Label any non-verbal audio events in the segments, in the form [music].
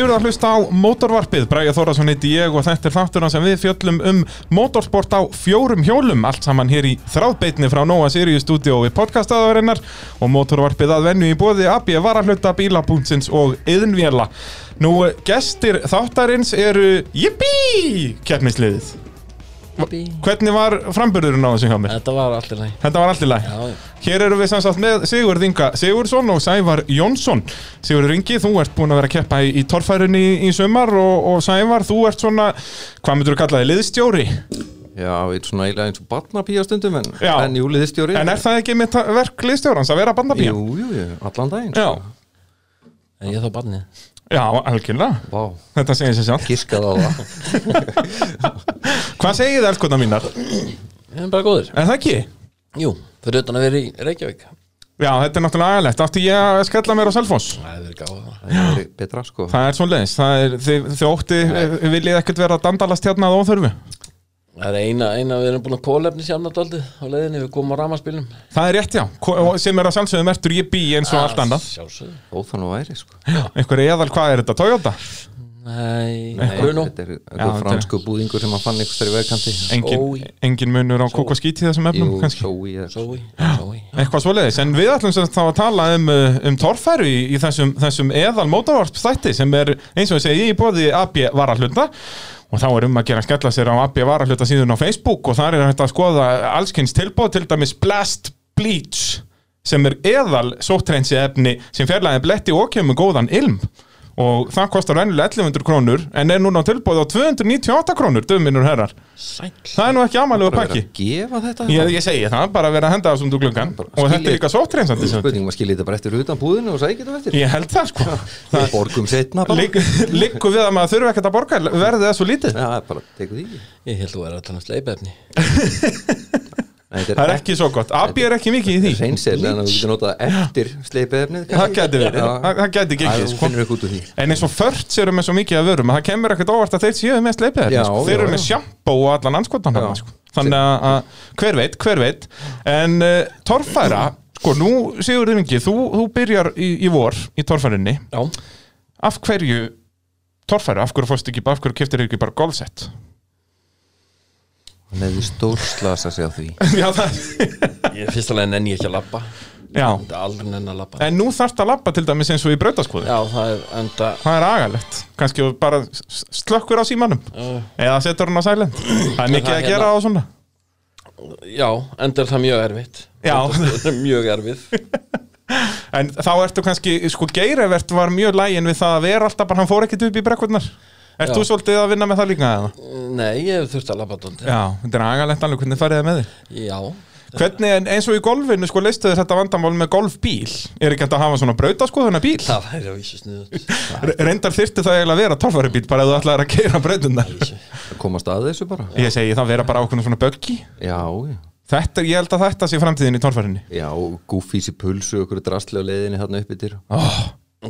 Þið verða að hlusta á mótorvarpið, Bræja Þórasson heiti ég og þetta er þátturna sem við fjöllum um motorsport á fjórum hjólum, allt saman hér í þráðbeitni frá Nóa Sirius stúdíó við podcastaðarinnar og motorvarpið að vennu í bóði AB Varahluta, Bílabúntsins og Yðnvjela. Nú, gestir þáttarins eru Jippi! keppnisliðið. Hvernig var framburðurinn á þessu hjá mér? Þetta var allir næg Þetta var allt í læg. Hér eru við samsagt með Sigurð Inga Sigurðsson og Sævar Jónsson. Sigurður Ingi, þú ert búin að vera að keppa í, í torfærunni í, í sumar og, og Sævar, þú ert svona, hvað myndur þú kalla þig, liðstjóri? Já, eitt svona eiginlega eins og barnapía stundum en, en júliðistjóri En er það ekki mitt verk liðstjórans að vera bandabíja? Jú, jú, jú, allan daginn Já, sko. En ég þá barnið já, algjörlega. Vá, Þetta segir sér sjálf giskað á það. [laughs] Hvað segir þið elskotna mínar? Við erum bara góðir. Er það ekki? Jú, fyrir utan að vera í Reykjavík. Já, þetta er náttúrulega aðeinlegt Átti ég að skella mér á Selfoss? Það er gáða Það er betra sko. Það er það er, þið, þið ótti, viljið ekkert vera að dandalast hérna að óþörfu Það er eina, eina við erum búin að kólefni sjálfnadaldið á leiðinni, við komum á ramaspilnum Það er rétt, já, sem er að sjálfsögðu mertur ég bí eins og allt annað. Sjálfsögðu. Óþann og væri sko. Einhver eðal, hvað er þetta, Toyota? Nei, Bruno Þetta er eitthvað fransku búðingur sem að fann einhvers þar í vegkanti. Engin, engin munur á kók og skít í þessum efnum, Jú, kannski? Eitthvað svoleiðis, en við ætlum þá að tala um, uh, um torfæru í, í þessum, þessum eðal mótavarp þætti sem er eins og ég segi og þá er um að gera að skella sér á AB Varahluta síðan á Facebook og þar er hægt að skoða allskynns tilbóð til dæmis Blast Bleach sem er eðal sóttreinsi efni sem fjarlæði bletti og kemur góðan ilm og það kostar vennilega 1100 krónur en er núna á tilbóð á 298 krónur, döfminur herrar. Sæll. Það er nú ekki amalegu bara pakki. gefa þetta Ég, ég segi það, bara vera að henda þessum til gluggan og þetta er skilja- líka sóttreinsandi sem- Spurning maður skiljið þetta bara eftir utan búðinu og sækja þetta eftir. Ég held það sko. Við borgum setna Liggur við að maður þurfi ekkert að borga verði það svo lítið. Já, bara tekur því ekki. Ég held þú er að tala um sleipefni [laughs] Það er ekki svo gott, AB er ekki mikið í því. Reynsel, en þú getur notað eftir sleipefnið Það gæti verið, það gæti sko. ekki En eins og förts eru með svo mikið að vörum að það kemur ekkert óvart að þeir séu með sleipið Já, sko. Þeir eru með sjampó og allan anskotan sko. Þannig að, að hver veit, hver veit. En uh, torfæra, sko nú Sigur Ringi, þú, þú byrjar í, í vor í torfærinni Af hverju torfæra, af hverju fórst ekki, af hverju keftir ekki bara golfsett? Hann hefði stórslasa sig á því. [laughs] Já, það ég fyrst alveg nenni ég ekki að labba. Já, Þetta er aldrei nenni að labba. En nú þarfst að labba til dæmis eins og í brautaskoðu Já, það er enda Það er agalegt, kannski þú bara slökkur á símanum. Uh, eða setur hann á silent. Það er mikið það að gera hérna- á svona. Já, enda er það mjög erfitt. Já. [laughs] Þetta er mjög erfitt En þá ertu kannski, sko Geirivert var mjög lægin við það að vera alltaf bara, hann fór ekkert upp í brekkurnar Já. þú svolítið að vinna með það líka? Nei, ég hef þurft að labba dóndi Já, þetta er agalegt alveg, hvernig það með þig? Já, Hvernig, eins og í golfinu, sko, leistu þér þetta vandamál með golfbíl? Er ekki hægt að hafa svona brautaskoðuna bíl? það væri á vísu sniðut [laughs] Re- Reyndar þyrfti það eiginlega að vera torfæri bíl bara ef þú ætlaðir að keira brautunar Að komast að þessu bara. Ég segi það vera bara ákveðna svona buggy Já, já. Þetta, ég held að þetta sé framtíðin í torfærinni Já, gúfís í pulsu okkur drastlega leiðinni þarna uppi til oh,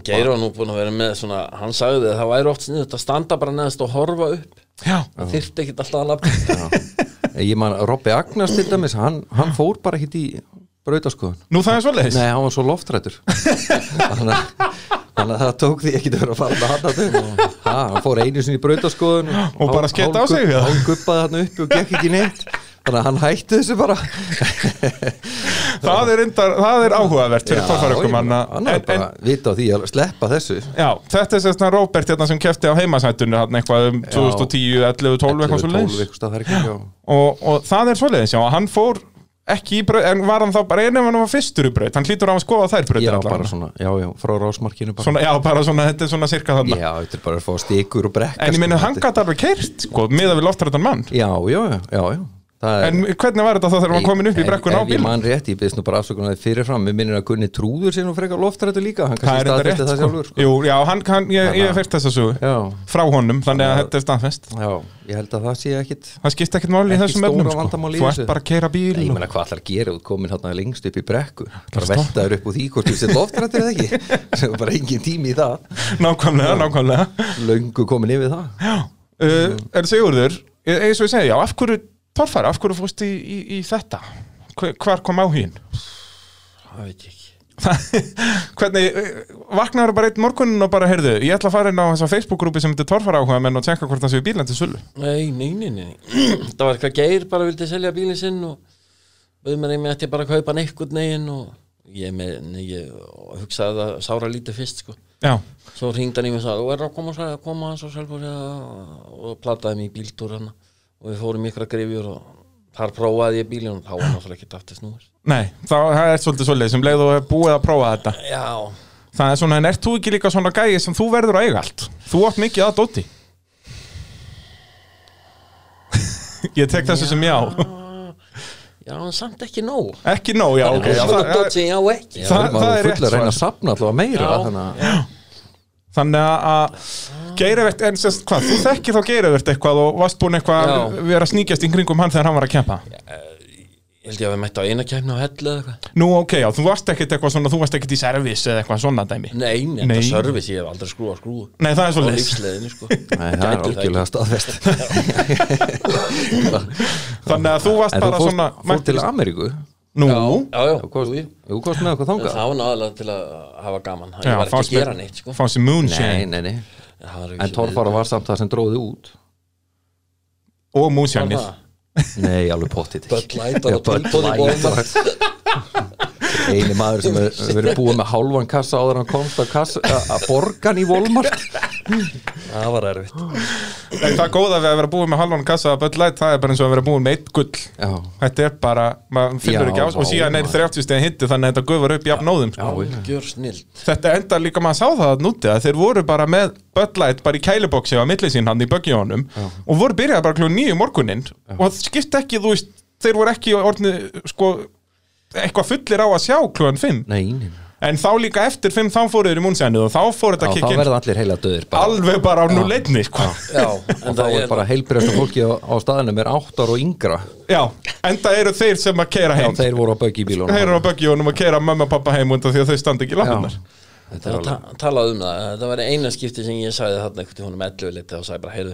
Geir var nú búin að vera með svona Hann sagði að það væri oft sniðut að standa bara neðast og horfa upp. Já, Það þyrfti ekkit alltaf að labba. Ég man, Robby Agnars til dæmis hann, hann fór bara ekkit í brautaskoðun. Nú það er svoleiðis? Nei, hann var svo loftrættur Þannig að það tók því ekki að vera að fara með hann að þau Hann fór einu sinni í brautaskoðun Og bara skeyta á sig? Hann guppaði hann uppi og gekk ekki neitt Þannig að hann hætti þessu bara. [laughs] Það, er reyndar, það er áhugavert fyrir torfærukum hann er bara að vita á því að sleppa þessu. Já, þetta er sérst Robert hérna sem kefti á heimasættunni hann eitthvað um 2010, 11, 12 eitthvað svo 12 leiðis og, og það er svoleiðis, já, hann fór ekki í braut, en var hann þá bara einu ef hann var fyrstur í braut, hann hlýtur á að skoða þær brautir já, bara svona, já, já, frá rásmarkinu bara. Svona, já, bara svona, þetta er svona cirka þarna. Já, þetta er bara að fá stikur og brekka en ég sko, minni, hann gæti alveg keirt, sko, miða við loftrættan mann. Já, já, já, já, en hvernig var þetta þá þegar hann komin upp í brekkun á ef Ég bíl man rétt, ég byrðist nú bara afsökunar fyrirfram Mér minnir að Gunni trúður sér nú frekar loftrættu líka. Hann kannski staðfesti það sko. sjálfur sko. Jú, já, hann, hann, ég, ég hef fyrst þess að Já, frá honum, þannig að þetta er staðfest. Já, ég held að það sé ekkit það skipta ekkert máli í þessum efnum, sko. þú ert bara að keira bíl Nei, ég meina hvað ætlar að gera? Út komin hérna lengst upp í brekku. Bara veltaður upp úr því hvort þú sér loftrættur eða ekki [laughs] já, af hverju fórst í, í, í þetta? Hvar kom áhugin? Það veit ég ekki [laughs] Hvernig, vaknaður bara einn morgunin og bara, heyrðu, ég ætla að fara inn á þessa Facebook-grúpi sem heitir Torfara áhuga menn og tjekka hvort það séu bílan til sölu Nei, nei, nei, nei [clears throat] Það var eitthvað geir bara vildi selja bílinn sinn og við með nefnir ætti bara að kaupa einhvern neginn og ég, með, nei, ég hugsaði það sára lítið fyrst sko. Já, svo ringdi hann í mig og sagði þú er að koma, að koma hans og og plataði mig í bíltúr hann og við fórum ykkur að grifjur og þar prófaði ég bílinn og þá var náttúrulega ekki aftur snúið. Nei, það, það er svolítið svolítið sem leið og er búið að prófa þetta. Já, Það er svona, en ert þú ekki líka svona gæi sem þú verður að eiga allt? Þú átt mikið að dóti [laughs] Ég tek þessu sem já. Já, en samt ekki nóg. Ekki nóg, já, ok. Það já, er svona það, dótt sem ég á ekki Það- maður það er er rétt full að reyna svar. að sapna alltaf meira Já. þannig að Þannig að- að Geirivert, en sérst hvað, þú þekkir þá Geirivert eitthvað og varst búin eitthvað að vera að sníkjast í kringum hann þegar hann var að keppa? Ég held ég að við mætti á eina kemna á hellu eða eitthvað. Nú, ok, já, þú varst ekkit eitthvað svona, þú varst ekkit í servis eða eitthvað svona dæmi? Nei, Nei. þetta service, ég hef aldrei skrúað skrúu Nei, það er á svolítið lífsleðinu sko. [laughs] Nei, það er Gæti algjörlega staðfest. [laughs] Þannig að þú varst En þú bara fórst, svona fórst til Ameríku Nú, Já, já, kost, jú, kost með eitthvað þangað. Það var náðalega til að hafa gaman. Ég var ekki að gera neitt sko. fá sér moonshine. Nei, nei, nei. Það En Torfara var samt það sem dróði út. Og moonshineið Nei, alveg Já, á Bud Light. Einu maður sem hefur verið búið með hálfan kassa áður en hann komst að, borgan í Volmart Það var erfitt En það góða við að vera búið með halvan kassa að Light, það er bara eins og að vera búið með eitt gull. Já, Þetta er bara, maður finnur ekki á og síðan er maður. 30 stegi hitti þannig að þetta gufar upp jafn nóðum sko. já, Gjör snill Þetta enda líka maður sá það að núti að þeir voru bara með Light bara í kæliboksi á milli sín hann í böggjónum og voru byrjað bara kljóð nýju morgunin og það skipt ekki, þú veist, þeir voru ekki orðni, sko, eitthvað fullir á að sjá kljóðan 5 nei, nei, nei. En þá líka eftir 5 þá fóru þeir í múnsænið og þá fóru þetta Já, að þá verða allir heila döðir bara. alveg bara á núleitni, sko. Já, Og en þá er er bara heilbreysta fólki á, á staðinum er áttar og yngra. Já, enda eru þeir sem að keira Já, heim. þeir voru á böggi í bílunum. Þeir eru á böggjónum að keira mamma og pappa heim undan því að þau standa ekki í lappinnar Þetta Það er var alveg ta talað um það, það var eina skipti sem ég sagði þarna einhvern tímanum 11 liti og sagði bara, heyrðu,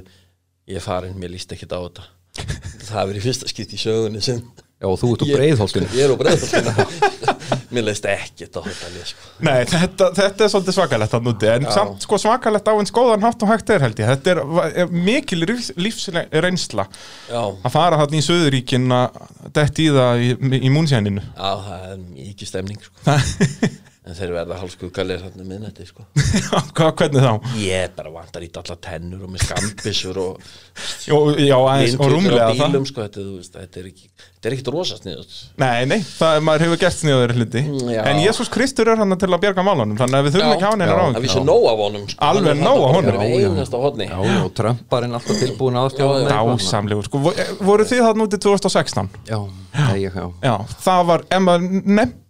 ég er farin, mér líst ekkert á þetta. [laughs] Það hefur í fyrsta skipti í sögunni sem Já, og þú ert úr breiðholtinu Ég er úr breiðholtinu [laughs] Mér leist ekkert á þetta lið sko. Nei, þetta, þetta er svolítið svakalegt að núti En Já. samt sko svakalegt á eins góðan hátt og hægt er held ég Þetta er, er mikil lífs, lífsreynsla Að fara þarna í Suðuríkin að detti í það í, í múnsjæninu já, það er mikið stemning sko. [laughs] En þeir verða hálskuggalir hérna minnætti sko. [laughs] Hvað, hvernig þá? Ég bara vantar í alla tennur og með skambissur og [laughs] Jó, já, aðeins, og rúmlega á það bílum sko, þetta, þú veist, þetta er ekki Þetta er ekkit rosa sniðut Nei, nei, það, maður hefur gert sniður hluti já. En Jésús Kristur er hann til að bjarga málunum Þannig að við þurfum Já. ekki á hann Já. einar á Það vísi nóg af honum sko. Alveg Hann er nóg af þarna honum. bara Já, já. einasta hodni Já, og Trumparinn alltaf tilbúin aðstjóða Já, já. Dásamlegur, sko, vo- voru þið það núti 2016? Já, já, já, já. Já, það var, ef maður nefndi,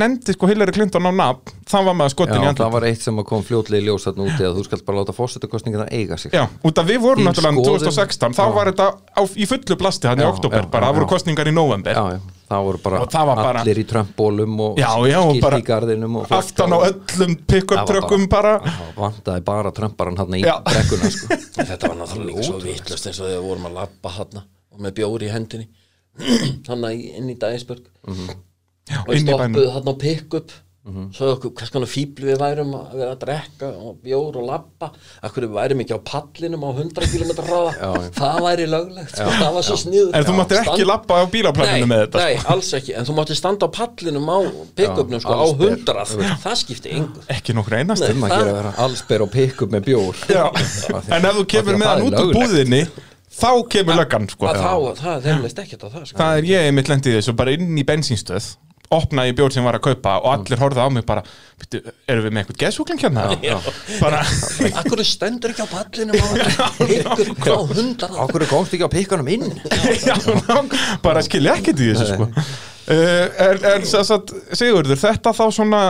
nefndi sko Hillary Clinton á nafn, það var maður skotin í Já, andlut. það var eitt sem kom fljótlega í ljós þarna úti að þú skalt bara láta fórsetakostningina eiga sig Já, út af við vorum Þín náttúrulega skoðun. 2016, þá Já. var þetta á, í fullu blasti hann í oktober, bara, það voru kostningar í november. Það voru bara, það bara- allir í Trump-bólum og bara í garðinum og fólk Aftan á öllum pick-up trökkum bara. Það vantaði bara Trumparan hann í brekkuna sko. [laughs] Þetta var náttúrulega líka svo vitlust eins og þegar við vorum að labba hann og með bjóri í hendinni [clears throat] hann inn í Dægisberg Já, og stoppuð hann á pick-up svo okkur, hvers konar fíbl við værum að vera að drekka og bjór og labba akkur við værum ekki á pallinum á 100 km já. það væri löglegt sko, það var svo sniður En þú máttir ekki labba á bílaplaninu með þetta. nei, alls ekki, en þú máttir standa á pallinum á pick-upnum sko, á allsber. 100 það skipti engur Sko. Ekki nokkur einast. Nei. um að gera að vera allsber og pikk upp með bjór en ef þú kemur með hann út úr búðinni, þá kemur löggan, sko. að þá, það, þeim leist ekkert á það sko. Það er ég einmitt lendið þessu, bara inn í bensínstöð opnaði ég bjór sem var að kaupa og allir horfðu á mig bara, erum við með eitthvað geðsúkling hérna? Bara, [laughs] Akkur stendur ekki á pallinum á [laughs] ykkur hvað hundar? Það Ákveður komst ekki á pikkanum inn? [laughs] Já, ná, bara skilja ekkert í þessu, sko. Uh, en, en að, Sigurður, þetta þá svona,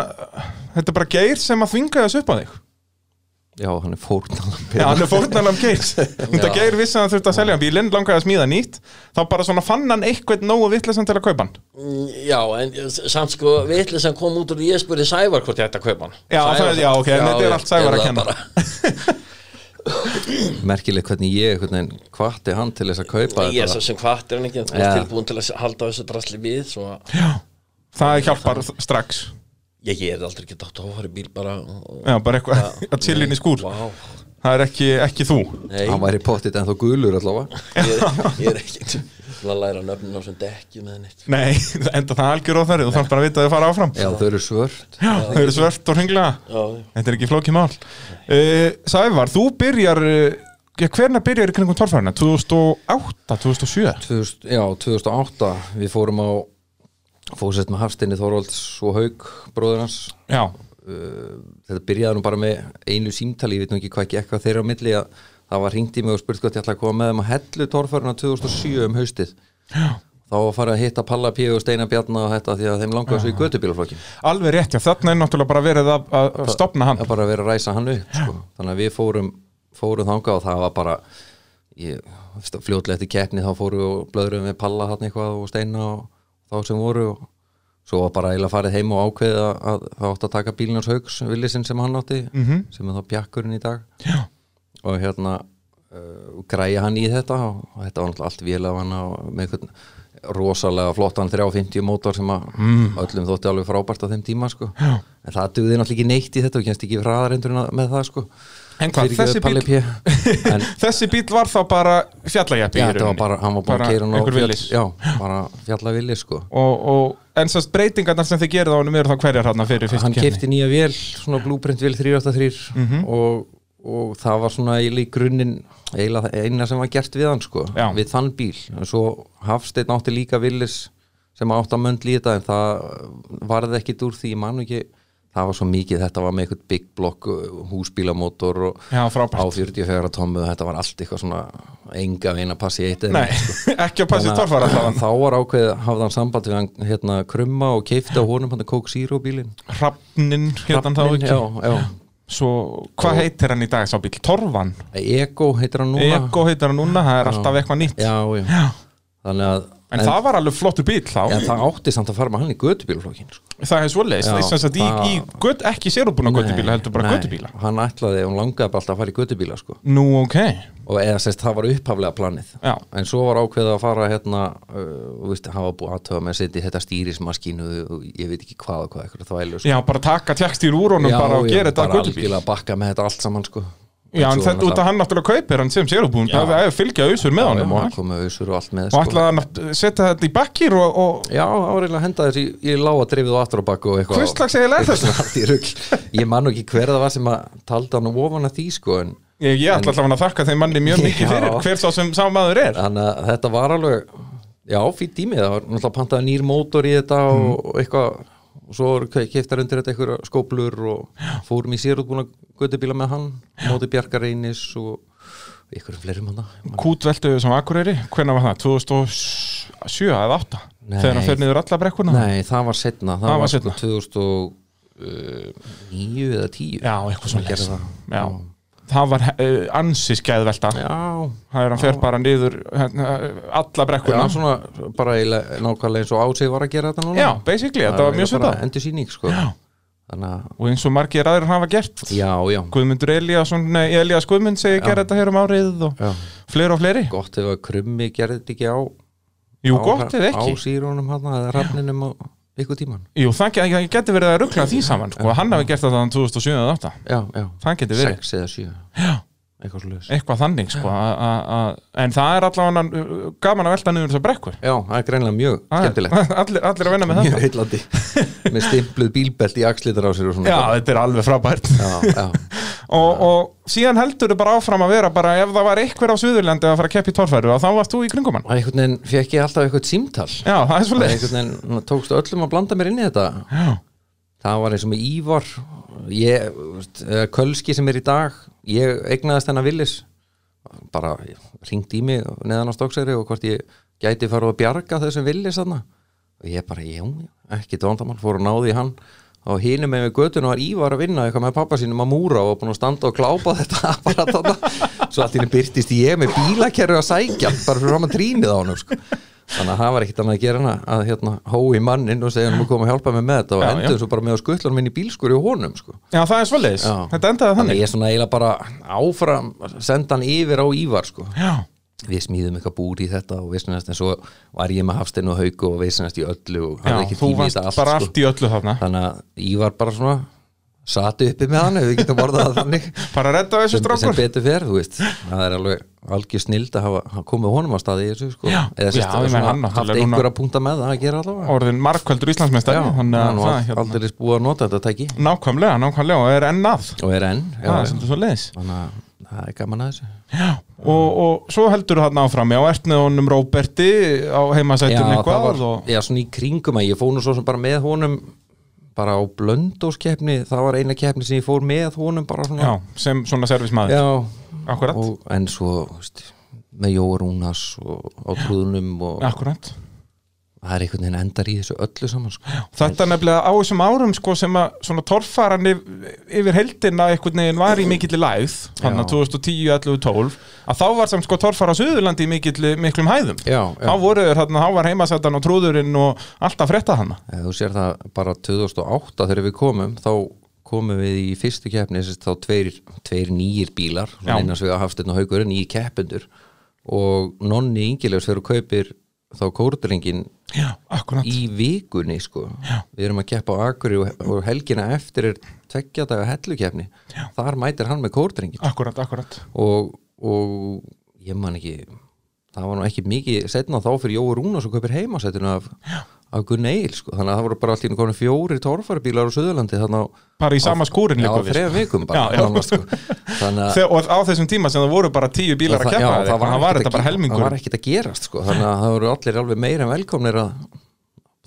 þetta er bara geir sem að þvinga þessu upp á þig. Já, hann er fórnalam Já, hann er fórnalam geirs. [laughs] Þetta geir vissi að hann þurfti að selja bílinn, langaði að smíða nýtt, þá bara svona fann hann eitthvað nógu vittlesan til að kaupa hann. Já, en samt sko vitli sem kom út úr ég spurði Sævar hvort ég ætti að kaupa hann Já, það- já, ok, en þetta er allt Sævar að kenna. bara. Merkilegt hvernig ég hvernig, hvati hann til þess að kaupa Ég er svo sem hvart er hann ekki er tilbúin til að halda þessu drasli við svo Já, það hjálpar strax Ég, er aldrei ekki dátt að fara í bíl bara og, Já, bara eitthvað að chilla inn í skúr. Vá, Það er ekki, ekki þú. Nei, hann væri pottit en þó gulur allavega. Ég, [laughs] ég er ekki til að læra nöfnin á sem dekkjum eða neitt. Nei, enda það algjör á þarri Þú þarf bara að vita að þau fara áfram. Já þau eru svört. Já, þau eru svört og já. Þetta er ekki flókið mál. Uh, Sævar, þú byrjar uh, Já, hvernig byrjar í kringum torfærina? 2008, 2007? 2000, já 2008 við fórum á fórsett með Hafstinni Þorvalds og Haug bróður hans Já, uh, þetta byrjaði nú bara með einu símtali, ég veit nú ekki hvað gekk að þeirra á milli að það var hringt í mig og spurt hvort ég ætla að koma með þeim að hellu torfæruna 2007 um haustið Já. þá var farið að hitta Palla P. og Steinar Bjarna og þetta því að þeim langaði svo í götubílaflokkin alveg rétt, já, þarna er náttúrulega bara verið að, að, að stopna hann að bara vera að ræsa hann upp sko. þannig að við fórum, fórum þangað og það var bara fljótlega eftir keppni þá fórum við og blöðrum við Palla hann eitthvað og Steina og þá sem voru og svo var bara eiginlega farið heim og ákveðið að, að það átti að taka bílnars haugs villisinn sem hann átti Mhm. sem er þá bjakkurinn í dag Já. og hérna uh, græja hann í þetta og, og þetta var náttúrulega allt vél af hann með einhvern rosalega flottan 350 mótor sem að Mm. öllum þótti alveg frábært á þeim tíma sko. en það duði náttúrulega ekki neitt í þetta og kennst ekki hraðarendurinn með það sko. En hvað, þessi bíl, [laughs] þessi bíl var þá bara fjallajeppi já, þetta var bara, hann var Bara að keira hann á einhver fjall- villis. já, bara fjalla villi sko. og, og, En sérst breytingarnar sem þið gerði á honum eru þá hverjar hann fyrir fyrstu hann keppni? kefti nýja vél, svona blueprint vél 383 Mhm. og, og það var svona í grunninn eina sem var gert við hann sko, Já. við þann bíl en svo Hafsteinn átti líka villis sem átti að möndli í þetta en það varði ekkit úr því, ég man ekki það var svo mikið, þetta var með eitthvað big block uh, húsbílamótor og Já, á 44 tómmu, þetta var allt eitthvað svona enga veginn að passi eitt eða Nei, sko. [laughs] ekki að passi að allavega [laughs] þá var ákveðið, hafði hann samband við hann hérna krumma og keifti á honum hann Coke Zero bílinn Hrafnin, hérna þá ekki já, já. Svo, hvað heitir hann í dag sá bíl? Torfan? Ego heitir hann núna Ego heitir hann núna, það er alltaf eitthvað nýtt já, já. þannig að En, það var alveg flottur bíl þá en það átti samt að fara með hann í götubílflokkin sko. Það er Já, þess að í, það- í göt, ekki sérubúna göttubíla, heldur bara Nei, göttubíla hann ætlaði, hún langaði bara alltaf að fara í götubíla sko. Nú, ok og eða sérst, það var upphaflega planið Já. en svo var ákveðið að fara hérna uh, veist, hafa búið aðtöða með að setja þetta stýrismaskínu og ég veit ekki hvað og hvað eitthvað sko. Já, bara taka tjekstýr úr honum bara og gera þetta að Já, en Svo þetta út að hann náttúrulega kaupir hann sem sérubún Já. það er fylgja ausur með honum og, hann kom með ausur og allt með og sko. ætlaði hann að setja þetta í bakkir og, og Já, áreikilega að henda þessi í lága drifið og aftur á bakku og eitthvað svona [laughs] allt í rugl. Ég man ekki hver það var sem að taldi hann ofan að því sko en ég, ég ætla allavega að þakka þeim manni mjög mikið fyrir hver sá sem sá maður er þannig að þetta var alveg já, fýtt tími, það var náttúrulega pantaði nýr mótor í þetta og, Mm. og eitthvað og svo keiftar undir þetta eitthvað skóplur og fórum í sérútbúna göttubíla með hann, móti Bjarkareinis og eitthvað fleiri manna Kútveldu sem Akureyri, hvernig var það? 2007 eða 8 Nei. þegar hann fer niður alla brekkuna? Nei, það var setna, það, Það var var sko 2009 eða 10 Já, eitthvað svona gerði það. Já, það var uh, ansi skæðvelta. Já, það er hann fer bara niður hérna, alla Já, brekkuna svona bara nákvæmlega eins og ásig var að gera þetta núna. Já, basically, þetta var mjög svipað Endur síning, sko. Já. Og eins og margir aðrir hafa gert. Já, já, Guðmundur Eliasson, nei, Elias Guðmund segi gera þetta hér um árið og já. fleiri og fleiri. Gott ef að krummi gerði þetta ekki á Jú, á, gott eða Á ekki. sírunum hann eða rafninum á ykkur tíman Jú, það það geti verið að ruggla því saman sko. hann hafi gert þetta 2007 eða 2008 Já, já, það geti verið, sex eða sjö. Já. Eitthvað eitthvað þannig sko. en það er allavega gaman að velta niður þessar brekkur. Já, það er greinlega mjög skemmtilegt. [laughs] allir, allir að vinna með Mjög þetta. heillandi. Með stimpluð bílbelt í axlitar á sér og Já, þetta er alveg frábært. Já, já. [laughs] og, og síðan heldur þau bara áfram að vera bara ef það var eitthvað á Suðurlandi að fara að keppa í torfæru þá varst þú í kringum hann Og einhvern veginn fekk ég alltaf eitthvað símtal. Já, það er svo Það leið einhvern veginn tókst öllum að blanda mér inn í þetta. Já, það var eins og með Ívar. Ég, Kölski sem er í dag ég eignaðist hennar Willis. Bara ringt í mig neðan á Stokksæri og hvort ég gæti fara að bjarga þessum Willis þarna. Og ég bara, já, ekki vandamál fór að náði hann. Og hinu með við götun var Ívar að vinna eitthvað með pappa sínum að múra og búin að standa og klápa þetta [laughs] bara þarna. Svo allt í henni byrtist ég með bílakerru að sækja bara fyrir að trínið á hann sko. Þannig að það var ekkit annað að gera hana að hérna hói mannin og segja hann að koma að hjálpa mig með þetta og Já, endur já. svo bara með að skuttla minn í bílskur í honum sko. Já það er svo leiðis, Já. þetta endaði þannig þannig ég er svona eiginlega bara áfram senda hann yfir á Ívar sko. Já, við smíðum eitthvað búr í þetta og vissinast en svo var ég með Hafstein og Hauku og vissinast í öllu og Já, hafði ekki þú tími í þetta allt, allt í öllu þarna þannig að ég var bara svona sati uppi með hann ef við getum borðað það þannig. [laughs] Bara redda þessu sem, sem strákur. betur fer, þú veist. Það er alveg algjör snild að hafa, hafa komið honum á staði í þessu sko. Já, eða sérst að hann haft einhverja púnta með það að gera allavega. Orðin markvældur að var það hérna aldrei búið að nota þetta tæki. Nákvæmlega, nákvæmlega og er enn að. Og er enn já, Það er þannig að það er gaman að þessu. Já, og, og svo heldur þú þarna áfram Já, ert með honum Róberti á það og... já, svona í kringum að ég fór nú svo sem bara með honum bara á blöndóskeppni það var eina keppni sem ég fór með honum bara svona. Já, sem svona servismæður Akkurat, og, en svo veist, með Jói Rúnas og á trúðunum og akkurat það er einhvern veginn endar í þessu öllu saman sko. Þetta nefnilega á þessum árum sko sem að svona torfaran yf, yfir heldina einhvern veginn var í mikilli lægð þannig að 2010, 11, 12 að þá var samt sko torfara á Suðurlandi í mikilli, miklum hæðum Já, þá já. voru þeir þarna, þá var heimasættan og trúðurinn og alltaf frétta hana Ef þú sér það bara 2008 þegar við komum þá komum við í fyrstu keppni þess að þá tveir, tveir nýjir bílar Já. innan svega hafstinn og haugur nýjir keppendur og nonni yngilegs fyrir að kaupir þá kórdringin Já, í vikunni sko. Já. við erum að keppa á Akuri og, helgina eftir er tveggja daga hellukeppni. Já. þar mætir hann með kórdringin Akkurat, akkurat. Og, og ég man ekki það var nú ekki mikið setna þá fyrir Jói Rúnas og kaupir heimasættinu af, af Gunn Eil sko. þannig að það voru bara einu komin fjóri torfaribílar á Suðurlandi á bara í sama skúrin líka við, sko. sko. Og á þessum tíma sem það voru bara tíu bílar að það, var ekkert helmingur Það var ekkert að gerast sko. Þannig að það voru allir alveg meira en velkomnir að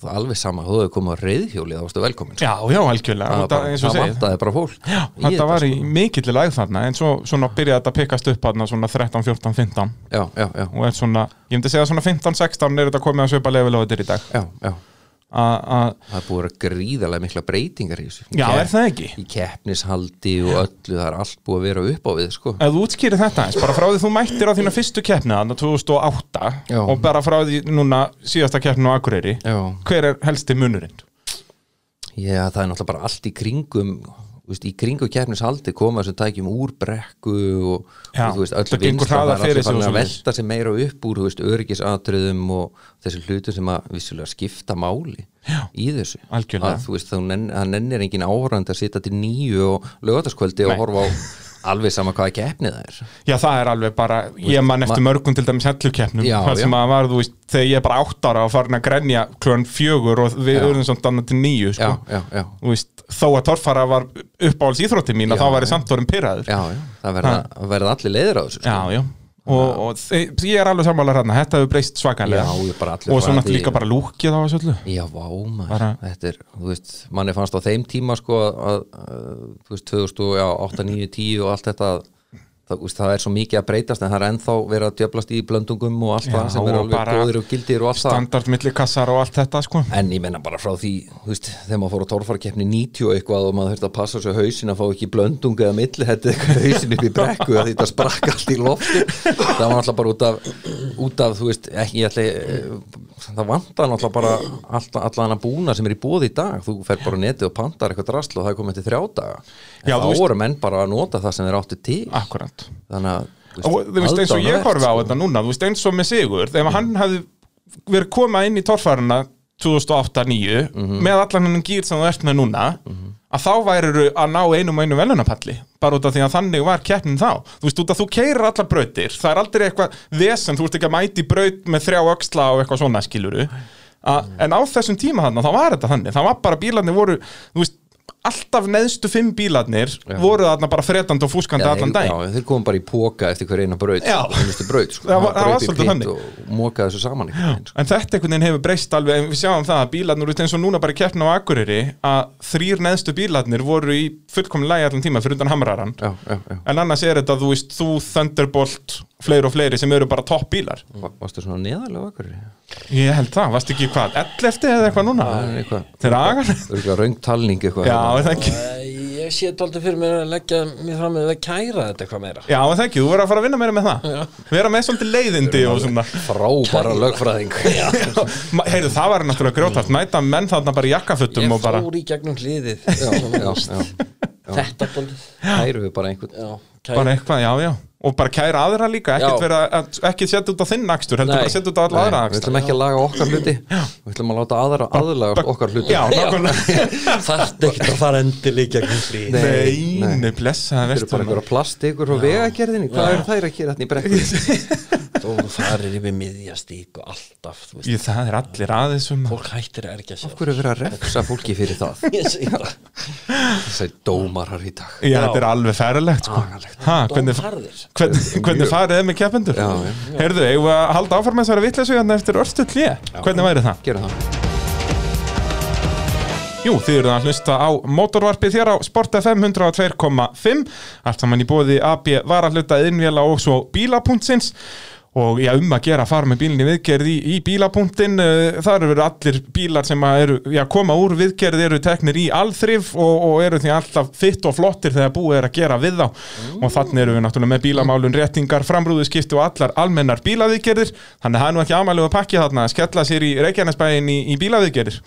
það er alveg sama, þú hefur komið á reyðhjóli þá varstu velkomin sko. Já, já, algjörlega það, það segir vantaði bara fólk Já, í þetta var í sko. mikilli lægð þarna en svo svona byrjaði þetta að pikkast upp þarna svona 13, 14, 15 Já, já, já, og er svona, ég myndi segja svona 15, 16 er þetta komið að svipa level á þetta í dag já, já. Það er búið að gríðarlega mikla breytingar í þessu Já, er það ekki? í keppnishaldi og öllu það er allt búið að vera upp á við sko. Ef þú útskýrir þetta eins, bara frá því þú mættir á þína fyrstu keppni þarna 2008 Já. og bara frá því núna síðasta keppni á Akureyri Já. hver er helsti munurinn? Já, það er náttúrulega bara allt í kringum veist, í kringu keppnishaldi koma þessum tækjum úr brekku og, Já, og þú veist, öll það það allir sig og farin að velta sig meira upp úr þú veist, öryggisatriðum og þessu hlutu sem að vissulega skipta máli Já, í þessu. algjörlega. að, þú veist, þá nenn, það nennir engin áhörandi að sitja til nýju og lögataskvöldi og horfa á [laughs] alveg sama hvaða keppni það er Já, það er alveg bara, ég man eftir mörgum til dæmis hellukeppnum, það sem að var, þú veist, þegar ég er bara átt ára og farin að grenja kljóðan fjögur og við auðvitað samt annað til nýju, sko. já, já, já, Þú veist, þó að torfara var uppáhalds íþrótti mín og þá var ég já. samt orðin pyrraður. já, já. það verða, allir leiðir á þessu sko. Já, já. Og, og þe- ég er alveg sammála hérna, þetta hefur breyst svakalega. Og svo náttúrulega líka bara lúkið á þessu öllu. Já, vá maður, þetta er, þú veist, manni fannst á þeim tíma sko að, að þú veist, 2008, 9, 10 og allt þetta það, veist, það er svo mikið að breytast en það er ennþá verið að djöflast í blöndungum og allt það sem er alveg góðir og gildir og allt það Standard milli kassar og allt þetta, sko. En ég menna bara frá því, þú veist, þegar maður fór á torfarkeppni 90 og eitthvað og maður þurfti að passa svo hausin að fá ekki blöndung eða milli eitthvað hausin upp í brekku að þetta sprakk allt í lofti það var alltaf bara út af, út af þú veist, ekki, ég ætli eh, það vantar alltaf bara alltaf, allan að búna sem er í bóði í dag. Þú fer bara netið og pantar eitthvað drasl og það er komið til þrjá daga. En Já, þú þá veist- voru menn bara að nota það sem þeir áttu til. Akkurat. þannig að og þú veist eins og ég aðdáunarvert, horfi á þetta núna þú veist eins og með Sigur þegar hann hefði verið koma inn í torfæruna 2008-2009 Mhm. með allan hennan gýr sem þú ert með núna að þá væriru að ná einum og einu velunapalli bara út af því að þannig var keppnin þá þú veist út að þú keirir allar brautir það er aldrei eitthvað vesen, þú ert ekki að mæti braut með þrjá öxla og eitthvað svona skiluru A, en á þessum tíma þarna þá var þetta þannig, það var bara bílarnir voru þú veist, alltaf neðstu fimm bílarnir voru þarna bara fretandi og fúskandi Já, allan dag já, þeir komum bara í póka eftir hver eina braut Já. einustu braut, sko. [laughs] Það var- það var svolítið þannig. og mókaði þessu saman veginn, sko. En þetta einhvern veginn hefur breyst alveg, við sjáum það að bílarnir, eins og núna bara í keppna á Akureyri, að þrýr neðstu bílarnir voru í fullkomin lægi allan tíma fyrir undan hamraran. já, já, já. En annars er þetta, þú veist, þú, Thunderbolt, fleiri og fleiri sem eru bara topp bílar. Va- Varstu svona neðarlega okkur? Ég held það, varst ekki hvað, 11 eða eitthvað núna? Það er eitthvað. Þeir agar? Það er eitthvað raungtalning eitthvað. Já, er það ekki? Ég sé þetta fyrir mér að leggja mér fram með að kæra þetta eitthvað meira. Já, er það ekki, þú verður að fara að vinna meira með það. Vera með svolítið leiðindi og svona. Frábara lögfræðing. [laughs] Já, [laughs] Heyrðu, það var náttúrulega grjótart, mæta menn þarna bara í jakkafuttum Ég og bara... fór í gegnum Þetta við og bara kæra aðra líka, ekkert vera að, ekki setja út á þinn akstur, heldur Nei. bara setja út á alla aðra Við akstur. ætlum ekki að laga okkar hluti. Við ætlum að láta aðra aðlaga okkar hluti. Já, nákvæmlega. [laughs] Þarft ekki að fara endilega gegn því Nei, nei. nei, blessaða Þeir eru bara einhverja plastikur og vegagerðinni. Hvað eru þær að gera hérna í brekku? og [laughs] farir yfir miðja stík og alltaf þú veist, Ég, það er allir aðeins um fólk hættir að ergja Af sér hverju er verið að refsa fólki fyrir það? [laughs] Þessari dómarar í dag. Já, þetta er alveg færilegt ha, hvernig, farið þið með keppendur. Heyrðu, eigum við að halda áfram með þessari vitleysu hérna eftir örstu hlje Hvernig væri það? Gera það. Jú, þið eru að hlusta á mótorvarpið hér á Sport FM 102.5 Allt saman í bóði AB varahluta innvéla og svo bílapunktsins og já, um að gera að fara með bílinni viðgerð í, í bílapunktin uh, þar eru allir bílar sem eru, já, koma úr viðgerð eru teknir í alþrif og, og eru því alltaf fitt og flottir þegar búið er að gera við þá. Og þannig eru við náttúrulega með bílamálun réttingar, framrúðuskipti og allar almennar bílaviðgerðir. Þannig að það er nú ekki amalega að pakki þarna að skella sér í Reykjanesbæin í, í bílaviðgerðir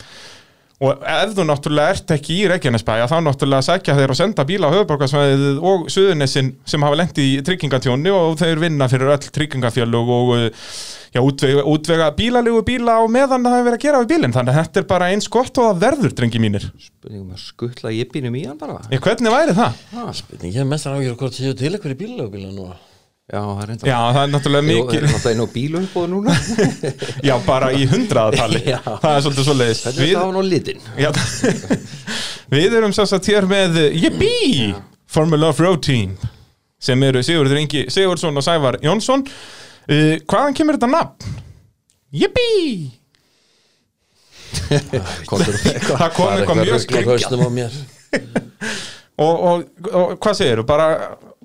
Og ef þú náttúrulega ert ekki í Reykjanesbæja þá náttúrulega sækja þeir og senda bíla á höfuborgarsvæðið og Suðunessin sem hafa lent í tryggingatjóni og þeir vinna fyrir öll tryggingafjölug og uh, já, útvega, útvega bílalegu bíla á meðan það hefur verið að gera við bílinn þannig að þetta er bara eins gott og það verður, drengi mínir. Spurningum að skuttla jippinum í hann bara Ég, hvernig væri það? Spurning, ég er mest að ágjör hvort séu til eitthvað í bílalögbíla nú Já, það er enda Já, það er náttúrulega Það er mikil, náttúrulega einu bílumbóð núna. [laughs] Já, bara í hundraðatali. Það er svolítið svoleiðis. Þetta er það á litin? Já, [laughs] við erum sagt hér með Yippee! Formula of Road Team sem eru Sigurður Ingi Sigurðsson og Sævar Jónsson. Uh, hvaðan kemur þetta nafn? Yippee! [laughs] Það kom eitthvað mjög á mér. Og, og, og hvað segirðu? Bara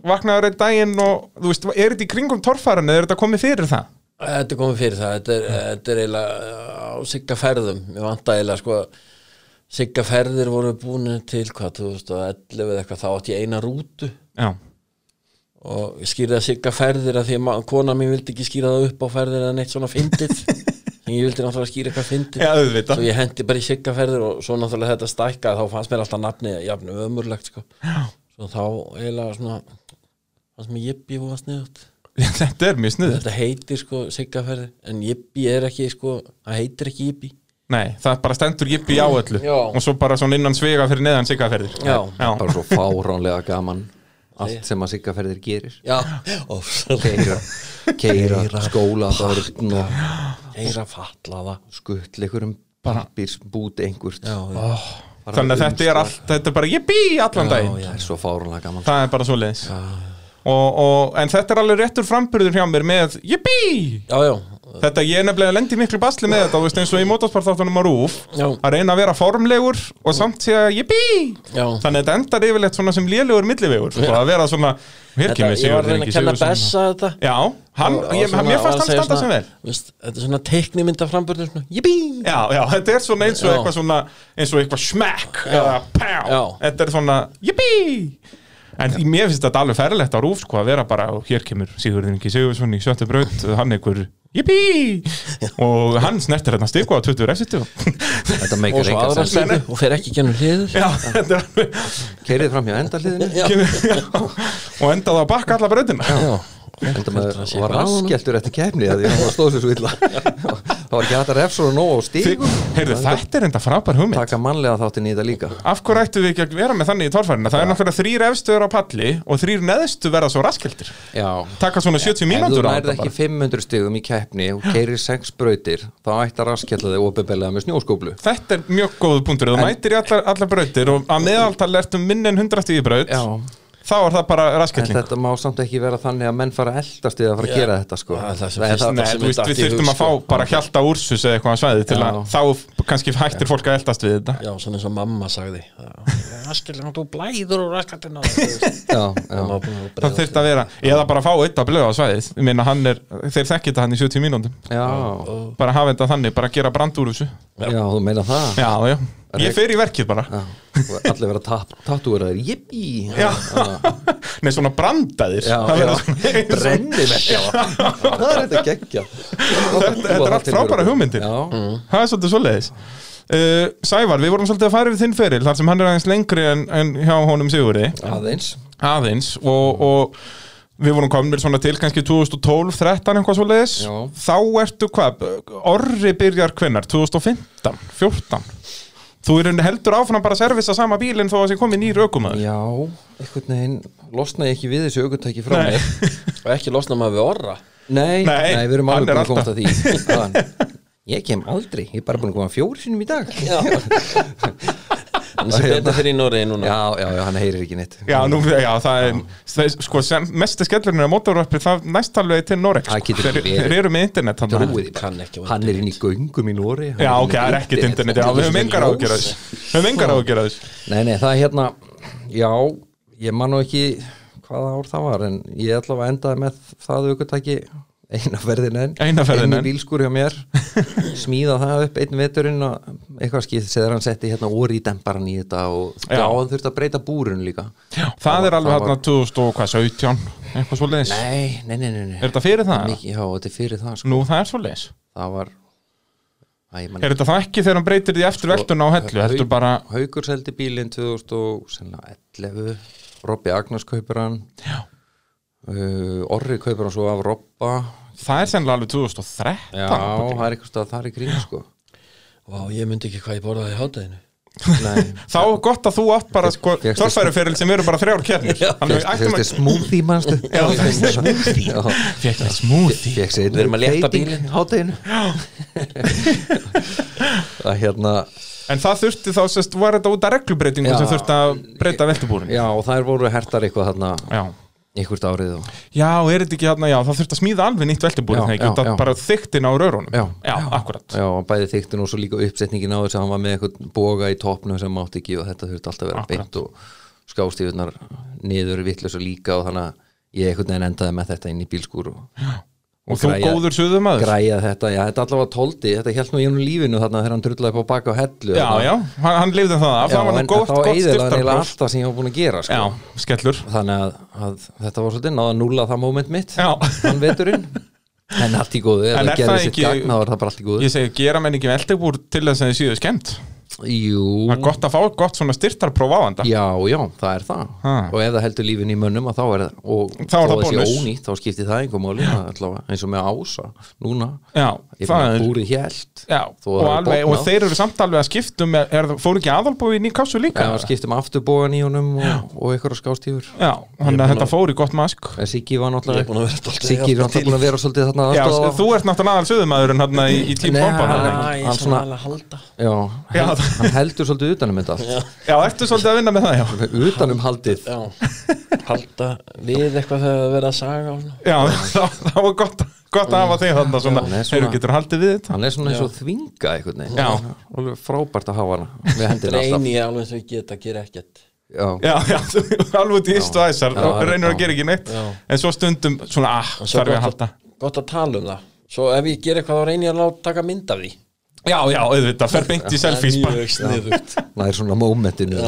vaknaður einn daginn og þú veist, er þetta í kringum torfæran eða er þetta komið fyrir það? Þetta er komið fyrir það Þetta er, þetta er eiginlega á sigga ferðum Ég vant að eiginlega sko Sigga ferðir voru búin til hvað 2011 eða eitthvað þá átti ég eina rútu Já, og ég skýrði að sigga ferðir að því að kona mín vildi ekki skýra það upp á ferðir eða neitt svona fyndið en [laughs] ég vildi náttúrulega skýra eitthvað fyndið Já, auðvitað. svo ég hendi bara í sigga ferðir og svo náttúrulega þetta stækka þá fannst mér alltaf nafni jafn ömurlegt sko. svo þá eiginlega svona fannst mér jippi var sniðut þetta er mjög sniður þetta heitir sko sigga ferðir en jippi er ekki sko það heitir ekki jippi Nei, það bara stendur Yippee á öllu. Já. og svo bara svona innan svega fyrir neðan siggaferðir. Já. Já. Bara svo fáránlega gaman Allt sem að siggaferðir gerir. Já, ofsalega. Keira, keira, skóla börn og eira fallaða skuttla einhverjum pappírsbút einhvert. Já, já, Bara Þannig að þetta er allt, þetta er bara Yippee allan daginn. já. Það er svo fáránlega gaman. Það er bara svo leiðis og, og, En þetta er alveg réttur framburður hjá mér með já, Þetta ég er nefnilega lendi miklu basli með þetta veist eins og í motorsportþáttunum á Rúf Já. að reyna að vera formlegur og samt segja Yippee já. Þannig að þetta endar yfirleitt svona sem lélegur millivegur sko, að vera svona Þetta, kemur ég var að reyna að kenna. Bessa þetta Já, hann, Og- ég, svona- mér fannst að hann standa sem vel veist, Þetta er svona teiknimynda framburður Jibbi Já, já, þetta er svona eins og eitthvað svona eins og eitthvað Já. eða Já. þetta er svona yippee en í mér finnst þetta alveg ferðilegt á rúf sko að vera bara, og hér kemur Sigurður Ingi Sigurðsson í sjöttu braut, hann einhver yippee og hann snertir hérna stiku á 20 refsitu. Þetta [laughs] Og meikar sens. sliðu og fer ekki gennum hliður þetta er Keirið fram hjá endaliðinu [laughs] og endaði að bakka alla brautina. Já, Heldur að sé var raskjeltur eftir kefni að því að það stóð sér svo illa. [laughs] Það var ekki hægt að refsa og nóg á stígum Heyrðu, þetta er enda frábær hugmynd. Taka mannlega þáttin í þetta líka. Af hverju ættum við ekki að vera með þannig í torfærina? Það er náttúrulega þrýr efstuður á palli og þrýr neðstu verða svo raskeltir Já. Taka svona 70 Ef þú mínútur á þetta ekki bara. 500 stigum í keppni og keirir 6 brautir þá ætti að raskjalla þig opiðbelega með snjóskóplu Þetta mjög góð punktur, þú mætir í allar, allar brautir og að meðaltal ertu minni en 100 stíði braut Já, þá er það bara en raskilling þetta má samt ekki vera þannig að menn fara að eldast að fara að Já. gera þetta sko. Það er það sem Það er það- Nei, veist, datt við í þurftum að fá sko. bara hjalta úrsus eða eitthvað að svæði til að Já. þá kannski hættir fólk að eldast við þetta. Já, svona eins og mamma sagði. Raskilin, þú blæður úr raskatina Já, já. Það þurft að vera, eða bara fá eitt að blöða á svæðið. Ég meina hann er, þeir þekki þetta hann í 70 mínúndum Já, bara hafa þetta þannig, bara gera brand úr þessu. Já, þú meina það. Já, já, ég fer í verkið bara. Já, og allir vera tattúur að þeir Jippi [laughs] nei svona brandaðir. Já, Það [laughs] er þetta geggja Þetta er allt frábæra hugmyndir. Já, Það er svolítið svoleiðis. Uh, Sævar, við vorum svolítið að fara við þinn feril þar sem hann er aðeins lengri en, en hjá honum Sigurði. Aðeins. Aðeins. Og, og við vorum komin svona til kannski 2012, 13 eitthvað svo leiðis þá ertu hvað, orri byrjar hvenær? 2015, 14 þú er heldur áfram bara að servisa sama bílinn þó að það sé komið nýr ökumæður Já, einhvern veginn losna ég ekki við þessu augutæki frá mér. [laughs] Og ekki losna maður við orra? Nei, Nei, nei, við erum alveg búin að komast að því. Ég kem aldrei, ég er bara búin að koma fjóri sinum í dag. Já, [laughs] hann sem betur fyrir í Noregi núna. Já, já, já hann heyrir ekki neitt. Já, nú, já, það er, það er sko, sem, mesti skellurinn er mótorvarpið, það næst alveg til Noreg, Það sko. þeir, þeir eru með internet á Hann er inn í göngum í Nóri Já, ok, það er ekkert internet, já, við höfum engar ágjör þess Við höfum engar ágjör þess Nei, nei, það er hérna Já, ég man nú ekki hvaða ár það var en ég ætla að endaði með það aukutæki eina ferðin enn Eina ferðina inn enn. í bílskur hjá mér smíða það upp einn veturinn og eitthvað skýð seður hann setti hérna óri í demparan í þetta og Já. já, hann þurfti að breyta búrun líka Já, það er alveg það hérna 2017, eitthvað svo leiðis Er Nei, nei, nei, nei, nei. þetta fyrir það? Mikið, Já, þetta er fyrir það sko. Nú, það er svo leiðis það var Æ, man Er þetta það ekki þegar hann breytir því eftir veltuna á hellu? Heldur bara, Haukur seldi bílinn 2011 Robby Agnars kaupir hann uh, Orri kaupir hann svo af Robba. Það er sennilega alveg 2013 Já, það er eitthvað stað þar í grín sko. Vá, ég myndi ekki hvað ég borðaði í hátæðinu Nei, [laughs] Þá er gott að þú átt bara sko, torfæruferil sem eru bara þrjár þetta er smoothie mannstu það Fekk sér Við erum að létta bílinn. Hátæðinu [laughs] Það hérna En það þurfti þá, sérst, var þetta út af reglubreitingu Já. sem þurfti að breyta veltubúrin Já, og þær voru hertar eitthvað þarna. Já einhvert árið og Já, er þetta ekki hérna, já, það þurfti að smíða alveg nýtt veltubúrin Já, þegar ekki, já, já. bara þyktin á raurunum Já. já akkurat Já, bæði þyktin og svo líka uppsetningin á þess að hann var með eitthvað boga í topnum sem mátt ekki og þetta þurfti alltaf að vera Akkurat. beint og skástíðunar niður vitlaus og líka og þannig að ég veginn endaði með þetta inn í bílskúr og, Og þú græja- góður suðumaður? Græja þetta, já, þetta allavega tóldi þetta held nú í hennu lífinu þarna þegar hann drullaði upp á baka á hellu Já, já, hann, hann lifði það. Af, Já, það var nú en gott, þá gott eiginlega eiginlega styrtarpróf alltaf sem ég var búin að gera sko. Já, skellur. Þannig að, að þetta var svolítið náða núla það moment mitt Já. þann veturinn. En allt í góðu, En það er það ekki- gagn þá var það bara allt í góðu. Ég segi, gera menn ekki veltubúr til þess að þið séu skemmt Jú, Það er gott að fá gott svona styrtarpróf á þetta Já, já, það er það. Ha. og ef það heldur lífin í mönnum að þá er það og Þá er það bónus. ónýtt þá skiptir það einhver allavega, eins og með ása núna. Já, ég það er búri hélt. Já, Þó og, og þeir eru samt alveg að skiptum er, er, fóru ekki aðalbúi í nýkássu líka? Það skiptum afturbógan í honum og, og einhverja skástífur. Já, þannig að þetta fór í gott mask. Siggi var náttúrulega að vera dálítið Siggi er náttúrulega að vera svolítið þarna Já, þú ert náttúrulega aðal hann- heldur svolítið utanum þetta allt. já, ertu svolítið að vinna með það, já. Utanum haldið. Já, halda við eitthvað þegar það verið að saga og svona. Já, það, var gott, gott að hafa þig þarna svona, heyrðu, getur haldið við þetta? hann er svona eins og þvinga veginn. Já. alveg frábært að hafa hann við hendina alltaf. Reyni ég alveg eins og ég get að gera ekkert. Já, Já, já, [laughs] alveg út í istu æsar. Já, og reynir að gera ekki neitt. Já. en svo stundum svona, ah, þarf ég að halda. Gott að tala um það. Svo ef ég ger eitthvað þá reyni ég að láta taka mynd af því Já, já, auðvitað, fer beint í selfies Það er mjög sniðugt. Nær svona mómentinu.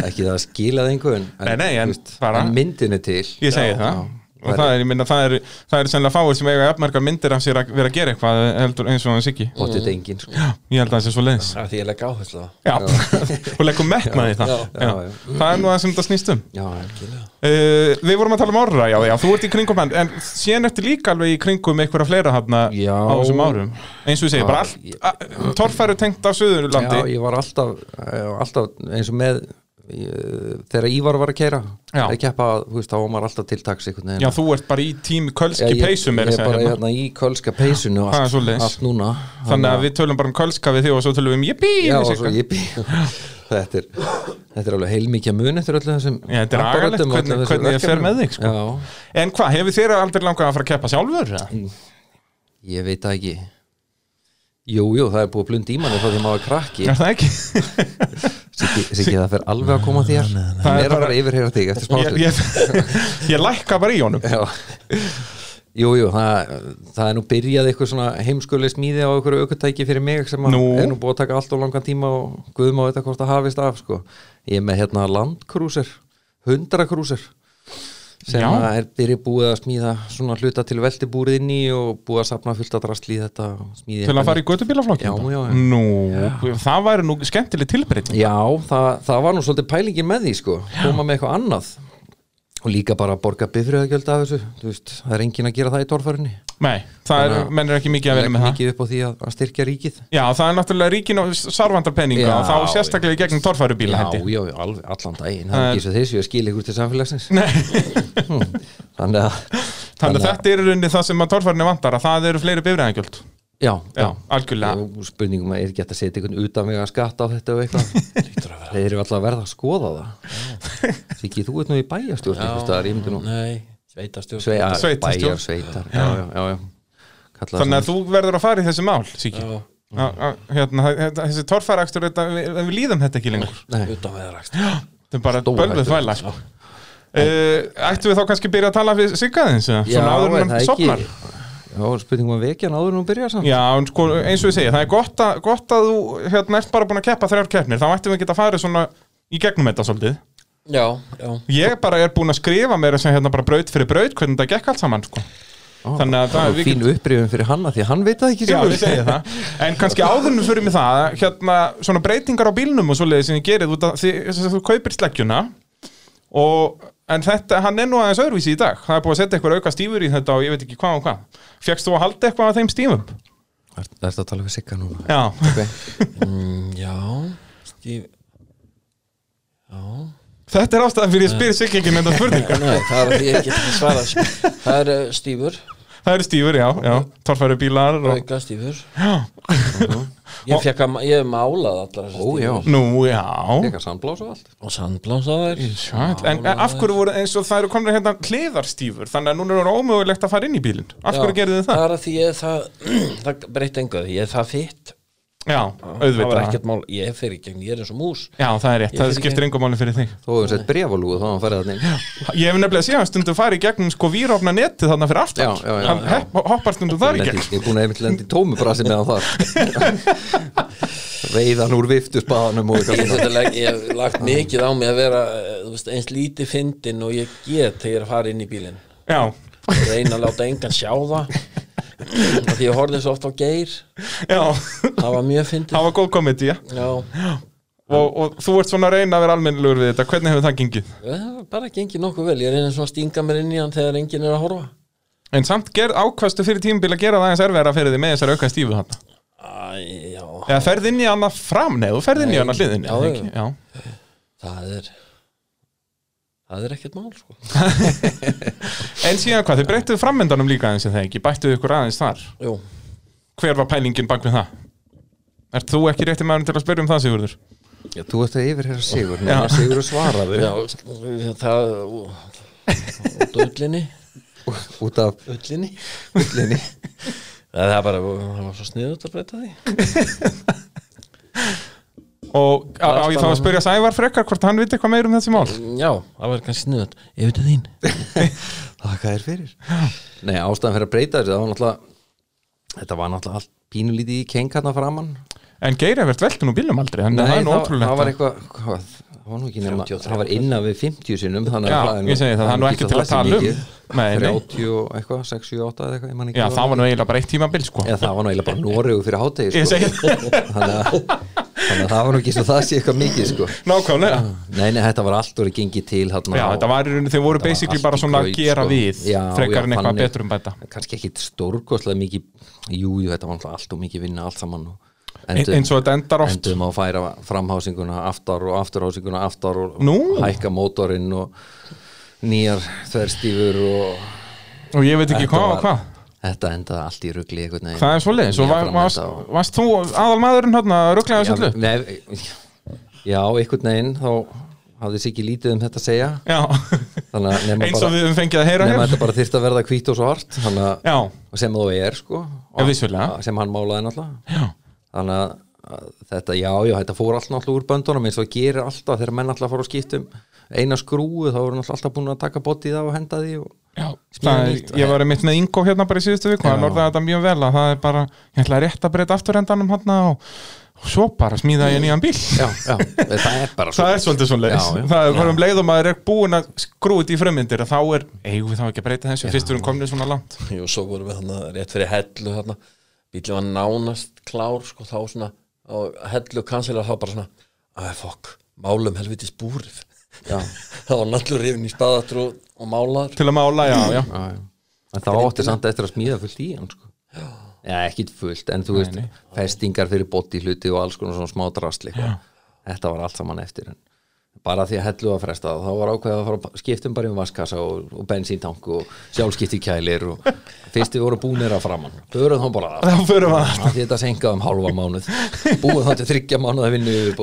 Ekki það að skila það einhvern en, Nei, nei, en en myndin er til. Ég segi Já, það. Já. Og það er, ég minna, það er, það er sennilega fáir sem eiga jafnmargar myndir af sér að vera að gera eitthvað heldur eins og hann Siggi Pottit engin sko. Ég held að það sé svo leiðis Það er því ég legg áherslu á það Já, [laughs] og leggum metnaði í það Já. já. Já, já. Það er nú það sem þetta snýst um já, uh, Við vorum að tala um orra, já, já, þú ert í kringum hann en síðan ertu líka alveg í kringum einhverja fleira hann Já. á þessum árum eins og ég segi, Já, bara allt torfæru tengt á já, Suðurlandi ég var alltaf, eh, alltaf eins og með þegar Ívar var að keira að keppa, veist, þá var maður alltaf til taks einhvern veginn. Já, þú ert bara í tími kölski ég, peysum ég er bara hérna. hérna í kölska peysunu er allt, allt núna. Þannig að við tölum bara um kölska við þig og svo tölum við um jippi já, og svo bý [laughs] þetta er, þetta er alveg heilmikið mun eftir öllu þessum Já, þetta er agalegt hvernig- hvernig ég fer með þig, sko. En hvað, hefur þér aldrei langað að fara að keppa sjálfur? eða? ég veit það ekki jú, jú, það er búið að blunda í manni þá því maður er krakki Er það ekki? Siggi, það fer alveg að koma þér Það er bara- yfirheyra þig eftir ég, smástund ég, ég lækka bara í honum Já. Jú, jú, það, það er nú byrjað eitthvað svona heimskuleg smíði á einhverju aukutæki fyrir mig sem Nú? er nú búið að taka allt og langan tíma og guðum á þetta hvort það hafist af sko. ég er með hérna landkrúser 100 krúser sem Já. er byrjað búið að smíða svona hluta til veltibúrið inn í og búið að sapna fullt að drastli í þetta smíði Til að fara í götubílaflokkin Já, já, já. Nú, það væri nú skemmtileg tilbreyting. Já, það, það var nú svolítið pælingin með því sko, koma með eitthvað annað og líka bara að borga bifriðagjöld af þessu. Veist, það er engin að gera það í torfærinni Nei, það er, Þannig að- menn er ekki mikið að vera með það. mikið upp á því að, að styrkja ríkið. Já, það er náttúrulega ríkin og Já, og þá sérstaklega í gegnum torfærubíla já, já, alveg, allan daginn. Það er er- ekki svo þessu að skila ykkur til samfélagsins. [laughs] Hm, þannig að Þannig að þetta er rauninni það sem að torfærinni vantar að það eru fleiri bifræðangjöld já, Já, algjörlega. Og spurningum að er ekki hægt að setja einhvern utan vega skatt á þetta og eitthvað? [laughs] Þeir eru alltaf að verða að skoða það. Siki, þú ert nú í bæjastjórn nú Nei, sveitarstjórn. Svei, að, Sveitarstjórn. bæjar, sveitar. Já, já, já, já. Kalla Þannig að þú verður að fara í þessi mál, Siki hérna, þetta- Þessi torfærakstur, þetta- við, við líðum þetta ekki lengur. Nei, utan veðarakst Þetta er bara bölvuð þvæla sko. uh, Ættum við þá kannski byrja að tala við Siggaðins já, Svona áður er en það sopnar ekki Já, spurningum að vekja hann áður en hún byrjar samt Já, sko, eins og ég segi, það er gott að, gott að þú hérna, ert bara búin að keppa þrjár keppnir þá ættum við geta farið svona í gegnum þetta svolítið Já, já Ég bara er búin að skrifa mér að segja hérna bara braut fyrir braut hvernig þetta gekk allt saman sko. Ó, Þannig að það er fín upprifun fyrir hanna því að hann veit það ekki Já, sjálfur. við segja það En kannski áðurnum fyrir mig það hérna, svona breytingar á bílnum og svoleiði sem ég að að þú kaupir sleggjuna og en þetta, hann er nú aðeins öðruvísi í dag. Það er búið að setja eitthvað auka stífur í þetta og ég veit ekki hvað og hvað. Fjöxst þú að halda eitthvað af þeim stífum? Er þetta að tala við Sigga núna? Já, Ok. mm, Já. Stíf Já. Þetta er ástæðan fyrir ég spyr sig ekki þetta spurninga Nei, það er að ég get ekki svarað. Það er stífur, Það eru stífur, já, já, torfæru bílar og... auka stífur. Ég fekk að, ég hef málað allar já. stífur. Nú, já. Fekar sandblás og allt. Og sandblásaðar. Sæt, en, en af hverju voru eins og það eru komin hérna hliðarstífur þannig að núna er það ómögulegt að fara inn í bílinn. Af hverju gerðu þið það? Það er að því ég það, [clears throat] það breytti engu Ég er það fitt Já, Það var auðvitað ekkert mál, ég fer í gegn, ég er eins og mús. Já, það er rétt, það skiptir engum máli fyrir þig. Þó hefur sett brefalúgu þá hann færið þannig Ég hef nefnilega síðan stundum farið í gegnum sko vírófna netið þarna fyrir aftan Já, já, já, Hann já. hepp- hoppar stundum þar í gegn. Ég er búin að einmitt lendi í tómu brasi meðan þar. [laughs] Veiðan úr viftusbaðanum og Ég eitthvað ég hef lagt mikið á mig að vera eh, þú veist, eins lítið fyndin og ég get þegar ég er að fara inn í bílinn. Já, reyna að láta engan sjá það [laughs] því ég horfði svo oft á geir. Já, það var mjög fyndið. Það var góð komedi, já. Já, og, og þú ert svona að reyna að vera almennilegur við þetta. Hvernig hefur það gengið? bara gengið nokkuð vel. Ég reyna svona að stinga mér inn í hann þegar enginn er að horfa. En samt ákvastu fyrir tímabil að gera það eins erfiðara fyrir þig með þessar auka stífu þarna? Æ, já, Eða ferð inn í hana fram, nei, þú ferð inn í hana hliðin Já, Já, ekki? já. það er það er ekkert mál sko. [laughs] En síðan hvað, þið breyttuðu frammyndanum líka aðeins en það ekki, bættuðu ykkur aðeins þar Jú, Hver var pælingin bak við það? Ert þú ekki rétti maður til að spyrja um það, Sigurður? Já, Þú ert að yfir hér Sigur. Núna Sigur svaraðu já, það út öllinni [laughs] Út af öllinni ullinni [laughs] það er bara, það var svo sniðut að breyta því Og á, á ég þá að spyrja Sævar frekar hvort hann viti eitthvað meir um þessi mál? Já, það var kannski sniðut Ég veit að þín. [laughs] Þakka þér fyrir. Nei, ástæðan fyrir að breyta þessu Það var náttúrulega Þetta var náttúrulega allt pínulítið í keng hérna framann En Geir hefur veltun úr bílum aldrei Þannig að það er það, það var að- eitthvað hvað, Það var nú ekki nema 33. Það var innan við 50 sinnum þannig Já, að það er nú- ég segi það, það er nú ekki til að tala um. mikið. Nei, nei. 30 og eitthvað, 68 eða eitthvað ég man ekki Já, hvað það var nú eiginlega bara eitt tímabil [laughs] þannig, að, það var ekki svo það sé eitthvað mikið sko. nákvæmlega Nei, nei, þetta var allt orðið gengið til hérna, Já, þetta var í rauninni, þau voru basically bara svona að gera sko. við Já, Frekar en eitthvað betur um bæta kannski ekki stórkostlega mikið Jú, jú, þetta var náttúrulega allt og mikið vinna allt saman Ein- Eins og þetta endar oft endum á að færa framhásinguna aftar og afturhásinguna aftar og Nú? hækka mótorinn og nýjar þverstífur og Og ég veit ekki hvað og hvað þetta endaði allt í veginn. Það er og Nýja var, varst, og- varst þú aðal maðurinn hérna að rugglega þessu öllu? já, einhvern veginn þá hafði sér ekki lítið um þetta að segja. Að [laughs] eins og við höfum fengið að heyra nema hér. þetta bara þyrfti að verða hvít og svart að sem þú er sko. Vissulega. sem hann málaði náttúrulega. Þannig að, að þetta, já, já, þetta fór alltaf náttúrulega úr böndunum eins og það gerir alltaf þegar menn alltaf fór að skipta um eina skrúu þá voru alltaf búin að taka bótið á og henda því og já. Er. Ég var einmitt með Ingo hérna bara í síðustu viku hann orðaði þetta mjög vel að það er bara ég ætla að rétta breyta afturendanum hérna og, og svo bara smíða ég nýjan bíl. Já, já, það er bara [laughs] Það er svolítið svona já. Það er bara um leið og maður er búin að skrúið í frummyndir að þá er, eigum við þá ekki að breyta þessu? Fyrst við erum komin svona langt. Jú, svo vorum við þarna rétt fyrir hellu þarna. Bílið var nánast klár sko, þá svona og hellu kansilega þá bara svona að fokk, málum helvitis búrið það var náttúrulega rifin í spaðatur og, og málaður til að mála, já, já. Já, já. en þá átti samt eftir að smíða fullt í hann sko. já, ekkit fullt en þú veist, festingar fyrir bóti hluti og alls konar svona smá drastli þetta var allt saman eftir en bara því að hellu að fresta þá var ákveðið að fara að skiptum bara um vaskassa og, og bensíntank og sjálfskipti kælir og fyrst við voru búnir að framann förum þá bara að því þetta senkaði um hálfa mánuð. Búið þá til þryggja mánuð að vinna [laughs] yfir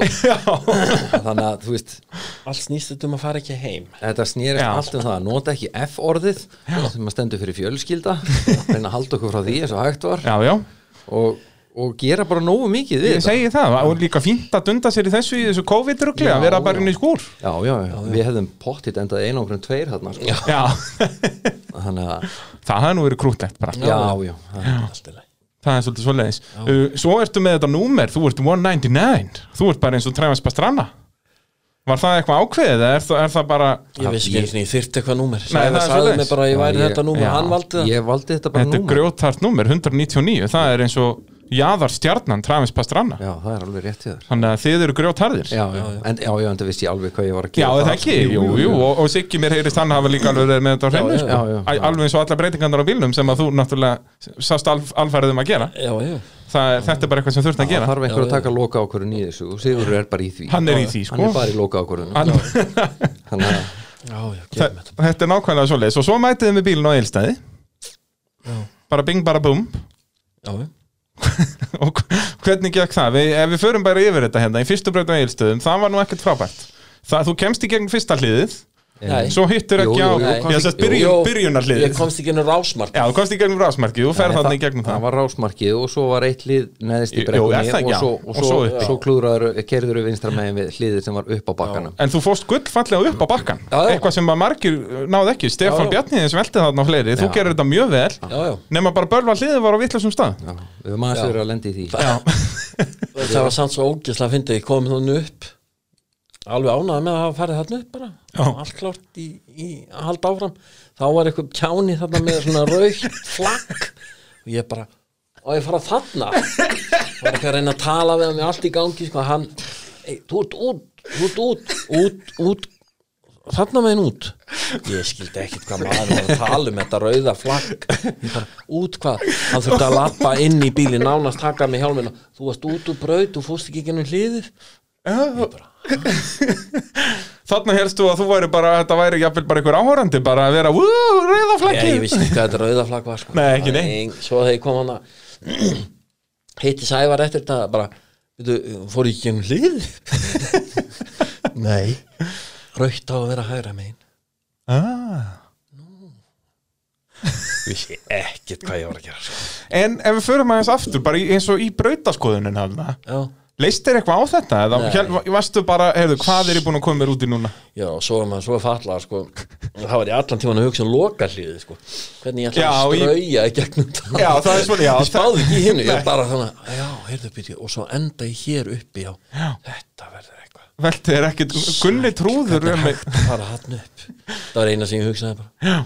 þannig að þú veist allt snýst þetta um að fara ekki heim. þetta snýrist allt um það nota ekki F-orðið sem að stendur fyrir fjölskylda [laughs] reyna að halda okkur frá því eins og hægt var. Já, já, og, og gera bara nógu mikið við ég segi það og líka fínt að dunda sér í þessu í þessu COVID-rugli að vera bara inn í skúr. Já, já, já, við hefðum pottit endað einangrum tveir þarna sko. já, [laughs] þannig að, það hefði nú verið krútlegt bara. Já, já, já. allt í lagi. Það er svolítið svoleiðis. Uh, svo ertu með þetta númer, þú ert 199 þú ert bara eins og Travis Pastrana. Var það eitthvað ákveðið eða er, það- er það bara ég vissi ekki. eins og ég þyrfti eitthvað númer. Nei, það er það sagði mig bara að ég væri þetta númer. Hann valdi það. ég valdi þetta bara þetta er grjóthart númer 199, það er eins og jaðar stjarnan Travis Pastrana. Já, það er alveg rétt í þér. Þannig að þið eru grjótharðir já, já, en, já, já, en það vissi ég alveg hvað ég var að Já, gera er það ekki, sko. jú, jú, og, og Siggi mér heyrist hann hafa líka alveg verið með þetta á hreinu, já, sko. já, já. Alveg eins og alla breytingarnar á bílnum sem að þú náttúrulega sást alf, alfærið um að gera. Já, já, það, er- þetta er bara eitthvað sem þurft að það gera. þarf einhver Já, að taka loka ákvörðun í þessu og Sigurður er bara í því. Hann er í því, hann sko. er bara í loka ákvörðun Hann- já, já, þetta. Þetta er nákvæmlega [laughs] og hvernig gekk það? Við, ef við förum bara yfir þetta hérna í fyrstu á eilstöðum, það var nú ekkert frábært það, þú kemst í gegn fyrsta hliðið Nei. svo hittur ekki á jú, ég komst ekki- byrjun, Jú, byrjunar ég hliðið komst ekki inn á rásmark Já, þú komst í gegnum rásmarkið, þú ferð þarna í gegnum það. það var rásmarkið og svo var eitt hlið neðist í brekkunni það ekki? og svo, og Og svo, svo svo klúðraður, kerður við vinstra megin við hliðið sem var upp á bakkanum. En þú fórst gullfallega upp á bakkan Já, já. Eitthvað sem margir náðu ekki. Já. Bjarniðins velti þarna á fleiri Þú Já. gerir þetta mjög vel já, já, Nefna bara bölva hliðið var á vitlasum stað. Já, við Já. verið að lendi í því. [laughs] Það var samt svo ógislega alveg ánæði með að hafa farið þarna upp bara. Já. allt klárt í, í að halda áfram. Þá var eitthvað kjáni þarna með svona raukt flagg. Og ég bara, og ég fara þarna? Var ekki að reyna að tala við hann með allt í gangi sko, hann, ei, þú ert út þú ert út, út, út. Þarna megin út. Ég skildi ekkit hvað maður var að tala um þetta rauða flagg. Ég bara, út hvað? Hann þurfti að lappa inn í bíli nánast taka mig hjálmina, þú varst út úr braut þú fórst ekki gennum [laughs] Þarna helstu að þú væri bara Þetta væri jafnvel bara einhver áhorandi Bara að vera Wú, rauða ég, vissi ekki hvað þetta rauða flagg var sko. Nei, ekki neitt. Nei, svo þegar ég kom hann að [clears throat] hitti Sævar eftir þetta bara, veitu, fór ég ekki gennum hliðið [laughs] nei raukt á að vera hægra megin ah. vissi ekkert hvað ég var að gera sko. En ef við förum aðeins aftur Bara eins og í brautaskoðunin hana já Leist þér eitthvað á þetta? Eða hér, varstu bara, heyrðu, hvað er ég búin að koma mér út í núna? Já, svo er maður svo falla sko, það var ég allan tíman að hugsa um loka hliði sko. hvernig ég ætla Já, að strauja í gegnum það? Já, það er svona, já, Ég spáði ekki í hinnu, ég bara þannig að, Já, heyrðu byrju, og svo enda ég hér uppi Já, þetta verður eitthvað. Velti er ekkit, Gunni trúður Þetta er um mig. hægt ég hugsaði bara.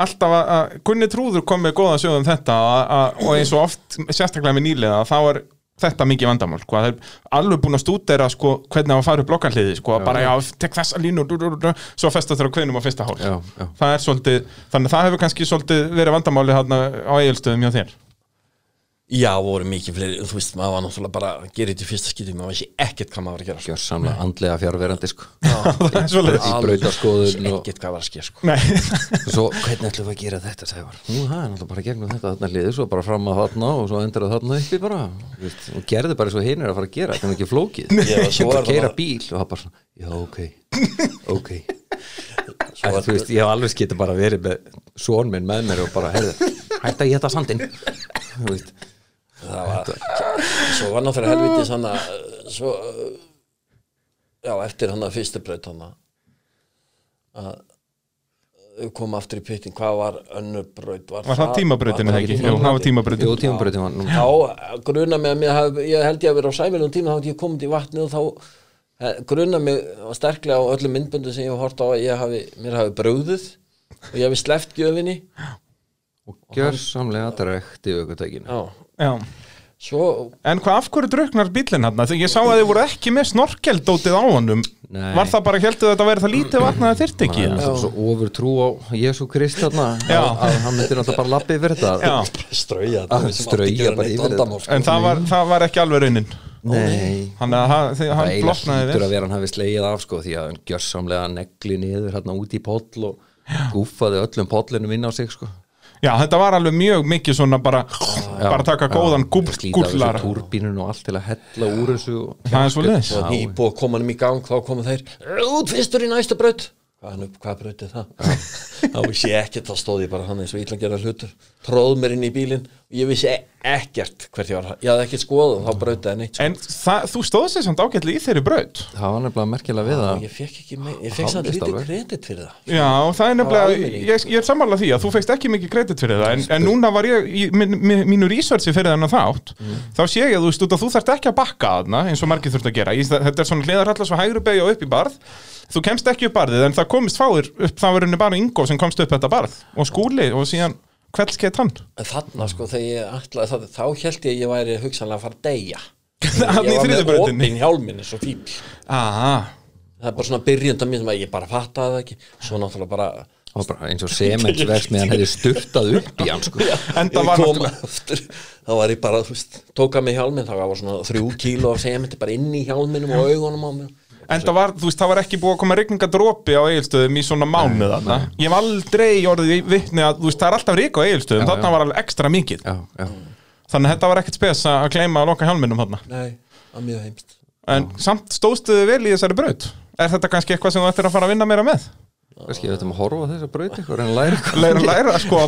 Alltaf að, Gunni trúður kom með góða sjóð um þetta og eins og oft, sérstaklega með nýlega þá er þetta mikið vandamál sko, að það er alveg búin að stúdera sko, hvernig á að fara upp blokkarliði sko, já. bara já, tek þessa línu du, du, du, svo festa þeirra kveðnum á fyrsta hól. Já, það er svolítið, þannig að það hefur kannski svolítið verið vandamáli á eigilstöðum hjá þér Já, voru mikið fleiri, þú veist, maður var náttúrulega bara að gera þetta í fyrsta skipti, maður vissi ekkert hvað maður var að gera sko. gjörsamlega andlega fjárverandi sko. [laughs] það er svolítið Í brautaskoðun Vissi og- ekkert hvað var að skera sko. Nei, og [laughs] svo hvernig ætlum við að gera þetta Sævar? Nú, það er náttúrulega bara gegnum þetta þarna liðið svo bara fram að þarna og svo endur það þarna uppi bara. Þú veist, og gerði bara svo hinn er að fara að gera þetta er ekki flókið. Já, svo bara það keira bara- bíl og það bara svona, já ok [laughs] ok. Svo Æ, var- þú veist, ég hef alveg getið bara verið með són minn með mér og bara, heyrðu, hætta að geta sandinn. Þú veist það var svo var náttúrulega helviti svona svo já, eftir hann að fyrstu braut hann að við komum aftur í pittin, hvað var önnur braut? Var, var það tímabrautin var- eða ekki? Jú, það var tímabrautin? Jú, tímabröðin var nú þá gruna mig að mér haf, ég held ég að vera á sæmilum tíma þá hafði ég komið í vatni og þá eh, gruna mig sterklega á öllum myndböndu sem ég hef hort á að ég hafi, mér hafi brúðið og ég hafi sleppt gjöfinni. Og gjörsamlega drekkt í aukvöldækinu já, svo En hvað, af hverju druknar bílinn hann? Þegar ég sá að þið voru ekki með snorkeldótið á honum Nei. Var það bara, heldur þetta að vera það lítið vatn að það þyrfti ekki? Það er eða? svo ofur trú á Jésu Krist þarna Já. að, hann myndir náttúrulega bara lappi yfir þetta Já, strauja Ah, strauja bara yfir þetta. sko. en það var, það var ekki alveg raunin Nei hann, Það hann bloknaði við að vera hann hafi slegið af sko því að hann gjörsamlega negli niður hérna út í poll og gúfaði öllum pollinum inn á sig sko Já, þetta var alveg mjög mikið svona bara bara taka góðan Slíta af gúllar þessu túrbínun og allt til að hella úr þessu og Það er svo liðis og nýbúið að koma hann í gang þá koma þeir út fyrstur í næstu braut. Hvað, hann upp, hvað braut er það? [laughs] Þá vissi ég ekkert, þá stóð ég bara hann eins og illa gera hlutur. Tróð mér inn í bílinn. og ég vissi e- ekkert hvert ég var. Ég hafði ekkert skoðað, þá brautaði neitt sko. En það, þú stóðst þess samt ágætlega í þeirri braut. Það var nefnilega merkilega við og að ég fekk ekki með, ég fekk samt lítið kredit fyrir það. Já, það er nefnilega, ég, ég er sammála því að þú fegst ekki mikið kredit fyrir það en, en núna var ég í min, min, mínu researchi fyrir þennan þátt þá sé ég að þú út að þú þarft ekki að bakka þarna eins og margir þurft að gera. Í, þetta er svona hliðarhalla svo hægri beigja og upp í barð. Þú kemst ekki upp barðið en það komist fáir upp það var unni bara Ingo sem komst upp þetta barð og skúli og síðan kveldskeitt hann? En þarna sko þegar ég ætlaði það þá held ég að ég væri hugsanlega að fara að deyja. [laughs] Hann í ég var þriðju með opinn hjálminni svo fíl Aha, það er bara svona byrjunda mín sem að ég bara fattaði það ekki. Svo náttúrulega bara bara eins og sementsverksmiðan [laughs] hefði styrtað upp í hann sko. Þá var ég bara, þú veist, tóka mig hjálminn þá var svona þrjú kíló af sementi bara inn í hjálminum og augunum á mér Enda var, þú veist, það var ekki búið að koma rigningadrópi á eigilstöðum í svona mánuð þarna. Ég hef aldrei orðið í vitni að, þú veist, það er alltaf rík á eigilstöðum, Já, þarna já. var alveg ekstra mikið. já, já. Þannig að þetta var ekkert spes að gleyma að loka hjálminum þarna. nei, að mjög heimst En samt stóðstuðu vel í þessari braut. Er þetta kannski eitthvað sem þú ættir að fara að vinna meira með? kannski við ættum að horfa á þessa braut ykkur en læra ykkur Læra, læra, sko,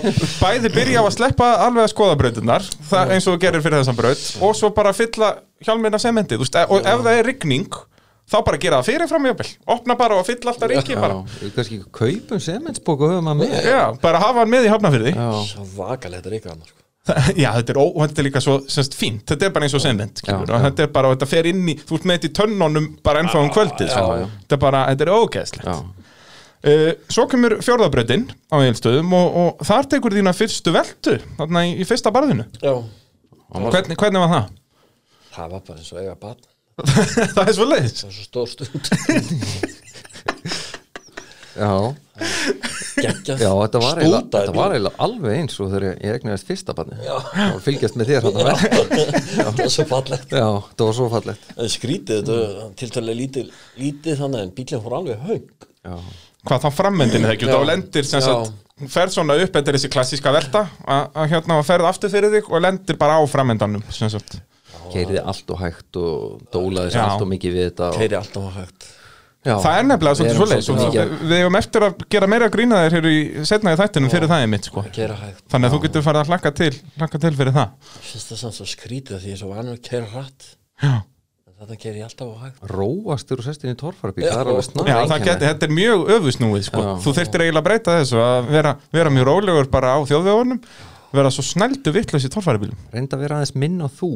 bæði byrja á að sleppa alveg að skoða brautinnar, það eins og þú gerir fyrir þessan braut, og svo bara fylla hjálmin af sementi, þú veist, e- og ef það er rigning, þá bara gera það fyrirfram jöfnvel, opna bara og fylla alltaf ríki bara. Kannski kaupum sementsbók og höfum að með Já, bara hafa hann með í hafnafyrði. Svo vakalegt er ekki annars sko. [laughs] Já, þetta er, ó, þetta er líka svo semst, fínt, þetta er bara eins og já. þetta er bara, þetta fer inn í þú ert með þetta í tönnunum bara ennþá um kvöldið já, sko. já. þetta er bara, þetta er ógeðslegt uh, Svo kemur fjórðabrautin á eilstöðum og, og þar tekur þína fyrstu veltu þarna í, í fyrsta barðinu já, hvernig, hvernig var það? það var bara eins og eiga barn [laughs] það er svo leiðis. Það var svo stór stund. Já, geggjað. Já þetta var eiginlega, Stútaði þetta var eiginlega alveg eins og þegar ég egnaðist fyrsta barni og fylgjast með þér hann að það var svo fallegt. Já, þetta var svo fallegt. En skrítið, þetta tiltalega lítið, lítið þannig en bílinn fór alveg haug Já, Hvað þá frammendinu þegar, Já. þá lendir sem Já. sagt, hún fer svona upp, þetta er þessi klassíska velta að að hérna og ferð aftur fyrir þig og lendir bara á frammendanum sem sagt keiriði allt og hægt og dólaði sér allt og mikið við þetta og, keiri alltaf að hægt. Já, Það er nefnilega svolítið svoleiðis. og svolítið við, hefum eftir að gera meira grína þér hér í setna í þættinum fyrir það einmitt sko. keira hægt. Þannig að þú getur farið að hlakka til, hlakka til fyrir það. Finnst það samt svo skrítið því ég er svo vanur að keira hratt. Já, en þetta keiri ég alltaf á hægt. Róastur og sestin í torfarabíl, Já. það er alveg snar Já það geti, þetta er mjög öfusnúið sko. Þú þyrftir eiginlega að breyta þessu að vera, vera mjög rólegur bara á þjóðvegunum vera svo snældu vittlaus í torfæribílum reynda að vera aðeins minn og þú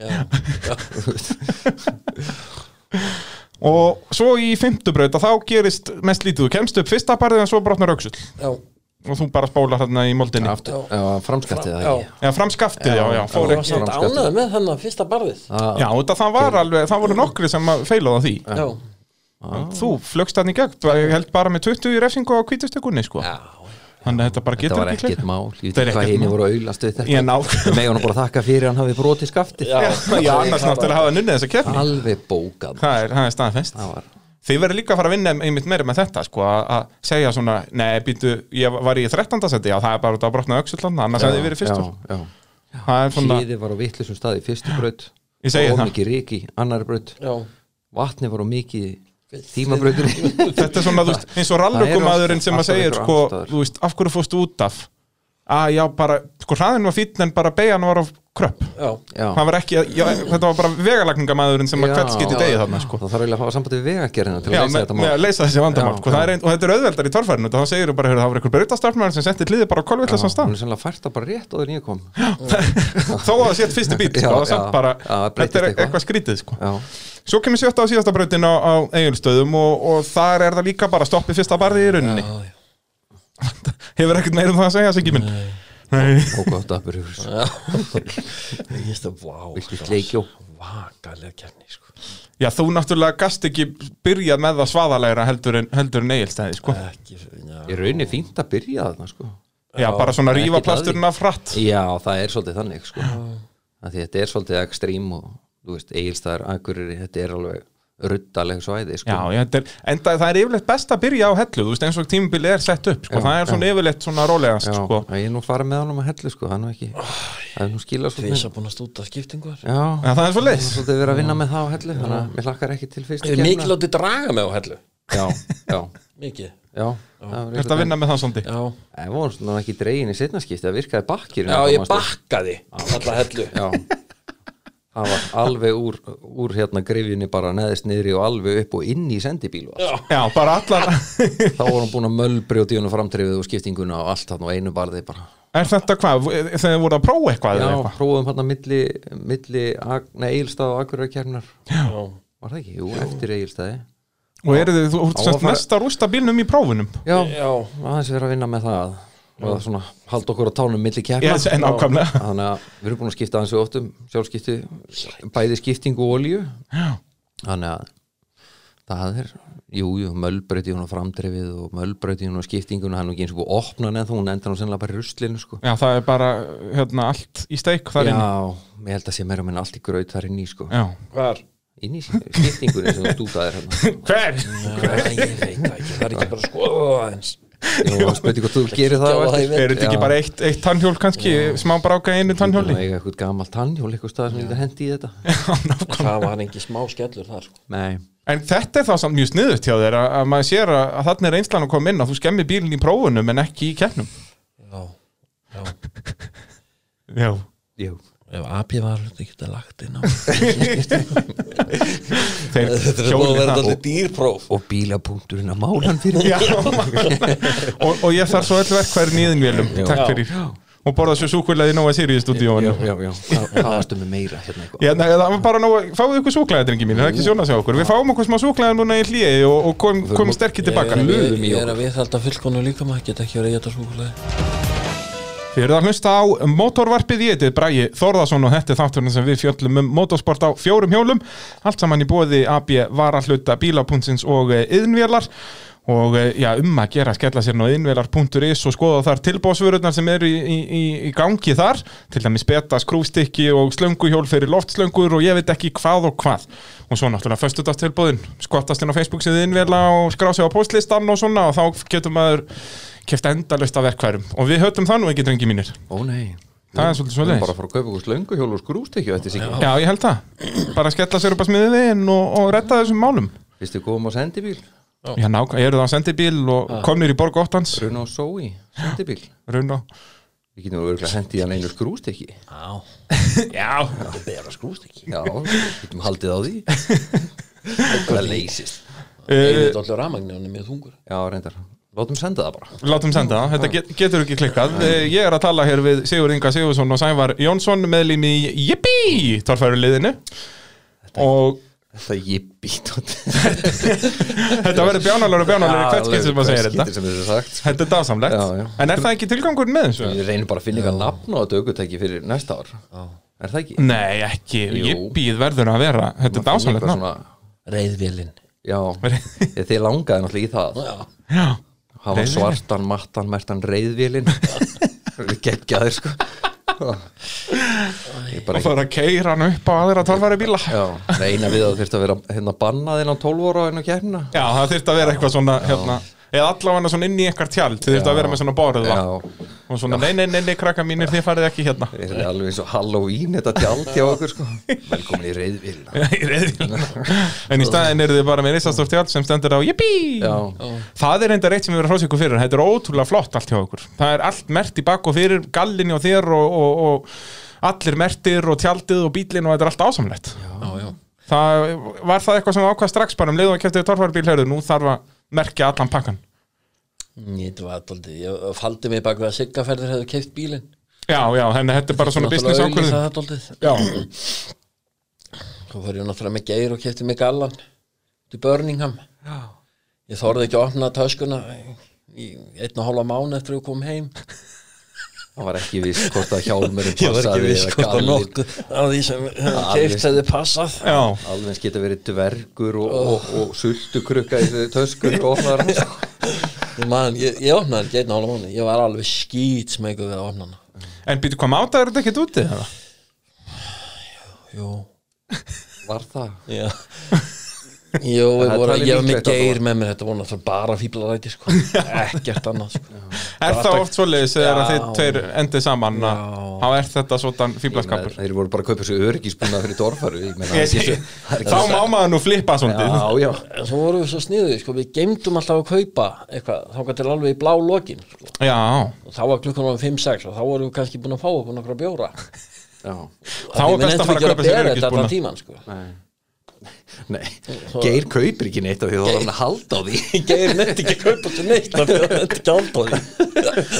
já, [laughs] Og svo í fimmtubraut að þá gerist mest lítið, þú kemst upp fyrsta barðið en svo brotnar auksull já, og þú bara spólar þarna í moldinni. Aftur, já, framskattið það Já. ekki? Já, fram skaftið, já, já, fór það var ekki. samt framskattur. ánægð með þennan fyrsta barðið. Já, þetta það var alveg, það voru nokkri sem feilaði því. Já, Þú flögst hann í gegn, ég held bara með 20 í refsingu á kvítustökunni, sko. Já, Þannig að þetta bara þetta getur var ekki ekkert mál. Ég Þetta er veit hvað henni mál. voru að auðlast við Ég ná þetta með hann bara þakka fyrir að hann hafi brotið skaftið. Já, Já, annars náttúrulega hafa nunnið þessa keppni. Alveg bókað. Það er, er staðfest. Var Þið verður líka að fara að vinna einmitt meira með þetta sko, að að segja svona, nei, býtu ég var í 13. seti, já, það er bara út að brotna öxullanda, annars hefði ég verið fyrstur já, já. Það er svona, hliði var á vitlisum stað í fyrstu Ég já, vatni var á mikið tímabrautinni [laughs] þetta er svona, veist, eins og eru sem að alltaf segir, sko, veist, af hverju fórstu út af? Að já, bara, sko, hraðin var fínn en bara beigjan var á kröpp. Já, já, Það var ekki, já, þetta var bara vegalagningamadurinn sem að hvert skiti degi þarna, sko. Það þarf eiginlega að hafa sambandi við vegagerina til Já, að leysa með, að leysa þessi vandamál Já, sko, það er já. ein, og þetta er auðveldar í torfærinu þá segir þú bara, heyrðu, það var einhver brautastarfmaður sem setti liðið bara á kolvillastan stað. hún er sannlega fært það bara rétt og þegar ég kom. [laughs] Þó að það sétt fyrsti bíl sko, Já, það er samt já, bara, já, það breytist þetta er eitthvað. eitthvað skrítið sko. já, svo kemur sjötta á síðasta brautin á, á eigulstöðum og, og þar er það líka bara stoppið fyrsta barði í rauninni. Já, já. [laughs] hefur ekkert meira um það að segja, Siggi minn. Nei. Og gott Já. ég veist að, vá Viltu sko, sleikjó? Vakalega kefni, sko Já, þú náttúrulega gast ekki byrjað með það svaðalegra heldur en, heldur en eigilstæði, sko. Ekki, já Ég raunin fínt að byrja þarna sko Já, bara svona rífa plasturinn af fratt. Já, það er svolítið þannig sko þetta er svolítið ekstrím og þú veist, eigilstæðar, akkurir þetta er alveg ruddaleg svæði sko. Já, ég, þetta er, enda það er yfirleitt best að byrja á hellu, þú veist, eins og tímabili er sett upp, sko. Já, það er svona yfirleitt svona rólegast, Já, sko. ég er nú farið með honum að hellu sko, hann er ekki það er nú skilað Tvisa svolítið búin að stúta skiptingu þar Já, Já, það er svo það er leiðis. svolítið verið að vinna með það á hellu þannig að mér hlakkar ekki til fyrst Er mikil átti draga með á hellu? Já, já, Mikið? Já það Þetta að vinna með það svolítið. Já, Það voru svona ekki dregin í setnaskipti það virkaði bakkir já ég bakkaði alla hellu Já Það var alveg úr, úr hérna grifjunni bara neðist niðri og alveg upp og inn í sendibíl var. Já, Já, bara allar. [laughs] Þá var hann búin að mölbrjóti honum framtrefið og skiptinguna og allt þarna og einu barði bara er þetta hvað? Þið voru að prófa eitthvað Já, eða eitthvað? prófum hérna milli, milli Egilstað og Akureyrakjarnar já Var það ekki? Jú, eftir Egilstaði Og eru þið, þú ert mest að rústa bílnum í prófunum? Já, Já, aðeins verið að vinna með það og það svona halda okkur á tánum milli Já, kjarnar en ákvæmlega. Þannig að við erum búin að skipta aðeins við óttum sjálfskipti, bæði skiptingu og olíu Já. Þannig að það er, jú, jú, mölbreytti hún á framdrefið og mölbreytti hún á skiptinguna hann er ekki eins og búið að opna neð hún endar hún sennilega bara í ruslinu sko. Já, það er bara, hérna, allt í steik þar inni. Já, ég held að sé meira minn allt í graut þar inn í sko. Já. hvar? inn í skiptingunni sem þú stútaðir hérna. [laughs] Hver? Já, ég bara að spyrir hvort þú gerir það. Er þetta ekki Já. bara eitt, eitt tannhjól kannski, smá bráka í einu tannhjóli? Það er eitthvað gamalt tannhjól eitthvað stað sem þetta hendi í þetta [laughs] Það var ekki smá skellur þar sko. Nei, En þetta er þá samt mjög sniðut hjá þér að, að maður sér að, að þarna er einslan að koma inn að þú skemmir bílinn í prófunum en ekki í keppnum. Já, já [laughs] Já. Ef AP var hluti ekki að lagt inn á [laughs] Þetta er búin að vera alltaf dýrpróf Og bílapunkturinn að málan fyrir Já. [laughs] og, og ég þarf svo öll verkværi nýðinvélum. Takk fyrir. Og borða svo súkulega í Nóa Sirius stúdíóinu. Já, já, já, hvað varstu með meira hérna eitthvað Já, nei, það var bara nóg, fáðu ykkur súklaði, drengi mín, það er ekki sjóna sig okkur. Við fáum okkur smá súklaði núna í hlýi og, og komum kom sterkir tilbaka. Ég er að við- Löðum í ég er að við þetta fullkonu líka maður geta ekki verið að geta súkulega Þið eruð að hlusta á motorvarpið í þetta Bræði Þórðarsson og þetta er þátturinn sem við fjöllum um motorsport á fjórum hjólum. Allt saman í bóði AB varahluta bílapunnsins og yðnvélar og eh, já, um að gera skella sér ná yðnvélar.is og skoða þar tilbóðsvörurnar sem eru í, í, í, gangi þar. Til dæmis beta skrústykki og slönguhjól fyrir loftslöngur og ég veit ekki hvað og hvað. Og svo náttúrulega föstudagstilbóðin skottast inn á Facebook sem yðnvéla og skrá sig á postlistan og svona og þá getur maður keft endalust af verkværum og við höfum það nú ekki drengi mínir. Ó nei. Það er svolítið erum bara að fara að kaupa okkur slönguhjól og skrústekju eftir sig Já, ég held það. Bara skella sér upp að smiðið við og, og retta þessum málum. Við komum á sendibíl Já, nák, ég eru það á sendibíl og komnir í borg óttans? Runa og Sói, sendibíl. Runa Við getum örgulega hendi hann einu skrústekki Já, [laughs] Já, það bera skrúst ekki Já, getum haldið á því. [laughs] Það leysist. Uh, veit allir rafmagni, hann er mjög þungur. Já, reyndar. Látum senda það bara. Látum senda það. Þetta get, getur ekki klikkað. Uh, Ég er að tala hér við Sigur Inga Sigursson og Sævar Jónsson meðlým í Jippi Torfæruliðinu Og Þetta er jippi [laughs] þetta verður bjánalega og bjánalega hvert skipti sem maður segir þetta. þetta er sko. Þetta er dásamlegt. Já, já. En er það ekki tilgangur með þessu? Við reynum bara að finna eitthvað nafn á þetta aukutæki fyrir næsta ár. Er það ekki? Nei, ekki. Jippið verður að vera. Þetta er dásamlegt svona- Reyðvélin Já, ég, þið langaði náttúrulega í það. Já, Já, hafa Reyðvélin. svartan, mattan, mertan reyðvélin [laughs] Við geggjaðir sko. Ég og fara að keira hann upp á aðra torfæri bíla. Já, reyna við að þurft að vera hérna bannað inn á 12 ára inn á kærna Já, það þurfti að vera eitthvað svona hérna, eða allavega svona inn í eitthvað tjald þið þurfti að vera með svona borða. Já, og svona nei, nei, nei, nei, krakka mínir, þið farið ekki hérna. Það er alveg eins og Halloween þetta tjald hjá okkur sko. Velkomin í reyðvél [laughs] Í reiðvíl. en í staðin eru þið bara með risastórt tjald sem stendur á jippi Já, það er enda reitt sem við erum hrósið ykkur fyrir. Þetta er ótrúlega flott allt hjá okkur. Það er allt mert í bakk og fyrir gallinni og þér og, og, og allir mertir og tjaldið og bílinn og þetta er allt ásamlegt. Já, já. Það var það eitthvað sem ákvað strax bara um leiðum að kæfti torfarbíl heyrðu, nú þarf að merkja allan pakkan Ég var aldrei, ég faldi mig bak við að Siggaferðir hefðu keift bílinn. Já, já, henni þetta er bara svona business ákvörðun. Það er Já, Þá fór ég náttúrulega með geir og kefti mig gallan til Birmingham. Já. Ég þorði ekki að opna töskuna í einn og hálfa mánu eftir að ég kom heim Það var ekki viss hvort að [laughs] ekki passaði eða hvort að gallinn. nokkuð af því sem Alveg. keift hefði passað Já, Alveg eins geta verið dvergur og, og, og sultukrukka í þessu töskur og Ég man, ég, ég opnaði ekki einn ála mánu Ég var alveg skýt smegur við að opna hana en býtu hvað máta er þetta ekkert úti? eða? Jú Var það? Já [laughs] Það er voru, ég var með geir það með mér Þetta voru náttúrulega bara fíblaræti sko. [laughs] Ekkert annað sko. Er það oft svoleiðis þegar þið tveir endið saman þá er þetta svona fíblaskapur Þeir voru bara að kaupa sér öryggisbúna fyrir dorfaru það það Þá má maður nú flippa svona Já, já. Svo vorum við svo sniðið sko. Við geymdum alltaf að kaupa eitthvað Þá til alveg í blá lokin sko. Já, Og þá var klukkan alveg 5-6 Og þá vorum við kannski búin að fá okkur nokkra bjóra. Já, Þá er best að fara að kaupa sér þetta nei. Geir kaupir ekki neitt af því þú var hann að halda á því. [laughs] Geir nefndi ekki að kaupa sér neitt af því að Þetta ekki alltaf því.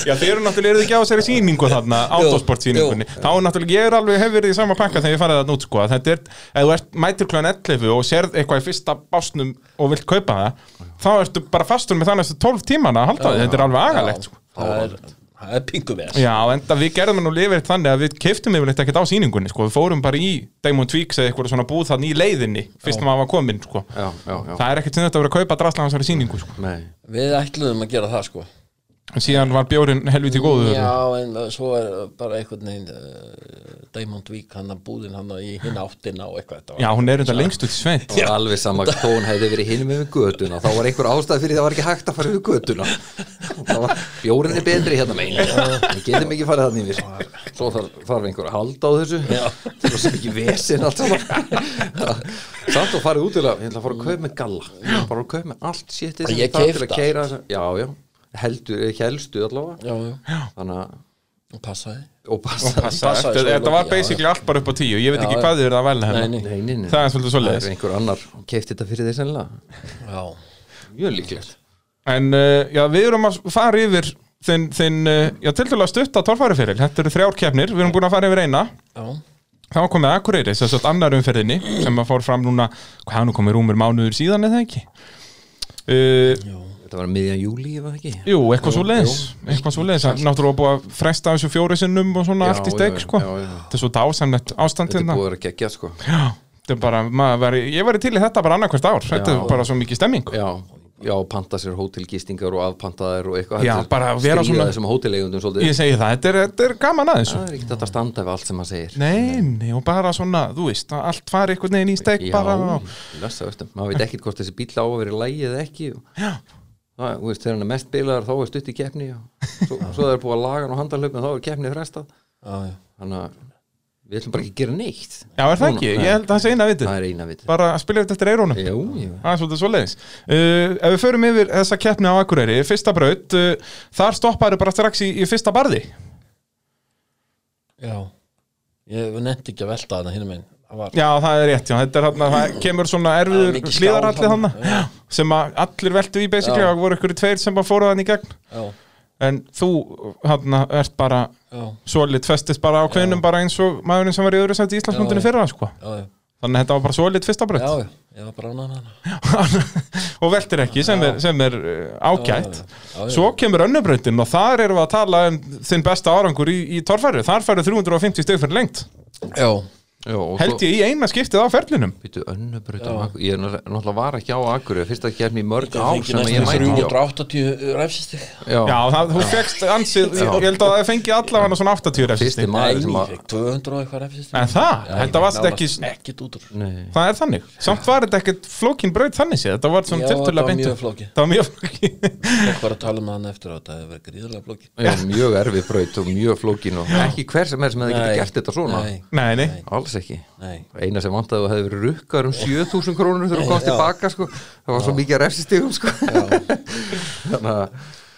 Já, þið eru náttúrulega, eru þið ekki á þessari sýningu þarna, autosport sýningunni? Þá er náttúrulega, ég er alveg, hef verið í sama pakka þegar ég farið þarna út, sko að Þetta er, ef þú ert mætir kljóðan 11 og sérð eitthvað í fyrsta básnum og vilt kaupa það Þá ertu bara fastur með þannig 12 tímana að halda því, þetta er alveg agalegt, sko Það er, pingu ves Já, enda við gerðum nú lifið þannig að við keiftum yfirleitt ekkert á sýningunni, sko. Við fórum bara í Diamond Tweaks eða eitthvað svona búð þannig í leiðinni, fyrst maður var kominn, sko. Já, já, já. Það er ekkert sem þetta að vera að kaupa drasla hans sýningu, sko. Nei, Við ætluðum að gera það sko En síðan var bjórin helviti góður Já, en svo er bara einhvern veginn uh, Diamond Week, hann að búðin hann í hinn áttina og eitthvað þetta var- Já, hún er enda lengst út í sveit. Var alveg sama hún hefði verið hinn með götuna. Þá var einhver ástæð fyrir það var ekki hægt að fara við götuna. Það var bjórin er betri hérna megin. Við getum ekki farið þannig yfir. Svo þarf, þarf einhver að halda á þessu. Það var svo mikið vesin allt samt og farið út til að ég ætla að fara að kaupa með galla. Bara að kaupa með allt séttið Heldur, ekki helstu allavega. Já, já, þannig að og passaði. Og passa, Passa, Passaði eftir, svo þetta var lengi, já, basically allt bara upp á tíu. Ég veit ekki hvað þið eru að velja Nei, hérna. Nei, Nei, nei, nei. Það er svolítið svoleiðis. Það er einhver annar. Keift þetta fyrir þeir sennilega. Já. Mjög líklegt. En uh, já, við erum að fara yfir þinn, þinn uh, já, til dæla stutta torfæriferil þetta eru þrjár keppnir, við erum búin að fara yfir eina. Já, það var komið Akureyri, þess að annar umferðinni sem að fór fram núna, hvað hann komið rúmur mánuður síðan eða ekki? Uh, Þetta var miðjan júli, ég var ekki? Jú, eitthvað svo leis eitthvað svo leis, náttúrulega búið að fresta þessu fjóri sinnum og svona Já, allt í steg sko. þetta er svo dásamlegt ástand Þetta er hérna. búið að vera geggjað sko. Já, þetta er bara, veri, ég væri til í þetta bara annarkvært ár, þetta Já. er bara svo mikið stemming. Já, já, panta sér hótelgistingar og afpantaðir og eitthvað. Já, Þetta bara vera stríða svona- þessum hótelegundum svolítið. Ég segi það, þetta er, þetta er gaman að þessu. Það er ekki þetta að standa við allt sem maður segir. Nei, nei, og bara svona, þú veist, að allt fari einhvern veginn í steg Já, maður veit ekkert hvort þessi bíl á að vera í lægi eða ekki það, þú veist, þegar hann er mest bilaðar þá er stutt í keppni og svo, svo það er búið að laga hann og handahlaupin þá er keppni frestað. Þannig að við ætlum bara ekki að gera neitt. Já er það Núna, ekki, nei. ég held að það sé eina vitið. Það er eina viti Bara að spila þetta eftir eirónum Jú, jú. Það er svolítið svoleiðis. Uh, Ef við förum yfir þessa keppni á Akureyri Fyrsta braut, uh, þar stopparu bara strax í, í fyrsta barði. Já. Ég nefndi ekki að velta þarna hinum einn Það var Já, það er rétt, já, þetta er hann það kemur svona er erfiður þarna. hann sem að allir veltu í basically og voru ykkur tveir sem að fóru hann í gegn. Já, en þú hann ert bara já, solid festist bara á kveðnum bara eins og maðurinn sem var í öðru sætti í Íslandsmundinu fyrra sko. já, já. Þannig að þetta var bara solid fyrsta braut. Já, já, ég var bara með hana [laughs] og veltir ekki sem er, sem er uh, ágætt. Já, já, já. svo kemur önnubrautin og þar erum við að tala um þinn besta árangur í, í torfæri þar færðu 350 steg fyrir lengt Já, Já, held ég í eina skiptið á ferlinum. Býtu á Ég er náttúrulega- var ekki á Akureyri. Fyrsta kefni í mörg það ár sem ég mæti á. 380 ræfsistig Já, já, það, þú fegst ansið, ég held að það fengi allavega svona 80 fyrsti refsistig Nei, maður sem ég að fekk 200 og eitthvað ræfsistig en það, þetta varst ekki það er þannig, samt var þetta ekkert flókin braut þannig séð, þetta var svona Já, tiltölulega þetta var mjög upp. flókið. það var mjög flókin Fólk var að tala um hann eftir að þetta hefur verið gríðarlega flóki já, mjög erfið braut og mjög flókin og ekki hver sem er sem hefði Alls ekki. Nei. Eina sem vantaði að hefði verið rukkar um 7000 krónur þegar þú komst tilbaka sko. Það var svo mikið að refsistigum sko. Þannig að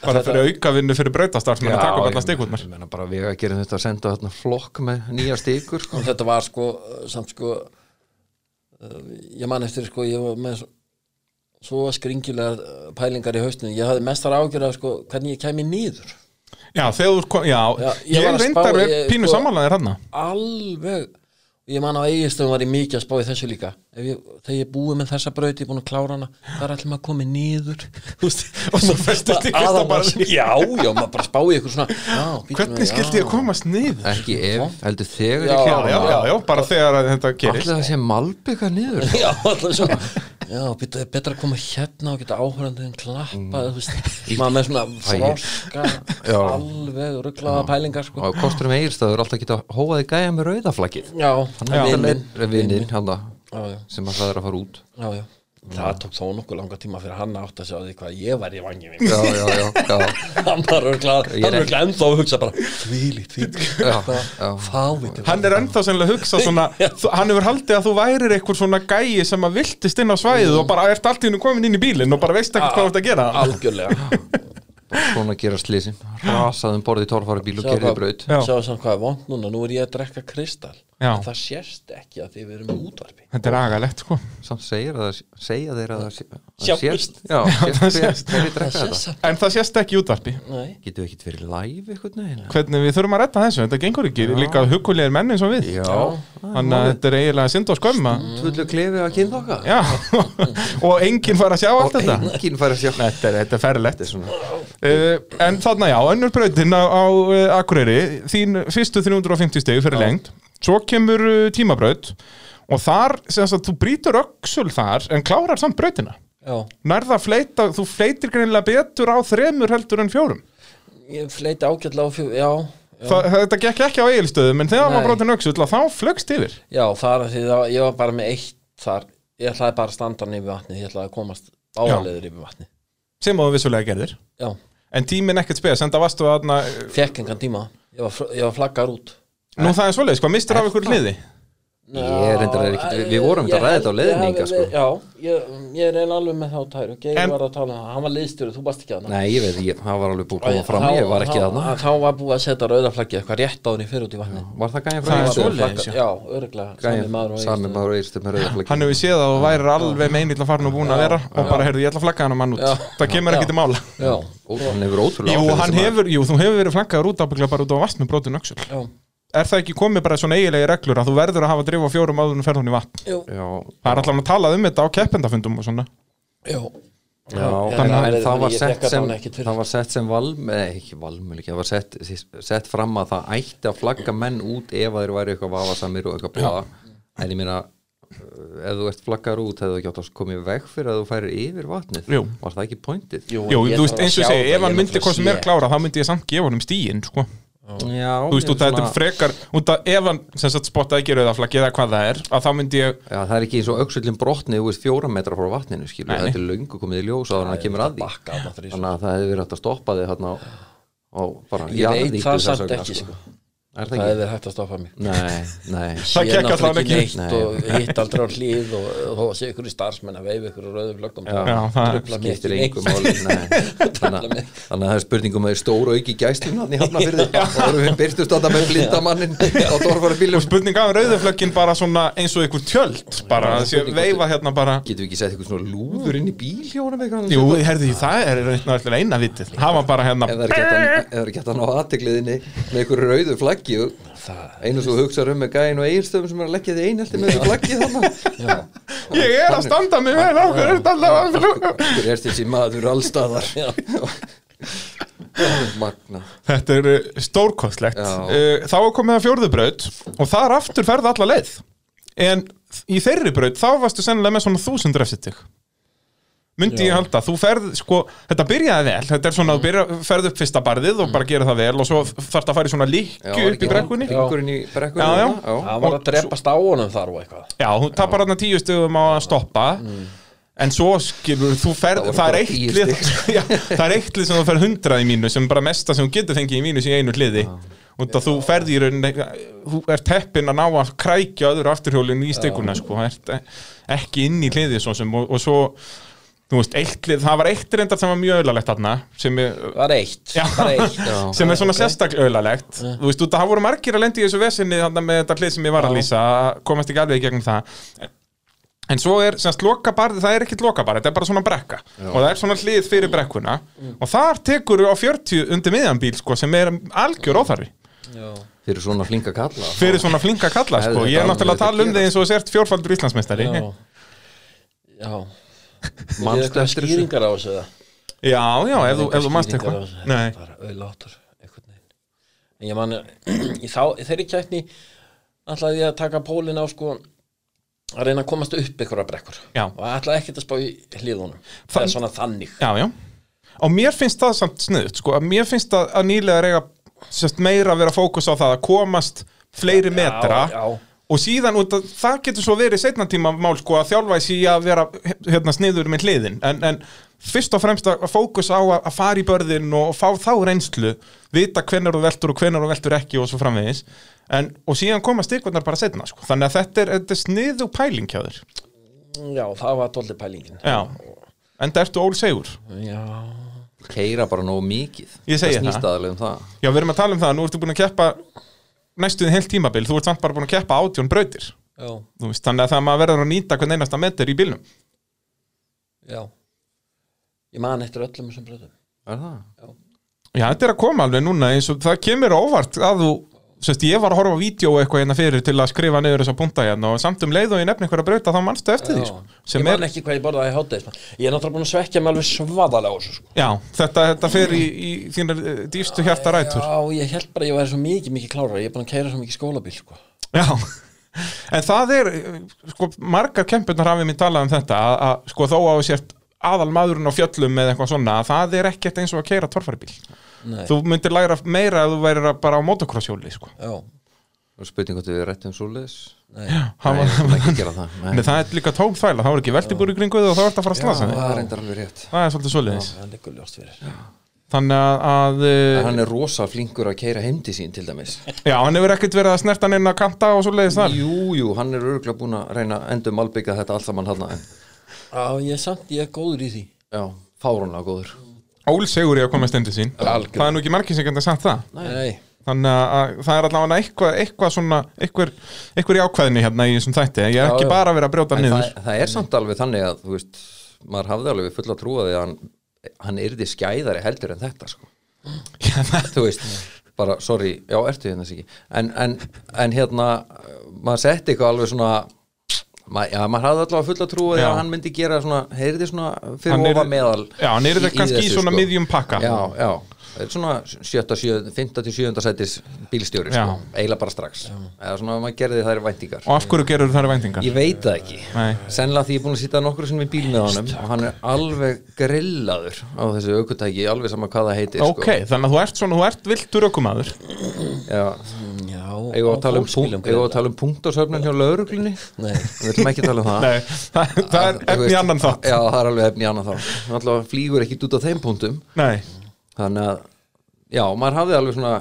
bara fyrir aukavinnu fyrir brautastarsmenn að taka upp alla stikutnar Ég meina bara við að gera þetta að senda þarna flokk með nýja stikur sko. Og [laughs] þetta var sko, samt sko uh, Ég man eftir sko, ég var með svo, svo skringilega uh, pælingar í haustinu Ég hafði mestar ágjörða sko, hvernig ég kæmi nýður já, þegar þú kom, já, Já, ég ég, var að spá- reyndar ég, pínu sko- samanlæðir hann Alveg ég man á eiginstöðum var ég mikið að spá í þessu líka. Ef ég, þegar ég búið með þessa braut, ég er búin að klára hana það er allir maður komið niður. [laughs] Þú veist, Og svo festist í fyrsta barði. já, já, maður bara spá í ykkur svona já, Hvernig skildi ég að komast niður? ekki ef, heldur þegar Já, ég klára já, já, já, bara þegar að þetta gerist. Allir það sé malbygga niður? Já, alltaf svo já, betra, betra að koma hérna og geta áhörandinn klappa þú veist, maður með svona froska Já. alveg rugglaða pælingar sko. og kosturum eigirstaður alltaf geta hóaði gæja með rauðaflaggið já, þannig að vinnin. þetta vinnin hann já, já, sem að það er að fara út. Já, já. það tók þó nokkuð langa tíma fyrir hann að átt að sjá því hvað ég var í vangin já, já, já, já, [laughs] hann var rugglaða ennþá að hugsa bara þvílít, þvílít Hann er ennþá sennilega að hugsa [laughs] svona Hann hefur haldið að þú værir einhver svona gæi sem að viltist inn á svæðið og bara ert allt í hennu komin inn í bílinn og bara veist ekkert hvað þú ert að gera? Algjörlega [laughs] svona gera slísin rasaðum borðið í torfari bíl og Sjá gerði hvað- braut. Já. Sjáðu samt hvað er vond núna, nú er ég að drekka kristall. Það sést ekki að þið verum með útvarpi Þetta er agalegt sko. Samt segir að segja þeir að já, er samt En það sést ekki útvarpi. Nei, getur við ekkert verið live eitthvað neginn Hvernig við þurfum að redda þessu, þetta gengur ekki. Líka hugulegir menn eins og við. Já, Þannig að þetta er eiginlega synd og skömma tvöldu klefi að kynna okkar. Já, [laughs] og enginn fara að sjá allt þetta. enginn fær að sjá. Þetta er, þetta er ferlegt. Þetta er svona uh, En þarna já, önnur brautin á, á uh, Akureyri. Þín fyrstu 350 stegu fyrir lengt Svo kemur uh, tímabraut Og þar, sem sagt, þú brýtur öxul þar En klárar samt brautina. Já, Nærða að fleita, þú fleitir greinilega betur á þremur heldur en fjórum. Ég fleiti ágætlega á fjó Já, já, Þa, Þetta gekk ekki á eigilstöðum En þegar Nei. maður brotin öxull að Þá flögst yfir. Já það er því að ég var bara með eitt þar. Ég ætlaði bara að standa yfir vatni Ég ætlaði að komast áleður yfir vatni Sem þú vissulega gerðir. Já, En tíminn ekkert spes, en það varstu að fekk engan tíma. Ég var, fr- ég var flaggar út. Nú það er svoleiðis, hvað mistur af ykkur hliði? Ég er reyndar ekkert- við- við vorum þetta að ræða þetta á leiðinni hingað, sko. Já, ég, ég er eiginlega alveg með þá tæru. Geir En- var að tala um það, hann var liðstjóri, þú varst ekki að nei, ég veit, ég, það var alveg búið að koma fram. ég var ekki að Þá var búið að setja rauðaflaggi eitthvað rétt áður í fyrir út í vatni var það Það frá er svoleiðis, já. Örglega, sami maður og sami Egilsstöðum. maður og eirstum með rauðaflaggi Hann hefur séð að þú værir alveg með einill að fara nú búin að vera. Og bara, heyrðu, ég ætla að flagga hann mann út. Það kemur ekki til mála. Já, hann hefur ótrúlega Jú, hann hefur, jú, þú hefur verið flaggaður út ábygglega bara út á vast með brotin öxul já, Er það ekki komið bara svona eiginlega reglur að þú verður að hafa drif á fjórum áður en ferð hún í vatn? Jú, já, Það er alltaf að tala um þetta á keppendafundum og svona. Já. Já, þannig að ég- það var sett sem það var sett sem valm, eða ekki valmölik það var sett, sett fram að það ætti að flagga menn út ef þeir væri eitthvað vafasamir og eitthvað bláða en ég meina uh, ef þú ert flaggar út hefðu ekki átt að komið veg fyrir að þú færir yfir vatnið? Jú. var það ekki pointið? Jú, Jú, þú veist, eins og segi, það, ef hann myndi hvað sem er klára þá myndi ég samt gefa honum stíin, sko Já, Þú veist, út að þetta er frekar, út að ef hann sem sagt spotta ekki rauðaflaggi eða hvað það er að þá myndi ég, Já, það er ekki eins og auksullin brotni þú veist fjóra metra frá vatninu skilur Nei, þetta er löngu komið í ljós að kemur að því. þannig að það hefði verið hægt að stoppa þig hérna á, á bara Ég veit það samt ekki, sko Er Það það hefði hægt að stoppa mig. Nei, nei. [laughs] Það Sé gekk allavega ekki. neitt Nei. og hitt aldrei á hlýð og að sé ykkur í starfsmenn að veifa ykkur á rauðum flöggum skiptir máli nei. [laughs] þannig, að- það er spurningum að það er stór auki gæslun hann í hafnafyrði og það eru við byrstust að það með blindamannin á og spurning af rauðaflöggin bara svona eins og ykkur tjöld bara, að sé veifa hérna bara. Getur við ekki sett eitthvað svona lúður inn í bíl Jú, herði, og einu svo hugsa um með gæin og eigilstöfum sem er að leggja þig einhelti með þessu flaggi þannig Ég er að standa mig vel á hverju standa hver er þessi maður allstaðar magna. Þetta er uh, stórkostlegt. Uh, Þá er komið að fjórðubraut og þar aftur ferði alla leið. En í þeirri braut þá varstu sennilega með svona þúsund refsittig Myndi ég halda, þú ferð sko, þetta byrjaði vel, þetta er svona að byrja, ferð upp fyrsta barðið og bara gera það vel og svo þarf það að fara í svona líkju upp í brekkunni. Já, Fingurinn í brekkunni Já, já. Það var að drepast á honum þar og eitthvað. Hún tapar þarna tíu stöðum á að stoppa. En svo skilur þú ferð, Það það, er bara eitt tíu lið [laughs] já, Það er eitt lið sem þú ferð hundrað í mínu sem bara mesta sem þú getur fengið í mínus í einu hliði að þú ferð í rauninni Þú ert heppinn að ná að krækja öðru afturhjólinu í stikuna sko, ert ekki inn í hliði svo sem og, og svo Þú veist, eitt lið, það var eitt reyndar sem var mjög auðalegt þarna sem er, var eitt, Já. bara eitt Já. [laughs] sem er svona sérstaklega auðalegt Þú veist, það voru margir að lendi í þessu vesinni þarna með þetta hlið sem ég var að lýsa komast ekki alveg í gegnum það. En svo er, semst, lokabarði, það er ekkit lokabarði, þetta er bara svona brekka. Og það er svona hlið fyrir brekkuna. Og þar tekur á 40 undir miðjan bíl sko, sem er algjör óþarfi. Já, fyrir svona flinka kalla. Fyrir svona flinka kalla sko. ég er náttúrulega að tala um þig eins og þú sért fjórfaldur Íslandsmeistari. Já. [laughs] já, Já Manstu eftir þessu? skýringar á þessu eða? já, ef þú, ef þú á eitthvað. Nei. Bara veginn En ég man, [clears throat] í, þá, í þeirri kætni ætlaði ég að taka pólinn á sko að reyna að komast upp einhverja brekkur Já. og ætlaði ekkert að spá í hlýðunum það er svona þannig já, já og mér finnst það samt sniðut sko. að mér finnst að, að nýlega reyga sérst, meira að vera fókus á það að komast fleiri metra já, og síðan út að það getur svo verið setna tíma mál sko að þjálfa í að vera hérna sniður með hliðin. En, en fyrst og fremst að fókus á að, fara í börðin og fá þá reynslu vita hvenar þú veltur og hvenar þú veltur ekki og svo framvegis. En, og síðan koma stikvarnar bara setna sko. þannig að þetta er, þetta er sniðu pæling hjá þér. Já, það var dóldi pælingin. Já, en það ertu ól segur já, keira bara nógu mikið. Ég segi það það. um það. Já, við erum að tala um það, nú ertu búin að keppa næstuðin heilt tímabil, þú ert samt bara búin að keppa átjón brautir. Já, Þú veist, þannig að það maður verður að nýta hvern einasta meter í bílnum. Já. Ég man eftir öllum þessum bröðum er það? Já, þetta er að koma alveg núna eins og það kemur á óvart að þú Sest, ég var að horfa á vídeo eitthvað hérna fyrir til að skrifa niður þessa punta hérna og samt um leið og ég nefni einhverja brauta þá manstu eftir því sko. ég man ekki hvað ég borðaði í hátæðis ég er náttúrulega búin að svekja mig alveg svadalega á þessu sko. já, þetta, þetta fer í, í þínar eh, dýfstu hjarta rætur já, ég held bara að ég væri svo mikið, mikið klára ég er búin að keira svo mikið skólabíl sko. Já, en það er sko, margar kempunar hafið mér talað um þetta að, að sko aðal maðurinn á fjöllum eða eitthvað svona að það er ekkert eins og að keira torfaribíl Nei, þú myndir læra meira ef þú værir að bara á motocrossjóli sko. já, og spurning hvort við svoleiðis. Nei. Hann Nei, var- við skulum ekki gera það. Nei, Nei, það er líka tóm þvæla, þá er ekki veltibúri kringu þig og þá ert að fara að slasa þig. það er reyndar alveg rétt. Það er svolítið svoleiðis. Það liggur ljóst fyrir. Þannig að, að En uh, hann er rosa flinkur að keira heimdi sín til dæmis. Já, hann hefur ekkert verið að snerta neina kanta og svoleiðis þar. Jú, jú, hann er örgulega búin að reyna að endum albyggja þetta allt saman hann en já, ég er samt, ég er góður í því. Já, fárunlega góður Ól segur ég að koma stendur sín. Algjörlega. það er nú ekki margir sem geta sagt það. Nei, þannig að, að það er allavega eitthvað, eitthvað svona eitthvað, eitthvað í ákvæðinni hérna í þessum þætti. Ég er Já, ekki já. bara að vera að brjóta En niður. það, það er samt alveg þannig að þú veist, maður hafði alveg fulla trúa því að hann, hann yrði skæðari heldur en þetta sko. [laughs] þú veist, bara, sorry já, ertu hérna sig en, en, en hérna, maður setti eitthvað alveg svona ma, já, maður hafði allavega fulla Já. að hann myndi gera svona, heyrði svona fyrir ofa meðal já, hann er þetta kannski í þessu, svona sko. miðjum pakka já, já, svona fymta til sjöunda sætis bílstjóri, sko, eiginlega bara strax. Eða svona maður gerði þær væntingar. Og af hverju gerur þær væntingar? Ég veit það ekki. Nei. Sennilega því ég er búin að sitja nokkur sem við bíl með honum. Og hann er alveg grillaður á þessu aukutæki, alveg sama hvað það heitir ok, þannig að þú ert svona, þú ert viltur sko. Já, já eigum við að tala um, að tala um punktasöfnun hjá lauruglunni nei, Við ætlum ekki að tala um það. Nei, það, það er efni annan þátt. Já, það er alveg efni annan þátt Þannig að, já, maður hafði alveg svona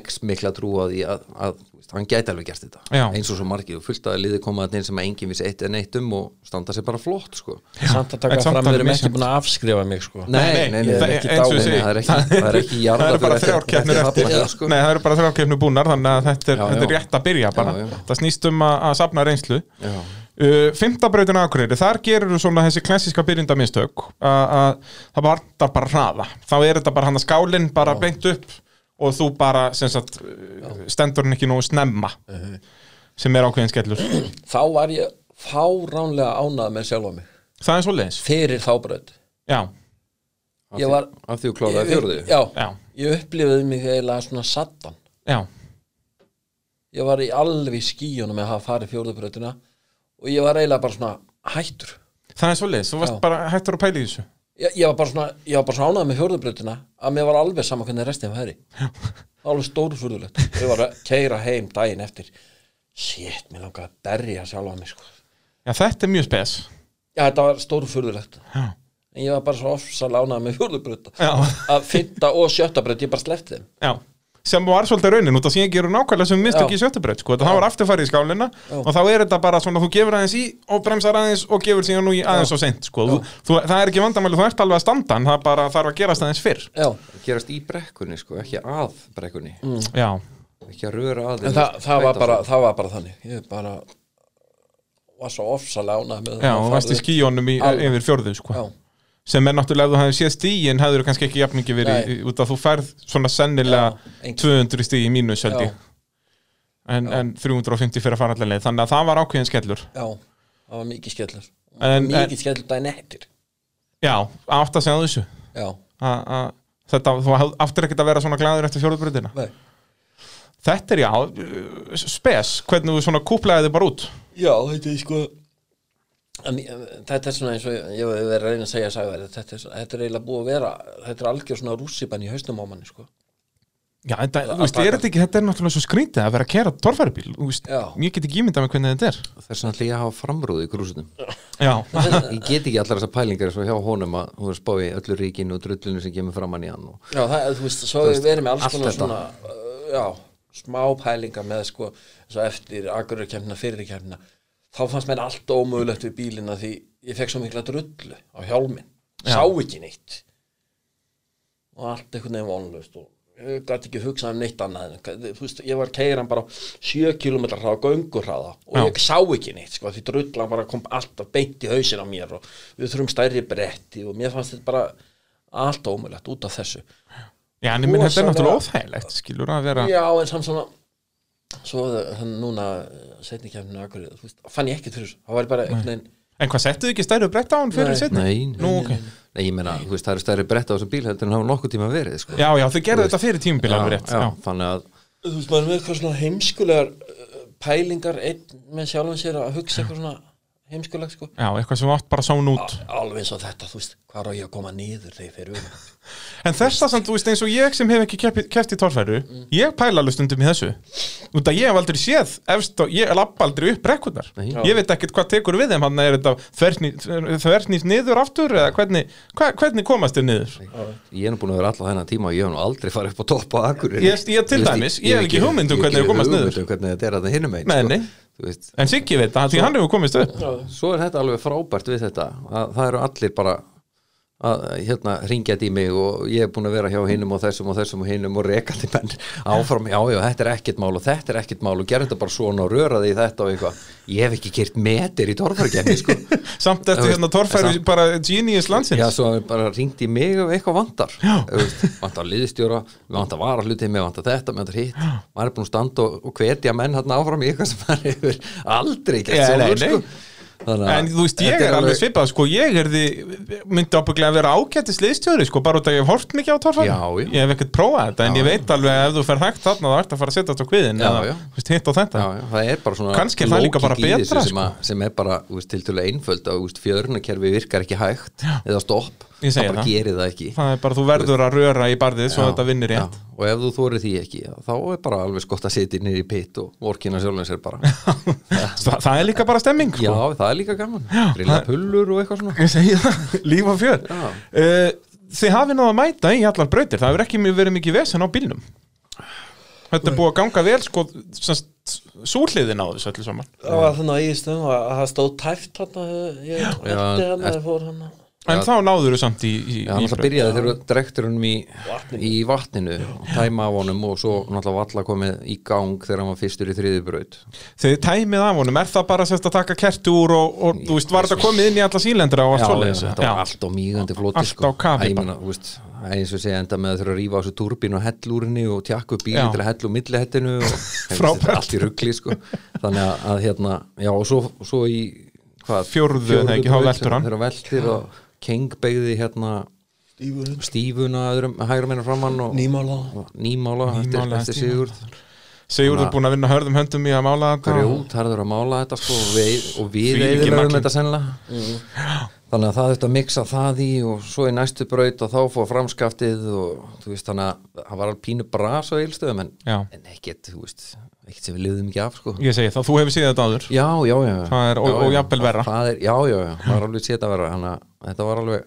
x mikla trú á því að, að veist, hann gæti alveg gert þetta Já. eins og svo margir og fullt að liði koma að sem að enginn vissi eitt en eitt um og standa sér bara flott sko. samt að taka fram við erum ekki búin að afskrifa mig sko Nei, nei, nei, það- nei, ekki eins og ég dáin, það er ekki, það er ekki það jarðað eru bara fyrir þrjár keppnir eftir sko. Nei, það eru bara þrjár keppnir búnar þannig að þetta er, Já, þetta er já. rétt að byrja bara Já, já. það snýst um að, að safna reynslu Já. Uh, Fymtabrautin Akureyri, þar gerur þú svona þessi klassíska byrjindamistök að að það vantar bara hraða. Þá er þetta bara hann að skálinn bara beint upp og þú bara sagt, uh, stendur hann ekki nógu snemma sem er ákveðin skellur. [clears throat] Þá var ég fáránlega ánað með sjálfa mig. Það er svo leiðis fyrir þá braut. Já, Ég var- af því þú kláraði fjörðu já, já, ég upplifiði mig eiginlega svona sattan. Já. Ég var í alveg skíunum með að hafa farið fjórðubrautina og ég var eiginlega bara svona hættur. Það er svo leiðis, þú varst Já. bara hættur að pæla í þessu. Ég, ég var bara svona, ég var bara svona ánað með fjórðubrautina að mér var alveg sama hvernig restin færi alveg stórfurðulegt. Ég var að keira heim daginn eftir. Shit, mér langaði að berja sjálfa mig sko. já, þetta er mjög spes. Já, þetta var stórfurðulegt. Já, en ég var bara svo ofsal ánað með fjórðubrauta já, að fynda og sjötta braut, ég bara sleppti þeim. Já sem var svolítið raunin út af síðan gerur nákvæmlega sem mistök Já. í sjöttubraut sko, það var afturfærið í skálina og þá er þetta bara svona þú gefur aðeins í og bremsar aðeins og gefur síðan nú í aðeins og seint sko. þú, þú, það er ekki vandamæli, þú ert alveg að standa en það bara þarf að gerast aðeins fyrr. Já, gerast í brekkunni, sko, ekki að brekkunni. Já, ekki að röra að en það, það, var bara, það var bara þannig. Ég bara var svo ofsal ánað með já, að og varst í skíjónum yfir fjórðu sko. Sem er náttúrulega ef þú hefði séð stíin hefur kannski ekki jafn mikið verið í- út að þú færð svona sennilega Já, einhver- 200 stíi mínus held ég. En, en 350 fyrir að fara allar leið. Þannig að það var ákveðin skellur. Já, það var mikið skellur. En- Mikið skellur daginn eftir. Já, átt að segja þessu. A, a, þetta, þú áttir ekkert að vera svona glæður eftir fjóruðbröðina nei. Þetta er já, spes. Hvernig þú svona kúplaði þið bara út? Já, þetta er sko en, eh, Þetta er svona eins og ég hef verið að reyna að segja sagði, þetta, er, þetta er eiginlega búið að vera þetta er algjör svona rússipann í hausnum á manni sko. Já, þetta, Að þú veist, er þetta ekki, þetta er náttúrulega svo skrítið að vera að kera torfæribíl, þú veist, Já. ég get ekki ímyndað með hvernig þetta er. þess vegna ætla ég að hafa framrúð í grúsunum Já, ég get ekki allar þessar pælingar svo hjá honum að hún er spáði öllu ríkinu og drullinu sem kemur framann í hann og Já, það, þú veist, svo við verið með alls konar þetta. svona uh, já, smá pælingar með sko, svo eftir agururkemna, fyrirkemna þá fannst mér allt ómögulegt við bílina því ég fekk svo mikla drullu á hjálminn, Já. sá ekki neitt og allt einhvern veginn vonlust og ég gæti ekki hugsað um neitt annað veist, ég var keiran bara á 7 km hraða göngurhraða og Já. ég sá ekki neitt sko, því drullan bara kom alltaf beint í hausin á mér og við þurfum stærri bretti og mér fannst þetta bara allt ómögulegt út af þessu já, en ég minn, þetta er náttúrulega óþægilegt, skilur að vera, Já, en samt svona svo hann núna setni kemni akkur, þú veist, fann ég ekkert fyrir þessu það var bara einhvern veginn en hvað settuðu ekki stærri brett á hann fyrir setni? nei, Nú, ok. nei, ég meina, þú veist, það eru stærri brett á þessum bíl heldur en hafa nokkuð tíma verið sko. Já, já, þau gerðu þetta fyrir tímubíl alveg rétt, já, já. þannig að þú veist, maður er með eitthvað svona heimskulegar uh, pælingar einn með sjálfum sér að hugsa eitthvað svona heimskulegt sko Já, eitthvað sem átt bara són út. alveg eins og þetta, þú veist, hvað á ég að koma niður þegar ég fer um En þessa samt, þú veist, eins og ég sem hef ekki keppt, keppt í torfæru, ég pæla alveg stundum í þessu. Út að ég hef aldrei séð, efst og ég lappa aldrei upp brekkurnar. Nei. Ég veit ekkert hvað tekur við þeim, hann er þetta þvernýst niður aftur eða hvernig, hva, hvernig komast þér niður? ég er nú búin að vera alla þennan tíma og ég hef nú aldrei farið upp á topp á akkur Ég- ég til dæmis, ég hef ekki hugmynd um hvernig þeir komast niður. um hvernig En Siggi veit það, því hann hefur komist upp. svo er þetta alveg frábært við þetta að það eru allir bara að hérna ringjað í mig og ég er búin að vera hjá hinnum og þessum og þessum og hinnum og rekandi menn áfram, já já, þetta er ekkert mál og þetta er ekkert mál og gerði þetta bara svona og röraði í þetta og eitthvað, ég hef ekki gert metir í torfarkefni sko [laughs] Samt eftir hérna torfæru bara genius landsins. Já, svo bara ringt í mig ef eitthvað. Þú veist, vantar liðstjóra, við vantar varahluti mig vantar þetta, mig vantar hitt maður er búin að standa og, og hvetja menn hérna áfram í eitthvað sem maður hefur aldrei gert Já, nei, sjálfur, nei. sko. Að En þú veist, ég er alveg svipað, sko, ég er því, myndi ábygglega að vera ágættis liðstjóri, sko, bara út að ég hef hort mikið á já. Ég hef ekkert prófað þetta, en Já, ég veit alveg að ef þú fer hægt þarna, þá ert að fara að setja þetta á kviðin, eða, veist, hitt og þetta. Já, já, það er Kannski líka bara betra, sem, sko. sem er bara, til tölu einföld að, fjörunarkerfi virkar ekki hægt eða stopp, Ég segi það bara það. gerir það ekki Það er bara, þú verður að röra í barðið svo Já, þetta vinnir já. rétt. og ef þú þorir því ekki, já, þá er bara alveg skott að sitja niður í pitt og vorkina sjálfum sér bara [laughs] Það, það er líka bara stemming, sko. Já, það er líka gaman, grilla pullur og eitthvað svona Ég segi það, [laughs] líf og fjör. Já. Uh, þið hafið náða að mæta í allar brautir, það hefur ekki verið mikið vesen á bílnum. Þetta er búið að ganga vel, sko, súliðin á þessu öllu saman. það var þannig að ég stöðum að að það stóð En þá náður þú samt í, í, Já, það byrjaði þegar hann í, Vatninu. í vatninu tæma af honum og svo náttúrulega valla komið í gang þegar hann var fyrstur í þriðubraut Þegar tæmið af honum, er það bara sérst að taka kerti úr og, og þú veist, var þetta komið inn í alla sílendra og allt svoleiðis? þetta var allt á mýgandi flóti Allt sko. á kafi Æ, ég bara. meina, þú veist, eins og segja enda með að þurfa að rífa á þessu turbín og hell úr henni og tjakka upp Já. bílinn til að hella úr millihettinu og [laughs] allt í ruggli sko. þannig að, að hérna já og svo, svo í hvað, Fjórðu, eða ekki, King beigði hérna Stífurinn stífuna öðrum hægra meina framann og Nýmála og nýmála, eftir, Nýmála eftir stífuna. Sigurd Sigurður búin að vinna hörðum höndum í að mála þetta grjót, harður að mála þetta sko, og við, og við nagli. þetta sennilega þannig að það þurfti að mixa það í og svo í næstu braut og þá fór framskaftið og þú veist þannig að það var alveg pínu bras á eilstöðum en, Já. en ekkert, þú veist, ekkert sem við liðum ekki af sko. Ég segi það, þú hefur séð þetta áður. Já, já, já, Það er- og- já, og já. jafnvel verra. það er, já, já, já, það var [laughs] alveg sétt að vera þannig að þetta var alveg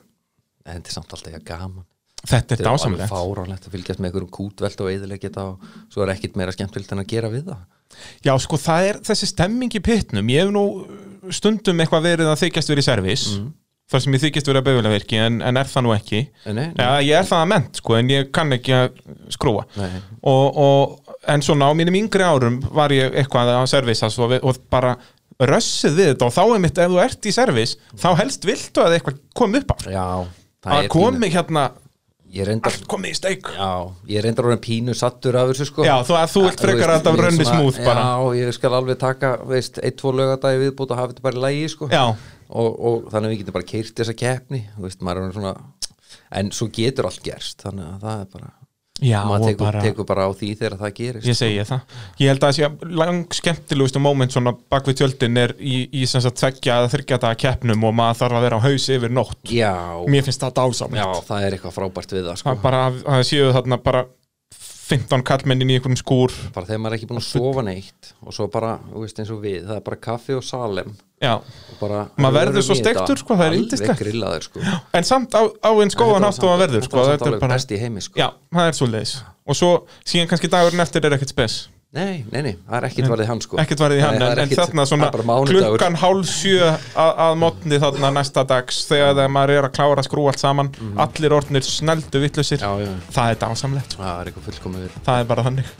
þetta er samt alltaf ekki gaman. Þetta er þetta er alveg dásamlegt. fáránlegt að fylgjast með einhverjum kútvelt og eðilegja þetta og svo er ekkert meira skemmtilegt en að gera við það. Já, sko, það er þessi stemming í pittnum Ég hef nú stundum eitthvað verið að þykjast verið í servis þar sem ég þykist verið að beigulaverki en, en er það nú ekki? Nei, nei. Já, ég er það að ment, sko, en ég kann ekki að skrúa og, og, En svona á mínum yngri árum var ég eitthvað að servisas og, og bara rössið við þetta. Og þá er mitt ef þú ert í servis þá helst viltu að eitthvað kom upp á. Já, Það að komi hérna reyndar, allt komið í steik. Já, ég reyndar orðin pínu sattur af þessu sko. Já, þú, þú vilt frekar að er rönni smúð bara. Já, ég skal alveg taka, veist, eitt, tvo lögadagi viðbútt og hafa þetta bara í lægi sko. Já, og, og þannig að við getum bara keirt þessa keppni veist, svona en svo getur allt gerst þannig að það er bara já maður tekur, bara tekur bara á því þegar það gerist Ég segi það. Ég held að það sé lang skemmtilegustu moment svona bak við tjöldin er í, í sem sagt tveggja eða þryggja daga keppnum og maður þarf að vera á haus yfir nótt. Já, Mér finnst það dásamlegt. Já, það er eitthvað frábært við það sko. bara að að það séu þarna bara 15 kallmennin í einhverjum skúr. Bara þegar maður er ekki búin að sofa neitt og svo bara, þú veist eins og við það er bara kaffi og salem. Já, og bara, Maður verður svo steiktur, sko, það er grillaður sko. en samt á, á eins góðan hátt og að verður sko, þetta er bara bara best í heimi sko. Já, það er svo leiðis Og svo síðan kannski dagurinn eftir er ekkert spes nei, nei, nei, það er ekkit varðið hann sko. ekkert varðið hann, Nei, en, er en ekkit- þarna svona klukkan hálf sjö að, að mótni þarna næsta dags þegar það maður er að klára að skrú allt saman allir orðnir sneldu vittlusir já, já, það er dásamlegt, sko. það er það er bara þannig.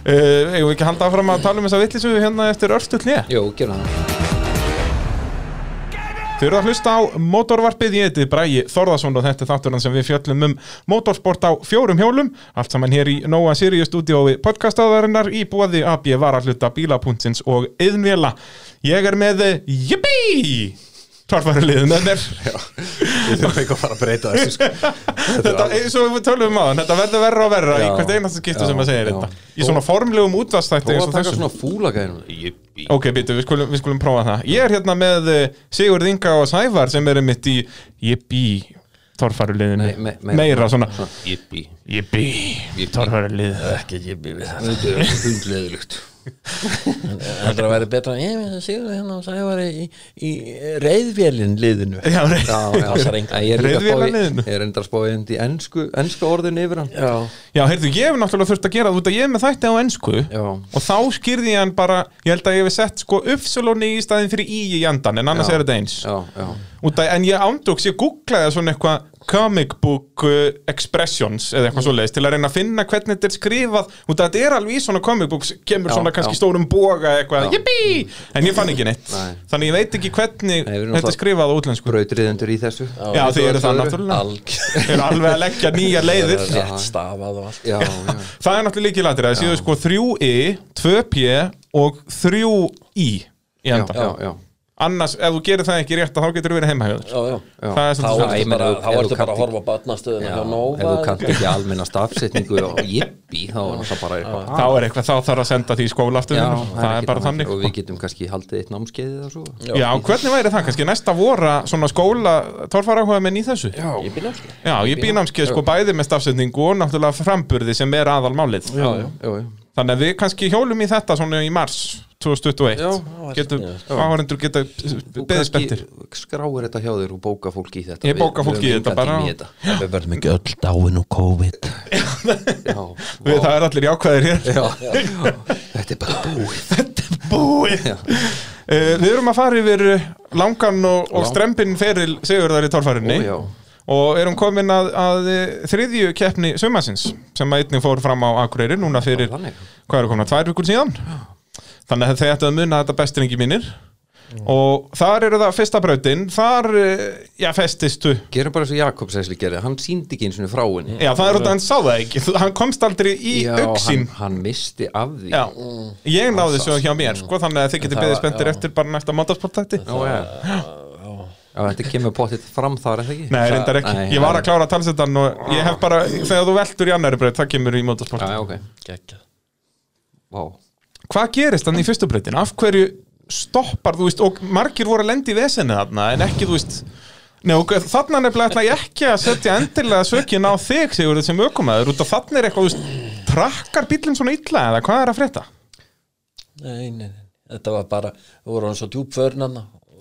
Uh, eigum við ekki að halda áfram að tala um þessa vittlisu hérna eftir örstuð hlið Jú, gerum það Þau eru að hlusta á mótorvarpið, ég heiti Bræi Þorðarsson og þetta er þátturinn sem við fjöllum um mótorsport á fjórum hjólum, allt saman hér í Nóa Sirius stúdíói podcastaðarinnar í búaði AB varahluta bílapunktins og yðnvela. Ég er með Jippi! Tvarfæruliðin, þetta er, Við þurfum ekki að fara að breyta þessu sko. þetta, eins og við tölum um á þetta verður verra og verra í Já. hvert einasta skiptu sem að segja já. þetta. Í svona formlegum útvastætti og taka þessu. svona fúlagæðinu Jippi Ok, býtu, við skulum, við skulum prófa það Ég er hérna með uh, Sigurð Inga og Sævar sem eru mitt í Jippi torfæruliðinu Nei, me- me- Meira svona Jippi Jippi torfærulið ekki jibbi við það er að vera betra ég með það séu hérna og sagði var í, í reyðvélin liðinu Já, Passar engan. Nei, ég er líka að spá í- Reiðvélarliðinu. Ég er enda að spá í í ensku, ensku orðinu yfir hann já, Já, heyrðu, ég hef náttúrulega þurft að gera það út að ég er með þætti á ennsku Já, og þá skýrði ég hann bara ég held að ég hef sett sko uppsölunni í staðin fyrir í í jandan en annars Já. er þetta eins já, já að, en ég ándjóks, ég googlaði svona eitthvað comic book uh, expressions eða eitthvað svoleiðis til að reyna að finna hvernig þetta er skrifað. Út að þetta er alveg í svona comic books kemur Já, svona kannski já. stórum boga eitthvað, Já. jippi, en ég fann ekki neitt. Nei. þannig ég veit ekki hvernig Nei, þetta er skrifað á útlensku. Brautriðendur í þessu. Já, þið eru það náttúrulega. alg Þeir eru alveg að leggja [laughs] nýja leiðir. Rétt stafað og allt. Já, já, Það er náttúrulega líki latir það séu sko 3i, 2p og 3i í já, enda já, já. Annars, ef þú gerir það ekki rétt þá getur þú verið heimahjóður já, já Já. Það er þá ertu meina, bara, ef- ef að horfa á batnastöðuna Já, hjá ef Nova þú kannt ekki almenna stafsetningu og jippi þá er það bara eitthvað. Þá er eitthvað, þá þarf að senda því í skóla aftur Já, það er bara þannig. Og við getum kannski haldið eitt svo. Já, hvernig væri það kannski? Næsta vora svona skóla torfarahuga menn í þessu? Já, ég byrja námskeið. Já, ég býð námskeið sko bæði með stafsetningu og náttúrulega framburði sem er aðal málið já, já, já. Þannig að við kannski hjólum í þetta svona í mars 2021 Já, Getum, áhærendur geta beðið kannski skráir þetta hjá þér og bóka fólki í þetta. Ég bóka við í þetta bara. þetta. við verðum ekki öll dáin og COVID. [laughs] Já, Við, það er allir jákvæðir hér. Já, já. [laughs] Þetta er bara búið. Búið. Já. uh, Við erum að fara yfir langan og, strempin feril Sigurðar í já. Og erum komin að, að þriðju keppni sumasins sem að einnig fór fram á Akureyri núna fyrir, hvað eru komin að tvær vikur síðan. Þannig að þeir ættu að muna þetta bestringi mínir. Og þar eru það fyrsta brautin þar, eh, já, festistu Gerum bara eins og Jakob Sæsli gerði, hann síndi ekki eins og frá henni. Já, það er út að hann sá það ekki. Hann komst aldrei í Já, auksin hann, hann misti af því. Já, ég náði þessu hjá mér sko, þannig að þið getur spenntir já. eftir bara næsta motorsportætti Já, þetta kemur potið fram þar, eða ekki? Nei, reyndar ekki, Nei, ég var að klára talsetan og ég hef bara, þegar þú veltur í annari braut, það kemur í motorsport Já, já, ok. Geggjað. Vá. Hvað gerist þannig í fyrstu brautin? Af hverju stoppar, þú veist, og margir voru að lendi í vesenni þarna, en ekki, þú veist Nei, og þarna nefnilega ætla ég ekki að setja endilega sökin á þig, Sigurður, sem ökumæður, út af þarna er eitthvað, þú veist, trakkar bílinn svona illa, eða hvað er að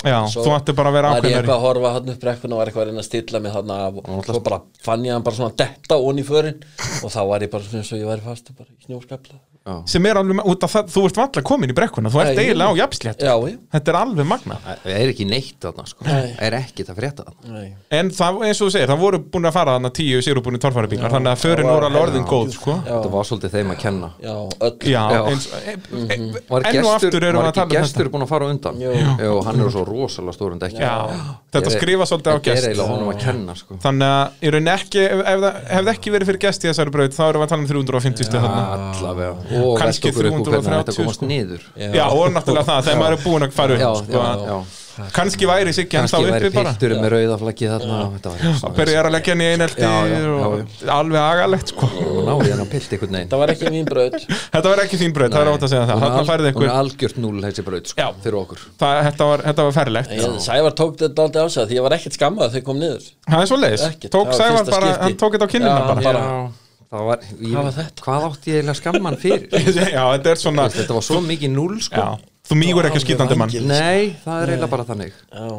vorum svo Já, þú ætti bara að vera var ég ákveðnari. eitthvað að horfa hann upp brekkuna og var eitthvað að reyna að stilla mig hann af og svo bara fann ég hann bara svona detta onni í förin og þá var ég bara svona eins og ég væri fastu bara í snjóskapla Sem er alveg, út af það, þú ert valla komin í brekkuna, þú ert eiginlega á jafnslétt. já, já, Þetta er alveg magnað. Það er ekki neitt þarna, sko. Það er ekki það frétta þarna. Nei. En það, eins og þú segir, það voru búin að fara þarna tíu sérubúinni torfæribílar, þannig að sko. Rosalega stórum dekki þetta skrifa svolítið á gest kenna sko. Þannig að í rauninni ekki, ef, ef það hefði ekki verið fyrir gest í þessari braut þá erum við að tala um 350 stuð þarna. allavega. Og Kannski velta okkur upp úr hvernig 330, þetta komast sko. og náttúrulega það, þegar maður er búin að fara upp að-. Kannski væri sig kannski uppi væri pilturinn með rauða flaggið þarna þetta var Það byrjar að leggja henni og alveg agalegt sko. Náði hann að pilt einhvern veginn. Það var ekki mín braut. Þetta var ekki þín braut, það er átt að segja það. Er er ykkur, algjört núl þessi braut sko, fyrir okkur. Það, þetta, var, þetta var ferlegt. Sævar tók þetta aldrei á sig því ég var ekkert skammað þegar þau kom niður. Það er svo leiðis, það var hann tók þetta á kinnina Já, bara. bara- Já, það var, ég, Hvað var átti ég eiginlega skamman fyrir? [laughs] Já, þetta svona þetta var svo mikið núl sko þú mýgur ekki skýtandi mann. Nei, það er eiginlega bara þannig. Já,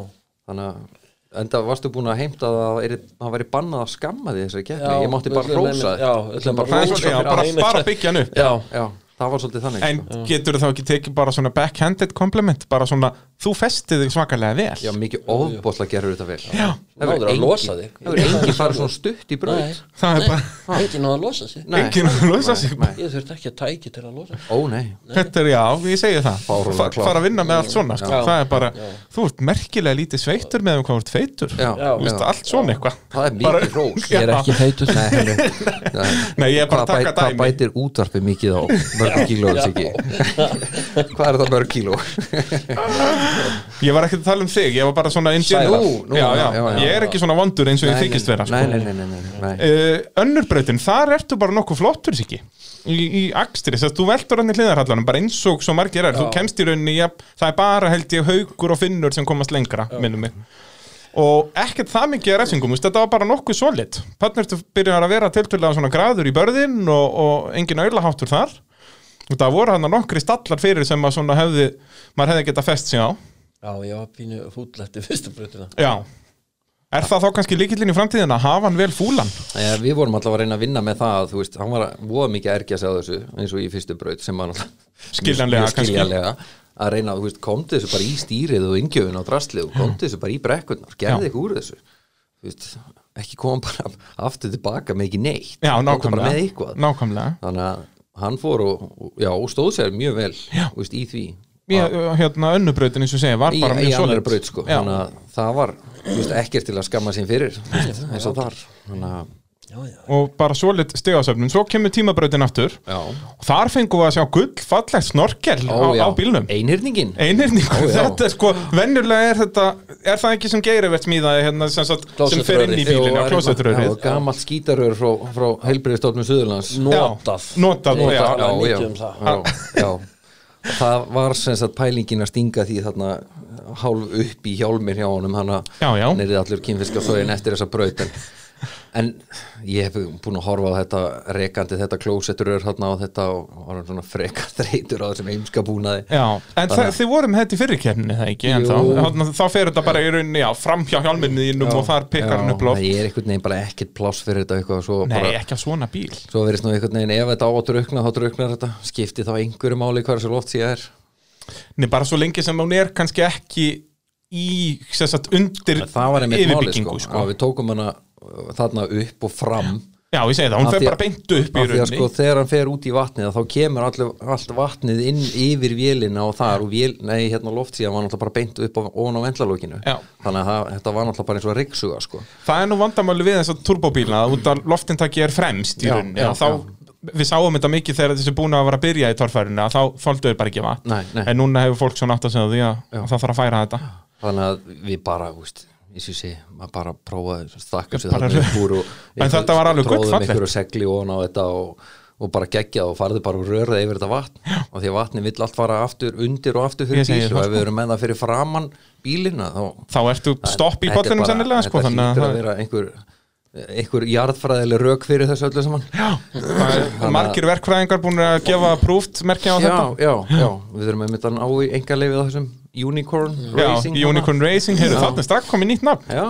þannig að enda varstu búin að heimta að það er- það væri bannað að skamma því þessari keppni. Ég mátti bara hrósa einmitt- já, ætlum bara Það er Rósa svo- já, bara, bara byggja hann upp. Já, já, það var svolítið þannig En sko. getur þá ekki tekið bara svona backhanded compliment? Bara svona, þú festið þig svakalega vel. Já, mikið ofbóðslega gerur þetta vel. Já. það hefur Náður að losa þig. það hefur engin farið svona stutt í braut. Það er bara, enginn náðu að losa sig. Nei. enginn að losa sig. Nei. Ég þurfti ekki að tæki til að losa sig ó nei, Þetta er, já, ég segi það. Fara að vinna með allt svona, sko. Það er bara, þú ert merkilega lítið sveittur með um hvað þú ert feitur. Já. Þú veist, allt svona eitthvað. Það er mikið hrós. Ég er ekki feitur. Nei, [laughs] ég er bara að Hvað taka dæmi [laughs] Ég var ekki að tala um þig, ég var bara svona já. Ég er ekki svona vondur eins og ég þykist vera sko. nei, nei, nei, nei, nei, nei. uh, Önnurbrautin, þar ertu bara nokkuð flottur sikki í, í akstri, þess að þú veldur hann í hliðarhallanum bara eins og svo margir er, þú kemst í rauninni ja, það er bara held ég haugur og finnur sem komast lengra, minnum mig. Og ekkert það mikið er refsingum, þú þetta var bara nokkuð solid. Pötnurstu byrjar að vera tiltölulega svona graður í börðin og, og engin aulaháttur þar það voru hann nokkri stallar fyrir sem að svona hefði, maður hefði getað fest sig á. Já, ég var pínu fúll eftir fyrstu brautina Já. Er það þá kannski líkillin í framtíðin að hafa hann vel fúlan? Ja, við vorum alltaf að reyna að vinna með það að, þú veist, hann var að voða mikið að ergja sig á þessu eins og í fyrstu braut sem var Skiljanlega, skiljanlega. Að reyna, þú veist, komdu þessu bara í stýrið og yngjöfin á drastlið og komdu þessu bara í brekkurnar, gerði Já. eitthvað úr þessu. Þú veist, ekki koma bara aftur tilbaka með ekki neitt. Já, Komdu bara með eitthvað. Nákvæmlega. Þannig að hann fór og, og, og stóð sér mjög vel veist, í því. Ég, hérna önnubrautin eins og segja var í, bara mjög solid. braut sko. Þannig að það var veist, ekkert til að skamma sín fyrir eins og þar. Þannig að Já, já, og bara solid stigasöfnun. Svo kemur tímabrautin aftur. Já, og þar fengum við að sjá gull fallegt snorkel á, Ó, já. á bílnum. Einhyrningin einhyrningu, Ó, þetta er sko venjulega er þetta, er það ekki sem geiri verðt smíðaði hérna sem, sagt, sem fer inn í bílinu á Já, klósettrörið gamalt skítarör frá, frá heilbriðstofnum Suðurlands. Notað. notað, Notað. já, það mikið um það. já, já. það var sem sagt pælingin að stinga því þarna hálf upp í hjálmir hjá honum hann að hann er allur kynfiskasóin eftir þessa braut en, ég hef búin að horfa á þetta rekandi þetta klósetturör þarna og þetta og var svona frekar þreytur á þessum heimska búnaði. Já, en þa- þið vorum þetta í fyrirkerninni það ekki, þá, þá fer þetta bara í rauninni, fram hjá hjálminni þínum og þar pikkar hann upp loft. það er einhvern veginn bara ekkert pláss fyrir þetta eitthvað svo Nei, bara ekki á svona bíl. Svo verðist nú einhvern veginn, ef þetta á að drukna þá druknar þetta, skipti þá einhverju máli hvað þessu loft sé er. Nei, bara svo lengi sem hún er kannski ekki í, sagt, undir Það máli yfirbyggingu, sko, sko. við tókum hana þarna upp og fram. Já, ég segi það, hún Af fer bara beint upp í af rauninni. sko þegar hann fer út í vatnið þá kemur allt vatnið inn yfir vélina og þar og vél, nei hérna loftsíðan var náttúrulega bara beint upp á, ofan á vendlalókinu þannig að það, þetta var náttúrulega bara eins og að ryggsuga sko. Það er nú vandamáli við þess að turbóbílna að út að loftintaki er fremst í rauninni. og þá, við sáum þetta mikið þegar þessi búin að vera að byrja í torfærinu að þá þau bara ekki vatn. En núna hefur fólk svona átt að segja því að, að það þarf að færa þetta. Þannig að við bara, úst, ég sé sé maður bara prófaði þakka sér þarna úr og [laughs] En þetta var alveg tróðum gullfallegt. einhverju segli ofan á þetta og, og bara geggjað og farði bara og rörði yfir þetta vatn Já. og því að vatni vill allt fara aftur undir og aftur fyrir Ég bíl og ef sko. við erum með það fyrir framann bílina þá þá ertu stopp í bara- sennilega sko, þetta þannig að vera einhver einhver jarðfræðileg rök fyrir þessu öllu saman já, [laughs] margir verkfræðingar búin að gefa prúft merkja á já, þetta já, já, við þurfum að mynda á í enga leifið á þessum Unicorn Já, Racing Unicorn Racing, heyrðu, Já. þarna strax komið nýtt nafn. Já,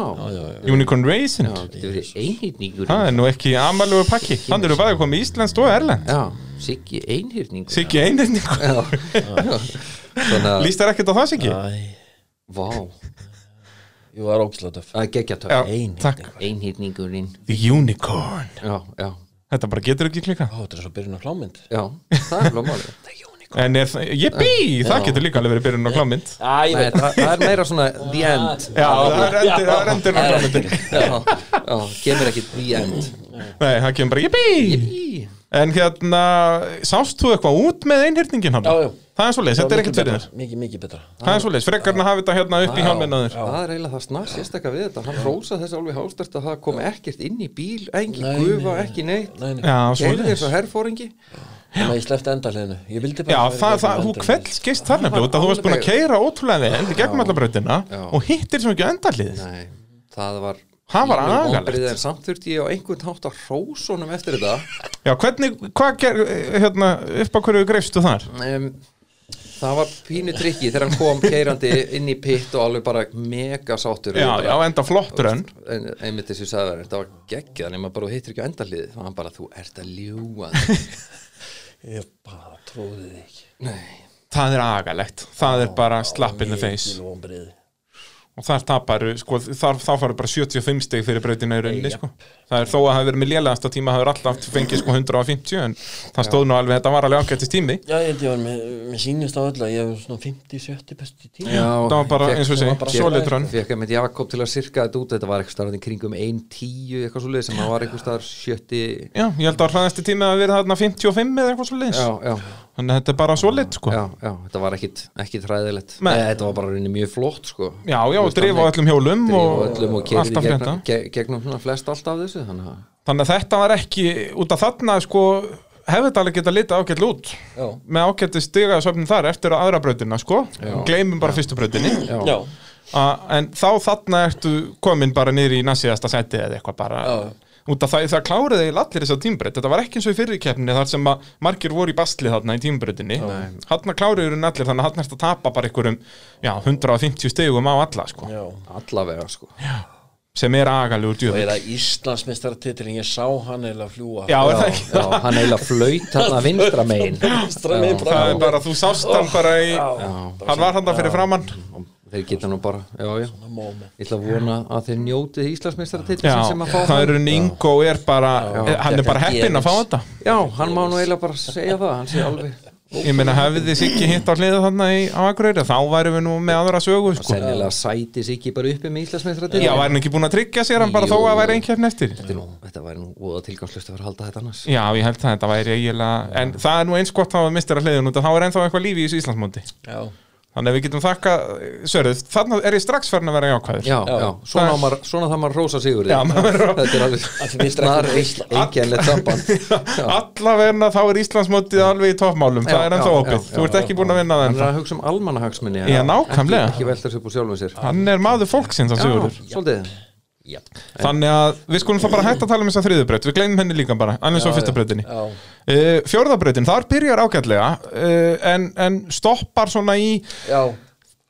Unicorn Racing, já, einhyrningur það er nú ekki amalögu pakki, þannig eru bæði komið íslenskt og erlend. Já, Siggi einhyrningur. Siggi já, já. að, líst þær ekkert á það Siggi? Vá. Ég var ógislega töff. Það er geggja Já, töf Ein takk. einhyrningurinn. The Unicorn. Já, já, Þetta bara getur ekki klika Ó, þetta er svo byrjun á klámynd já, það er blá Unicorn En er það, jippi, það Já. getur líka alveg verið byrjun á klámynd. Æ, ég Nei, það, það er meira svona the end. Já, það er endur, það er endur á klámyndin já, já, kemur ekki the end. Nei, það kemur bara jippi Í. En hérna, sást þú eitthvað út með einhyrningin hann? Já, já. Það er svo leis, þetta er ekkert fyrir þér. Mikið, mikið betra. Það er svo leis, frekarna hafi þetta hérna upp í hjálminn að þér. Það er eiginlega það snar sérstakka við þetta. Hann rósa þessi alveg hástert að það kom ekkert inn í bíl engin Nei, gufa, nei, ekki neitt. Nei, nei, Já, svo herfóringi þannig að ég Ég vildi Já, það, það, þú kveldskist þar nefnilega út að þú varst búin að keira ótrúlega í gegnum alla brautina Já. og hittir svo ekki endallið Nei, það var Það var En samt þurfti ég á einhvern hátt að rósunum eftir þetta. Já, hvernig, hvað ger, hérna, upp á hverju greifstu þar? um, Það var pínu trikki þegar hann kom keirandi inn í pitt og alveg bara mega sáttur Já, Og já, bara, enda flottur enn. en, einmitt þessi sagði þetta var geggjað nema bara þú hittir ekki á endalið þá hann bara þú ert að ljúga. [laughs] Ég bara trúði þig ekki. Nei, Það er agalegt, það er bara slap in the face. og þar tapar, sko, þar, þá faru bara 75 stig fyrir brautina í rauninni, sko það er þó að það hafi verið með lélegasta tíma það hefur alltaf fengið sko 150 en það stóð nú alveg, þetta var alveg ágættist tími. Já, ég held ég var með, með sínust á öllu að ég var svona 50-70 besti tíma Já, það var bara, eins og það bara solid run. Fekk einmitt Jakob til að sirka þetta út þetta var eitthvað starfandi kringum 1.10 eitthvað svo leið sem að var eitthvað starf 70 Já, ég held að hraðasti tími að vera þarna 55 eða eitthvað svo Já, já, Þannig að þetta er bara solid, sko. Já, já, þetta var ekkit, ekkit hræðilegt. Nei. Nei, þetta var bara rauninni mjög flott sko. Já, já, drifa á öllum hjólum og, á öllum og kerði alltaf frétta gegnum, ge, gegnum svona flest allt af þessu þannig að Þannig að þetta var ekki, út af þarna, sko hefði þetta alveg geta litið ágætt út. Já, með ágætti stiga söfnum þar eftir að aðra brautina, sko. Gleimum bara fyrstu Já, já, A, En þá þarna ertu komin bara niður í næstíðasta seti eða eitthvað bara. Já. út af það, það kláriði allir þess að tímbreyt þetta var ekki eins og í fyrri keppni þar sem að margir voru í bastli þarna í tímbreytinni þarna kláriður en allir þannig að þarna ertu að tapa bara einhverjum já, 150 stegum á alla sko, já. Allavega sko sem er agalegur Og djúð er það Íslandsmeistaratitlin, ég sá hann eða fljúa já, Já, það já, hann eiginlega flöyt þarna vinstra megin. Vinstra megin það er bara, þú sást hann bara í Já, hann var hann fyrir framann og þeir geta nú bara, já, já. Ég ætla að vona að þeir njótið Íslandsmeistaratill já, sem að fá það hann. er Ingo er bara, Já. hann er bara heppinn að fá þetta. Já, hann má nú eiginlega bara segja það hann sé alveg ég meina hefði þið sikki hitt á hliða þarna í, á Akureyri þá værum við nú með aðra sögu sko. sennilega sæti sig ekki bara uppi með Íslandsmeistaratill já, væri hann ekki búin að tryggja sér hann bara Jú. þó að væri einhvern eftir. Þetta, nú, þetta væri nú óða tilgangslust að vera að halda þetta annars. Já, ég held að þetta væri eiginlega En það er nú eins gott að hafa mistir að hliðin út að þá er ennþá eitthvað lífi í Íslandsmóti. Já, Þannig að við getum þakka Sörð, þannig er ég strax farin að vera jákvæður. Já, já, svona, Það- maður, svona það maður rósa sigur Já, maður er- Þetta er alveg Af því við snar drekkum Ísland. einkennlegt samband. [laughs] Allavegna þá er Íslandsmótið alveg í toppmálum Það er ennþá opið, þú ert ekki búin að vinna það Hann er ennþá. að hugsa um almannahagsmunni Já, nákvæmlega. Ekki, ekki velta sér upp úr sjálfum sér. Hann er maður fólksins á Sigurður. svolítið já, Þannig að við skulum þá bara hætta að tala um þessa þriðubraut Við gleymum henni líka bara, annars á fyrsta brautinni. Já, uh, Fjórðabrautin, þar byrjar ágætlega uh, en, en stoppar svona í já,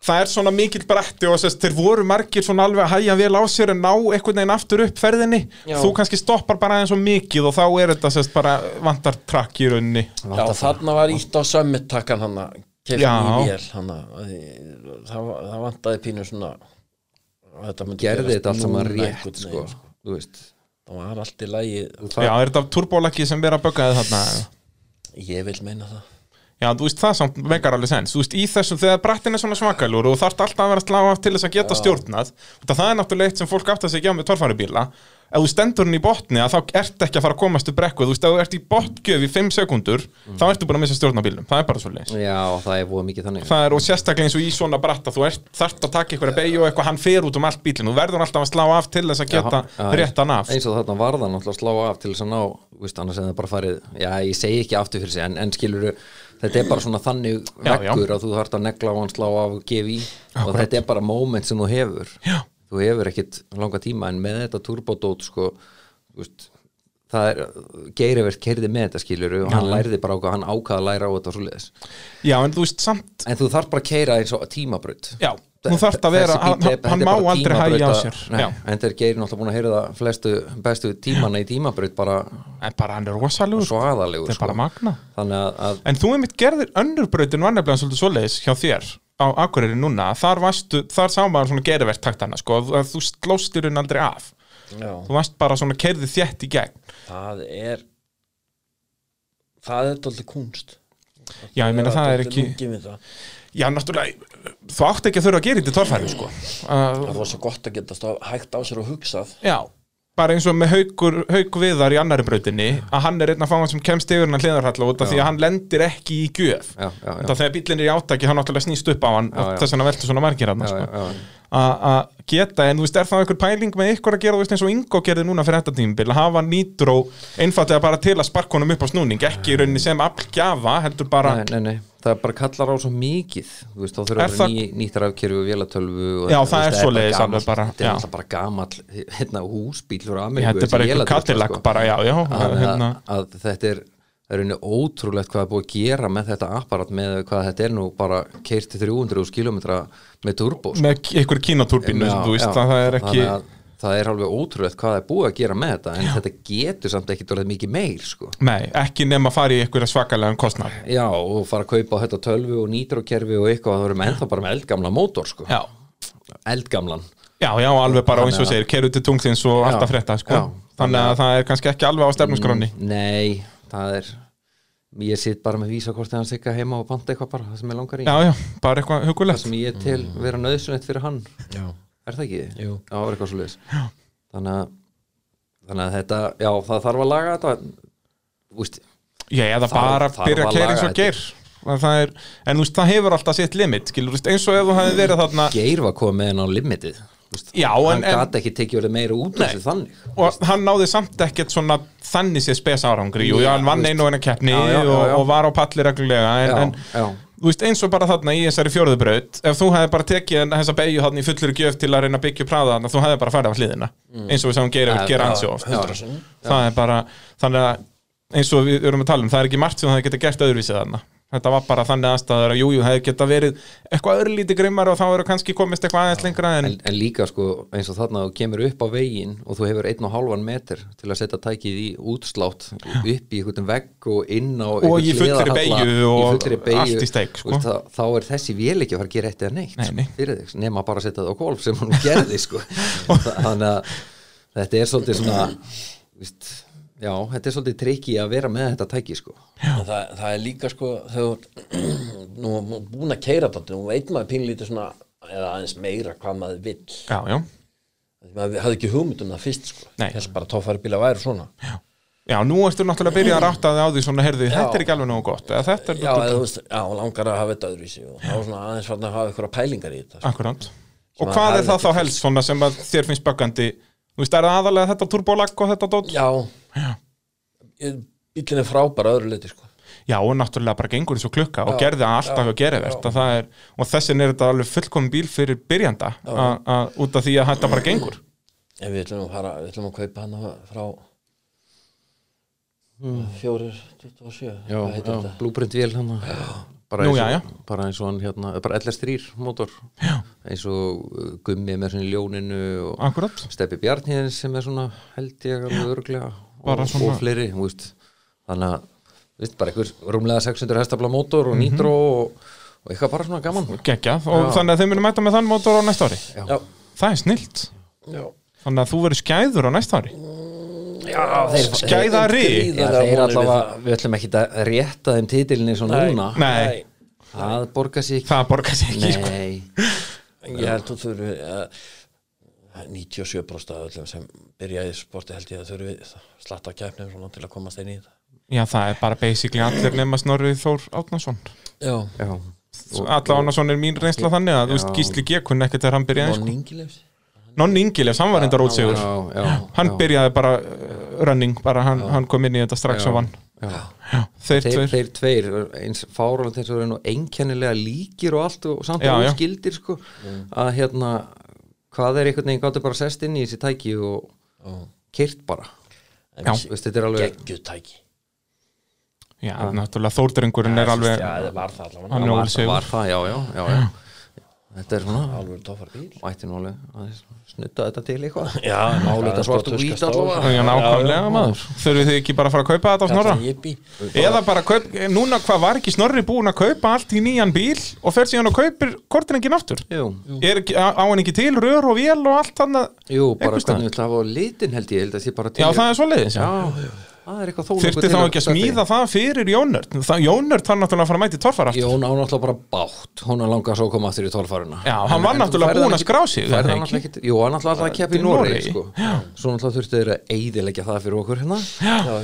það er svona mikill bretti og sest, þeir voru margir svona alveg að hæja vel á sér en ná einhvern veginn aftur upp ferðinni. Já. þú kannski stoppar bara aðeins og mikið og þá er þetta sest, bara vantar trakk í rauninni. Já þarna var ítt á sömmittakkan hann að Já. í vél að það, það vantaði pínu svona að Gerði þetta allt saman rétt sko. veginn, Þú veist. Það var allt í lagi. Já, er þetta turbólaki sem vera að böggaði þarna ég vil meina það. Já, þú veist það samt megar alveg sens. Þú veist, í þessum, þegar brattin er svona svakalur og þú þarft alltaf að vera að slá af til þess að geta stjórnað það er náttúrulega eitt sem fólk átt að segja á með torfærubíla Ef þú stendur hann í botni að þá ert ekki að fara að komast upp brekku. Þú veist, ef þú ert í botgjöf í 5 sekundur þá ertu búin að missa stjórnabílum, það er bara svo leis Já, það er búið mikið þannig. Það er og sérstaklega eins og í svona bratta þú ert, þarft að taka einhverja beigju og eitthvað hann fer út um allt bílinn, þú verður alltaf að slá af til þess að geta Já, já, réttan af. Eins og þarna varðan alltaf að slá af til þess að ná veist, annars er það bara farið, já ég segi ekki aftur fyrir sig en, en skilur þetta er bara svona þannig Já, já. veggur að þú þarft að negla á hann slá af og gefa í. Og þetta er bara moment sem þú hefur. Já. Þú hefur ekkit langa tíma en með þetta turbodót sko veist, það er, Geirivert keirði með þetta skilur og hann lærði bara á hvað hann ákvað að læra á þetta og svoleiðis. Já, en þú veist samt, en þú þarf bara að keira eins og tímabraut. Já, þú þarft að vera bíll hann, má aldrei hægja á sér. Nei, en þeir geirin alltaf búin að heyra það flestu bestu tímana í tímabraut bara en bara hann er rosalegur svo er bara magna þannig að, að En þú einmitt gerðir önnur brautin var nefnilega svolítið svoleiðis hjá þér á Akureyri núna, þar varstu, þar sá maður svona gerivert taktana, sko, að þú slóstir hún aldrei af, já, þú varst bara svona kerði þétt í gegn. Það er það er dálítið kunst Já, ég meina það er ekki það. Já, náttúrulega, þú átt ekki að þurfa að gera þetta í torfæri, sko. Það var svo gott að geta hægt á sér og hugsað. Já, bara eins og með haukur, hauk viðar í annari brautinni að hann er einn af fáan sem kemst yfir hann hliðarhalla út af því að hann lendir ekki í gjöf. Það þegar bílinn er í átaki, hann náttúrulega snýst upp á hann þess vegna veltur svona margir hann sko. að geta, en þú veist, er það einhver pæling með ykkur að gera, þú veist, eins og Ingo gerði núna fyrir þetta tímabil, að hafa nýtró einfallega bara til að sparka honum upp á snúning ekki í rauninni sem aflgjafa, heldur bara Nei, nei, nei, það bara kallar á svo mikið Þú veist, þá þurfa að það- vera ný, nýtt rafkerfi og vélatölvu og Já, það þú er veist, svoleiðis bara alveg bara, Þetta er alltaf bara gamall hérna, húsbíl frá Ameríku þetta er bara vélatöfla, Cadillac sko. bara, já, já, að, hérna, að, að þetta er það er unni ótrúlegt hvað er búið að gera með þetta apparat með hvað þetta er nú bara keirti 300 km með turbo sko. með einhver kínatúrbínu, Já, þú veist, já. að það er ekki Þannig að það er alveg ótrúlegt hvað er búið að gera með þetta en þetta getur samt ekki orðið mikið meir sko. Nei, ekki nema að fara í einhverja svakalega kostnar já og fara að kaupa þetta tölvu og nýtrokerfi og eitthvað það verður með ennþá bara með eldgamla mótor sko. Já, eldgamlan. Já, já, alveg bara, eins og segir, keru til tunglins og Já, alltaf frétta, sko. já. Þannig að það er kannski ekki alveg á stefnusgráni nei, það er ég sitt bara með vísakortið hans eitthvað heima og panta eitthvað bara, það sem ég langar í. Já, já, bara eitthvað það hugulegt sem ég til vera nöðsynlegt fyrir hann. Já, er það ekki? Jú. Já, það var eitthvað svo liðs þannig að þannig að þetta, já, það þarf að laga þetta. Úst, Já, eða Þarf- bara þarf byrja að keira eins og geir. Það er, En þú veist, það hefur alltaf sitt limit skilur, veist, eins og ef þú hefði verið þarna Geir var komið henn á limitið. Úst, Já, hann en, en gat ekki tekið verið meira út af þessu þannig. Og hann náði samt ekkert svona þannig sér spes árangri. Jú, já, hann vann einu og eina keppni og, var á palli reglulega en, en þú veist, eins og bara þarna í þessari fjóruðubraut ef þú hefði bara tekið þessa beigju þarna í fullur gjöf til að reyna að byggja upp hraða þarna, þú hefði bara farið af hliðina eins og við sáum gera, Já, gera já, ansi oft. já. það er bara, þannig að eins og við erum að tala um, það er ekki margt sem það geta gert öðruvísið þarna þetta var bara þannig aðstæður að jújú, jú, hefði geta verið eitthvað öðrulítið grimmar og þá eru kannski komist eitthvað aðeins lengra en, en, en líka sko eins og þarna þú kemur upp á veginn og þú hefur einn og hálfan meter til að setja tækið í útslátt upp í einhvern vegg og inn á Og í fullri beygju og beygju, allt í steik, sko. veist, þá, þá er þessi vél ekki að fara að gera eitt eða neitt Nei, nei. nema bara að setja það á golf sem hún gerði sko. Þa- [laughs] þannig að þetta er svolítið svona víst, já, þetta er svolítið trikki að vera með þetta tæki sko. Það, það er líka sko þegar [clears throat] nú er búin að keira þetta nú veit maður pínlítið svona eða aðeins meira hvað maður vill. Já, já, maður hafði ekki hugmynd um það fyrst sko. Þess bara tófæri bíla væri svona. Já, nú ertu náttúrulega að byrja að rátta þig á því svona, heyrðu, þetta er ekki alveg nógu gott eða þetta er já, eða, þú veist, já, langar að hafa þetta öðruvísi og þá svona aðeins farna að hafa ykkur pælingar í þetta sko. Akkurát. Og hvað að er það þá helst svona sem að þér finnst böggandi Þú veist, er það aðalega þetta turbolag og þetta dót? já, Já. bílinn er frábæra öðru leiti sko. Já, og náttúrulega bara gengur eins og klukka og Já, gerði það alltaf já, og gerði verðt og, það er, og þessin er þetta alveg fullkomin bíl fyrir byrjanda a- a- út af því að þetta bara gengur. En við ætlum að fara, við ætlum að kaupa hana frá fjórir, 27 já, hvað heitir já, þetta? blúprint vél hann bara, Nú, eins já, og- já. bara eins og hann hérna, bara LS3 mótor Já. eins og gummi með svona ljóninu og Akkurát Steppi Bjarnhíðin sem er svona held ég alveg örglega og, svona- og fleiri veist. þannig að veist, bara einhver rúmlega 600 hestafla mótor og nýtró og, og eitthvað bara svona gaman. Geggjað. Og þannig að þeim munum mæta með þann mótor á næsta ári? Já, Það er snilt. Já. Þannig að þú verður skæður á næsta ári Skæðari Já, við allavega, við ætlum ekki að rétta þeim titilinni svona Nei. núna. Nei, það borgar sér ekki. Það borgar sér ekki sko. Nei, ég held þú þurfi uh, 97% af öllum sem byrja í sporti held ég að þurfi slatta kæfnum svona til að komast inn í þetta. Já, það er bara basically allir nema Snorri Þór Átnason já, já, Alla Átnason er mín reynsla þannig að veist, Gísli G. kunni ekkert þegar hann byrjaði sko. Von Ingilefs Nonni Ingilefs, hann var reyndar ótsigur já, já, Hann já, byrjaði bara running bara, hann, hann kom inn í þetta strax og vann. Já. Já, þeir Þeir, tveir. þeir tveir, eins fáralegt eins og eru nú einkennilega líkir og allt og samt Já, og já. skildir sko. Að hérna hvað er einhvern veginn gáttu bara sest inn í þessi tæki og kyrt bara. Já. Veist, þetta er alveg geggjutæki Já, náttúrulega Þórdrengurinn er alveg já, það var það allavega. Hann var, ósigur var það, já, já, já, já. Þetta er svona alveg tófar bíl mætti nú alveg snutta þetta til eitthvað. Já, Mála þetta svart og hvít allavega. Já, nákvæmlega maður. Þurfið þið ekki bara að fara að kaupa þetta á Snorra? Jippi. Eða bara kaup, núna hvað var ekki Snorri búin að kaupa allt í nýjan bíl og fer síðan og kaupir kortringin aftur? Jú, Er ekki, á hann ekki til rör og vél og allt þannig jú bara hvernig við ætla að hafa litin held ég, held að því bara til Já, það er svo leiðis já, það er eitthvað þó Þyrfti þá ekki að smíða það fyrir Jónört Það- Jónört þarf náttúrulega að fara að mæti torfar aftur. Jón á náttúrulega bara bátt hún er langað svo að koma aftur í tólfaruna Já, hann var náttúrulega búinn að skrá sig, hann Jú, hann náttúrulega alltaf að keppa í Noregi. sko. Svo náttúrulega þurftu þeir að eidilegja það fyrir okkur hérna. Já,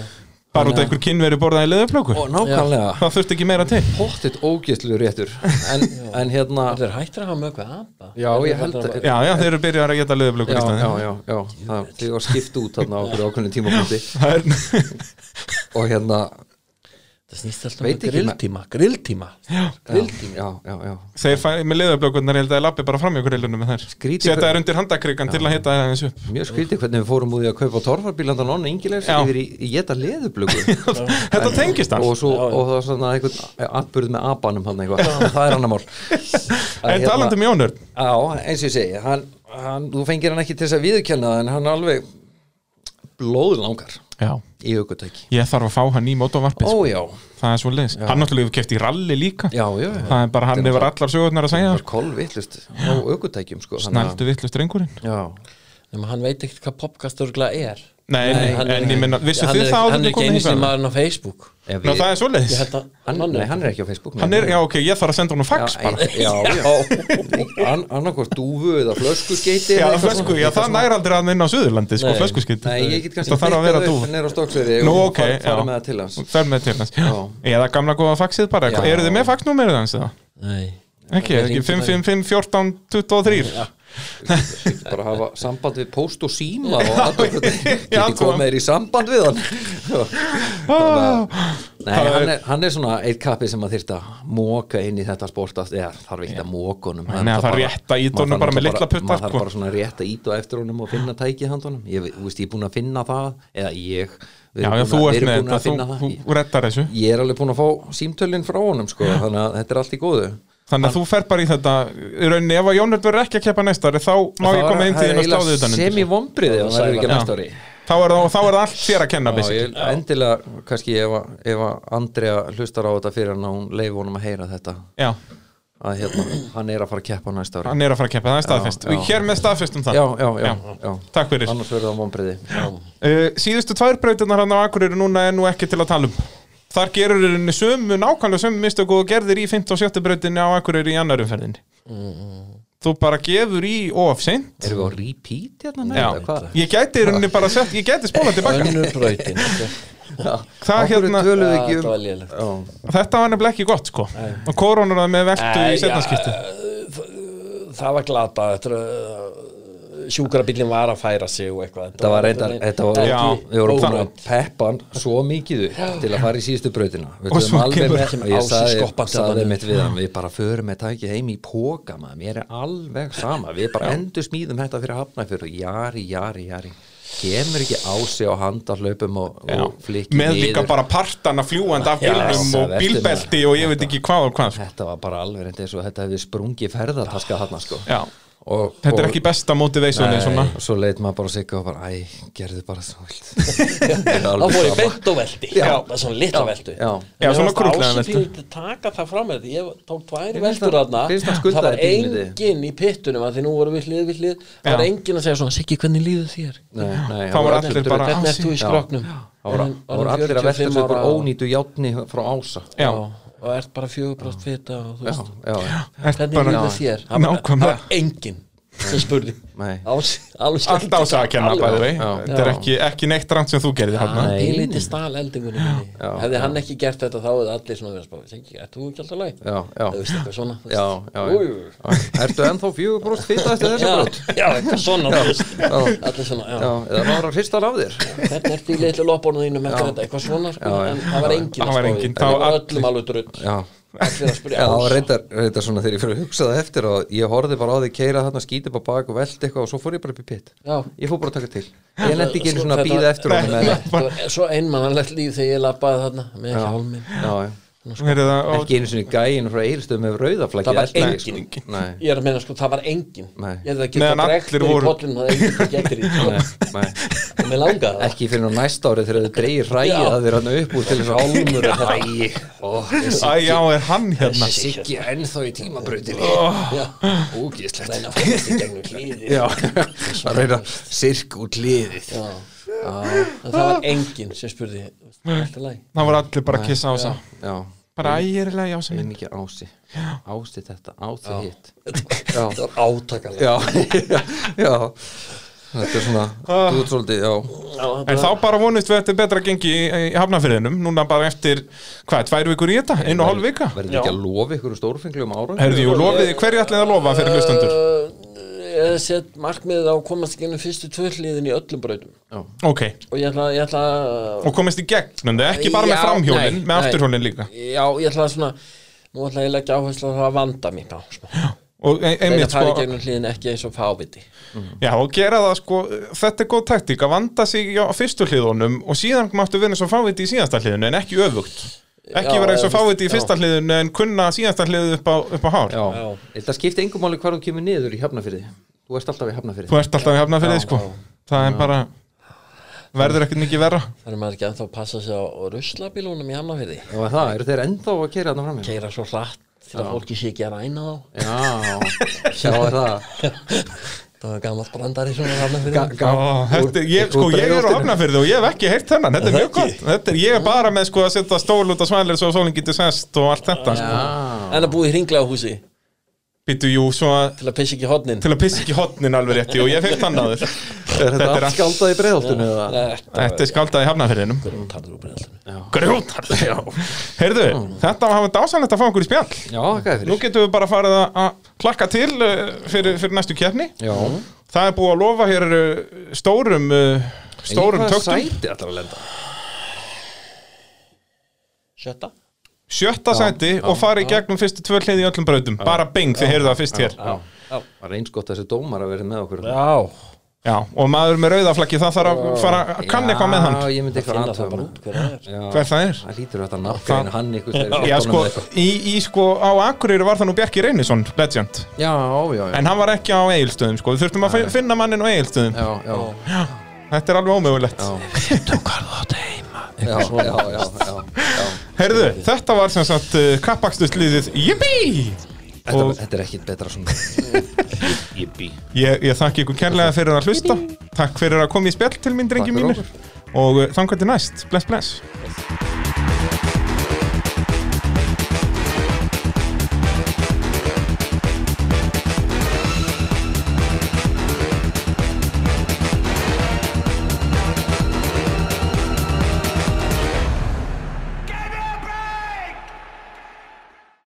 Bara út af einhver kynveri borðaði leðuplöku Og nákvæmlega. Það þurfti ekki meira til. Pottit ógeðslu réttur. En, [laughs] en hérna Það er hættir að hafa með eitthvað apa. Já, ég held að Já, já, þeir eru byrjar að geta leðuplökur Já, í já, já, já, það, var skipt út þarna á okkur ákveðinu tímapunkti. Er og hérna, Það snýst alltaf ekki, grilltíma Grilltíma. Grilltíma já, já, já Þeir fæ, með leðuplökurnar, ég held að ég lappi bara fram í reilunum með þær. Hver- þær undir handakrikan til að hita það eins upp. Mjög skrítið hvernig við fórum úr því að kaupa torfarbílandan onna yngilegs yfir í, í geta leðublöku [laughs] Þetta tengist allt. og, svo, og það var svona einhvern atbyrð með abanum hann eitthvað, það er annar mál. En talandi um Jónört Já, eins og ég segi hann, hann, þú fengir hann ekki til þess að viðurkenna það en hann alveg blóðlangar Já. Í aukutæki Ég þarf að fá hann í mótovarpið Ó sko. Það er svo leiðis. Hann náttúrulega hefur keft í ralli líka. Já, já, já. Það er bara hann hefur allar sögurnar að segja. Það er kolvillust á aukutækjum sko, Snældu vittlust Nefnum hann veit ekkert hvað popkast örgulega er Nei, nei, hann er en ég minna, vissu þið það áður Hann en er ekki einu hingað? maðurinn á Facebook. Ná, það er svo leiðis nei, hann er ekki á Facebook Hann er, já ok, ég þarf að senda honum fax já, bara. já, já. An, annarkvort dúfu eða flöskuskeiti Já, flösku, já, það næri aldrei að inn á Suðurlandi, sko, Nei. flöskuskitt Nei, ég get kannski að vera klikkað dúf upp neyra á stokksverði Nú, ok, já. með það til hans. Fer með til hans. Já. Eða gamla góða faxið bara, eru þið með faxnúmerið hans eða? Nei. Ekki, ekki 555 14 23 bara hafa samband við post og síma og alltaf geti komið þér í samband við hann. Ah. Nei, hann er, hann er svona eitt kappi sem að þyrst að móka inn í þetta sport að, eða þarf ekki að móka honum. Nei, það þarf rétt að ýta honum bara með litla putta, maður þarf sko. bara svona rétt að íta eftir honum og finna tækið hand honum ég, þú veist, ég er búin að finna það eða ég. Já, já, þú ert með þetta, þú, það. þú reddar þessu. Ég er alveg búin að fá símtölin frá honum sko, þannig að þetta er allt í góðu Þannig að þú fer bara í þetta í rauninni, ef að Jónert verður ekki að keppa næsta ári þá má ég koma inn til þín og sláði utan sem í vombriði að það er ekki Já. næsta ári Þá er það þá er það allt þér að kenna Já, basically. ég, endilega, kannski ef, ef Andrea hlustar á þetta fyrir hann að hún leif honum að heyra þetta. Já, að hérna, hann er að fara að keppa næsta ári. Hann er að fara að keppa, það er staðfest. já. Við hér með staðfestum það. Já, já, já, já, Takk fyrir. Annars verður það vombriði uh, Síðustu tvær brautirnar hann á Akureyri núna er nú ekki til að tala um Þar gerur henni sömu, nákvæmlega sömu mistök og gerðir í 5. og 7. brautinni á Akureyri í annar umferðinni. Þú bara gefur í of seint. Erum við á repeat hérna með ég gæti í rauninni bara sett, ég gæti spólað tilbaka Önnur brautin Það hérna, þetta um var þetta var nefnilega ekki gott sko. Og koronar það með veltu í setnaskipti Það var glata Þetta sjúkrabílinn var að færa sig og eitthvað. Þetta var reyndar, þetta var, Já, við vorum búin að peppan svo mikið upp til að fara í síðustu brautina. Við Og svo alveg kemur- og ég þarna mitt við hann við bara förum með tækið heim í póka maður, mér er alveg sama. Við bara endur smíðum þetta fyrir hafnafjör og jari, jari, jari. Kemur ekki ási á handahlaupum og, og flikki Með líka niður. bara partana fljúandi af það og bílbelti og ég veit ekki hvað og hvað sko. þetta var bara alveg reyndi eins og þetta hefði sprungið ferðartaska þarna sko. Já, og, þetta er og- ekki besta motivationi svona. Nei, og svo leit maður bara sig og bara, æ, gerðu bara svo vilt Það í bent og veldi Já. Er svona litla veldu Já. Já, svona krúttlega veldu fyrir taka það fram með þetta Ég tók tvær Ég finnst veldur finnst það var enginn í pittunum að Því nú voru við hlið við hlið. Það var Já. enginn að segja svona Siggi, hvernig líður þér? Nei, nei, Það voru allir bara- Hvernig ert þú í skroknum? Það voru, voru allir að velta sér bara ónýtu játni frá ása. Já, Og ert bara fjögubrátt fita og þú veist Hvernig bara líður þér? Það var enginn sem spurði. Nei. Ási, alveg Allt ása að kenna bæði. Vei. Þetta er ekki, ekki neitt rangt sem þú gerði hérna. Ég liti stál eldingunni. Hefði hann ekki gert þetta þá hefði allir svona verið að spá Siggi, ert þú ekki alltaf læg? Já, já. Það veist eitthvað svona. Ertu ennþá fjögur bróst fita eftir þessu Já, brot? já, eitthvað svona. Allir svona, Já, já eða maður að hristar af þér. Hvernig ert í litlu loppunum þínum eftir þetta Eitthvað svona, sko, en það var enginn Það að var öllum alveg drull. Já, Já, reyndar, reyndar svona þegar ég fyrir að hugsa það eftir og ég horfði bara á því keira þarna skítið bara bak og veldi eitthvað og svo fór ég bara upp í pitt. Ég fór bara að taka til. Ég lendi ekki einu Sko, svona að býða eftir var Svo einmannanlegt líf þegar ég labbaði þarna Með ekki hálminn Það, og- Ekki einu svona gæin frá eirstöðum með rauðaflaggi Það var enginn. sko. Nei, Ég er að meina sko, það var enginn. Nei. Ég að geta Meðan dregt allir mér í voru- pollin Það er enginn getur í sko. nei, nei. Og mér langaði það. Ekki fyrir á næsta árið þegar þau dreigir ræðið Já. að þeir hann upp úr til þess að álmur Æ, ó, Æ, já, er hann hérna? Siggi ennþá í tímabrautinni. Já, Ógíslegt reyna að fæst í gegnum hlýði Já, að reyna sirk Já. en það var enginn sem spurði Það voru allir bara að kissa á þessa Já, Bara sem ég er mikið ási Ási þetta, ási hitt. [laughs] Já, Það var átakalegt já, [laughs] já. Þetta er svona, þú ert svolítið, já. En þá bara vonist við að þetta er betra gengi í, í hafnafyrðinum Núna bara eftir, hvað, tvær vikur í þetta? Einu og hálf vika? Verður ekki að lofa ykkur stórfenglu um ára Herði, jú, lofið, hverju ætlið að lofa fyrir hlustendur? Hef sett markmiðið á að komast ekki ennum fyrstu tvöliðin í öllum brautum. Ok, og ég ætla, ég ætla og komist í gegn Ekki bara með Já, framhjólin, nei, með nei. afturhjólin líka. Já, ég ætla svona Nú ætla ég að leggja áherslu á það að vanda mig á sko. Og e Þegar einmitt það fari sko gegnum hliðin ekki eins og fáviti. Já, og gera það sko, þetta er góð taktík að vanda sig á fyrstu hliðunum og síðan máttu vera eins og fáviti í síðasta hliðinu en ekki öfugt Ekki Já, vera eins og eða- fáviti í já. fyrsta hliðinu en kunna síðasta hliðu upp á, upp á hár. Já, þetta skipti engum máli hvar þú kemur niður í hafnafyrði Þú ert alltaf í hafnafyrði Þú ert alltaf í hafnafyrði sko. Það er bara, verður ekkert mikið verra. Þannig maður ekki ennþá að passa sig á ruslabílunum í Hamnafyrði Já, er það, eru þeir ennþá að keira þarna fram? Keira svo hratt til að fólki sé ekki að ræna þá. Já, sjá það [laughs] Það var gammalt brandari þetta, er- ég, sko, ég er á hafnafyrði og ég hef ekki heyrt þennan. Þetta er mjög gott. þetta er, Ég er bara með sko að setja stól út á svælir svo sólinn getur sest og allt þetta sko. En að búið hringlega á húsi Býtu, jú, svo að til að pissa ekki hodnin til að pissa ekki hotnin alveg rétti og ég hef heyrt hann áður [laughs] er þetta Þetta er skaldað í breiðoltinu eða? Þetta er skaldað í hafnafyrðinum Tarður úr breyðalinu Grjótar já. Heyrðu, þetta var hafa dásanlegt að fá okkur í spjall. Já, hvað er Nú fyrir? getum við bara farið að- að klakka til uh, fyrir, fyrir næstu kjarni Já, Það er búið að lofa hér uh, stórum uh, stórum töktum. sæti ætlar að lenda? Sjötta? Sjötta sæti og farið í gegnum fyrstu tvö hliði í öllum brautum. Bara bing, þið heyrðu það fyrst hér. Já, það er eins gott að þessi dómar að vera með okkur. Já Já, og maður með rauðaflaggi það þarf að fara að kann eitthvað með hann. Já, ég myndi eitthvað Finna það bara aðtöfum út hver það er. Já, það er? Það lítur þetta nafngrein hann ykkur Já, sko, í, í sko, á Akureyri var það nú Bjarki Reynisson, legend. Já, já, já. En hann var ekki á eigilstöðum, sko. Við þurftum að fi- finna mannin á eigilstöðum Já, já, Þetta er alveg ómögulegt. Já. Þú hvað þú átt heima Já, já, já, já, já. Heyrðu, þetta var sem sagt uh, kappakstusliðið Yippee! Þetta, Og þetta er ekkit betra svona [laughs] Jippi ég, ég þakki ykkur kærlega fyrir að hlusta. Takk fyrir að koma í spjall til mín, drengi mínir. Og uh, til næst, bless bless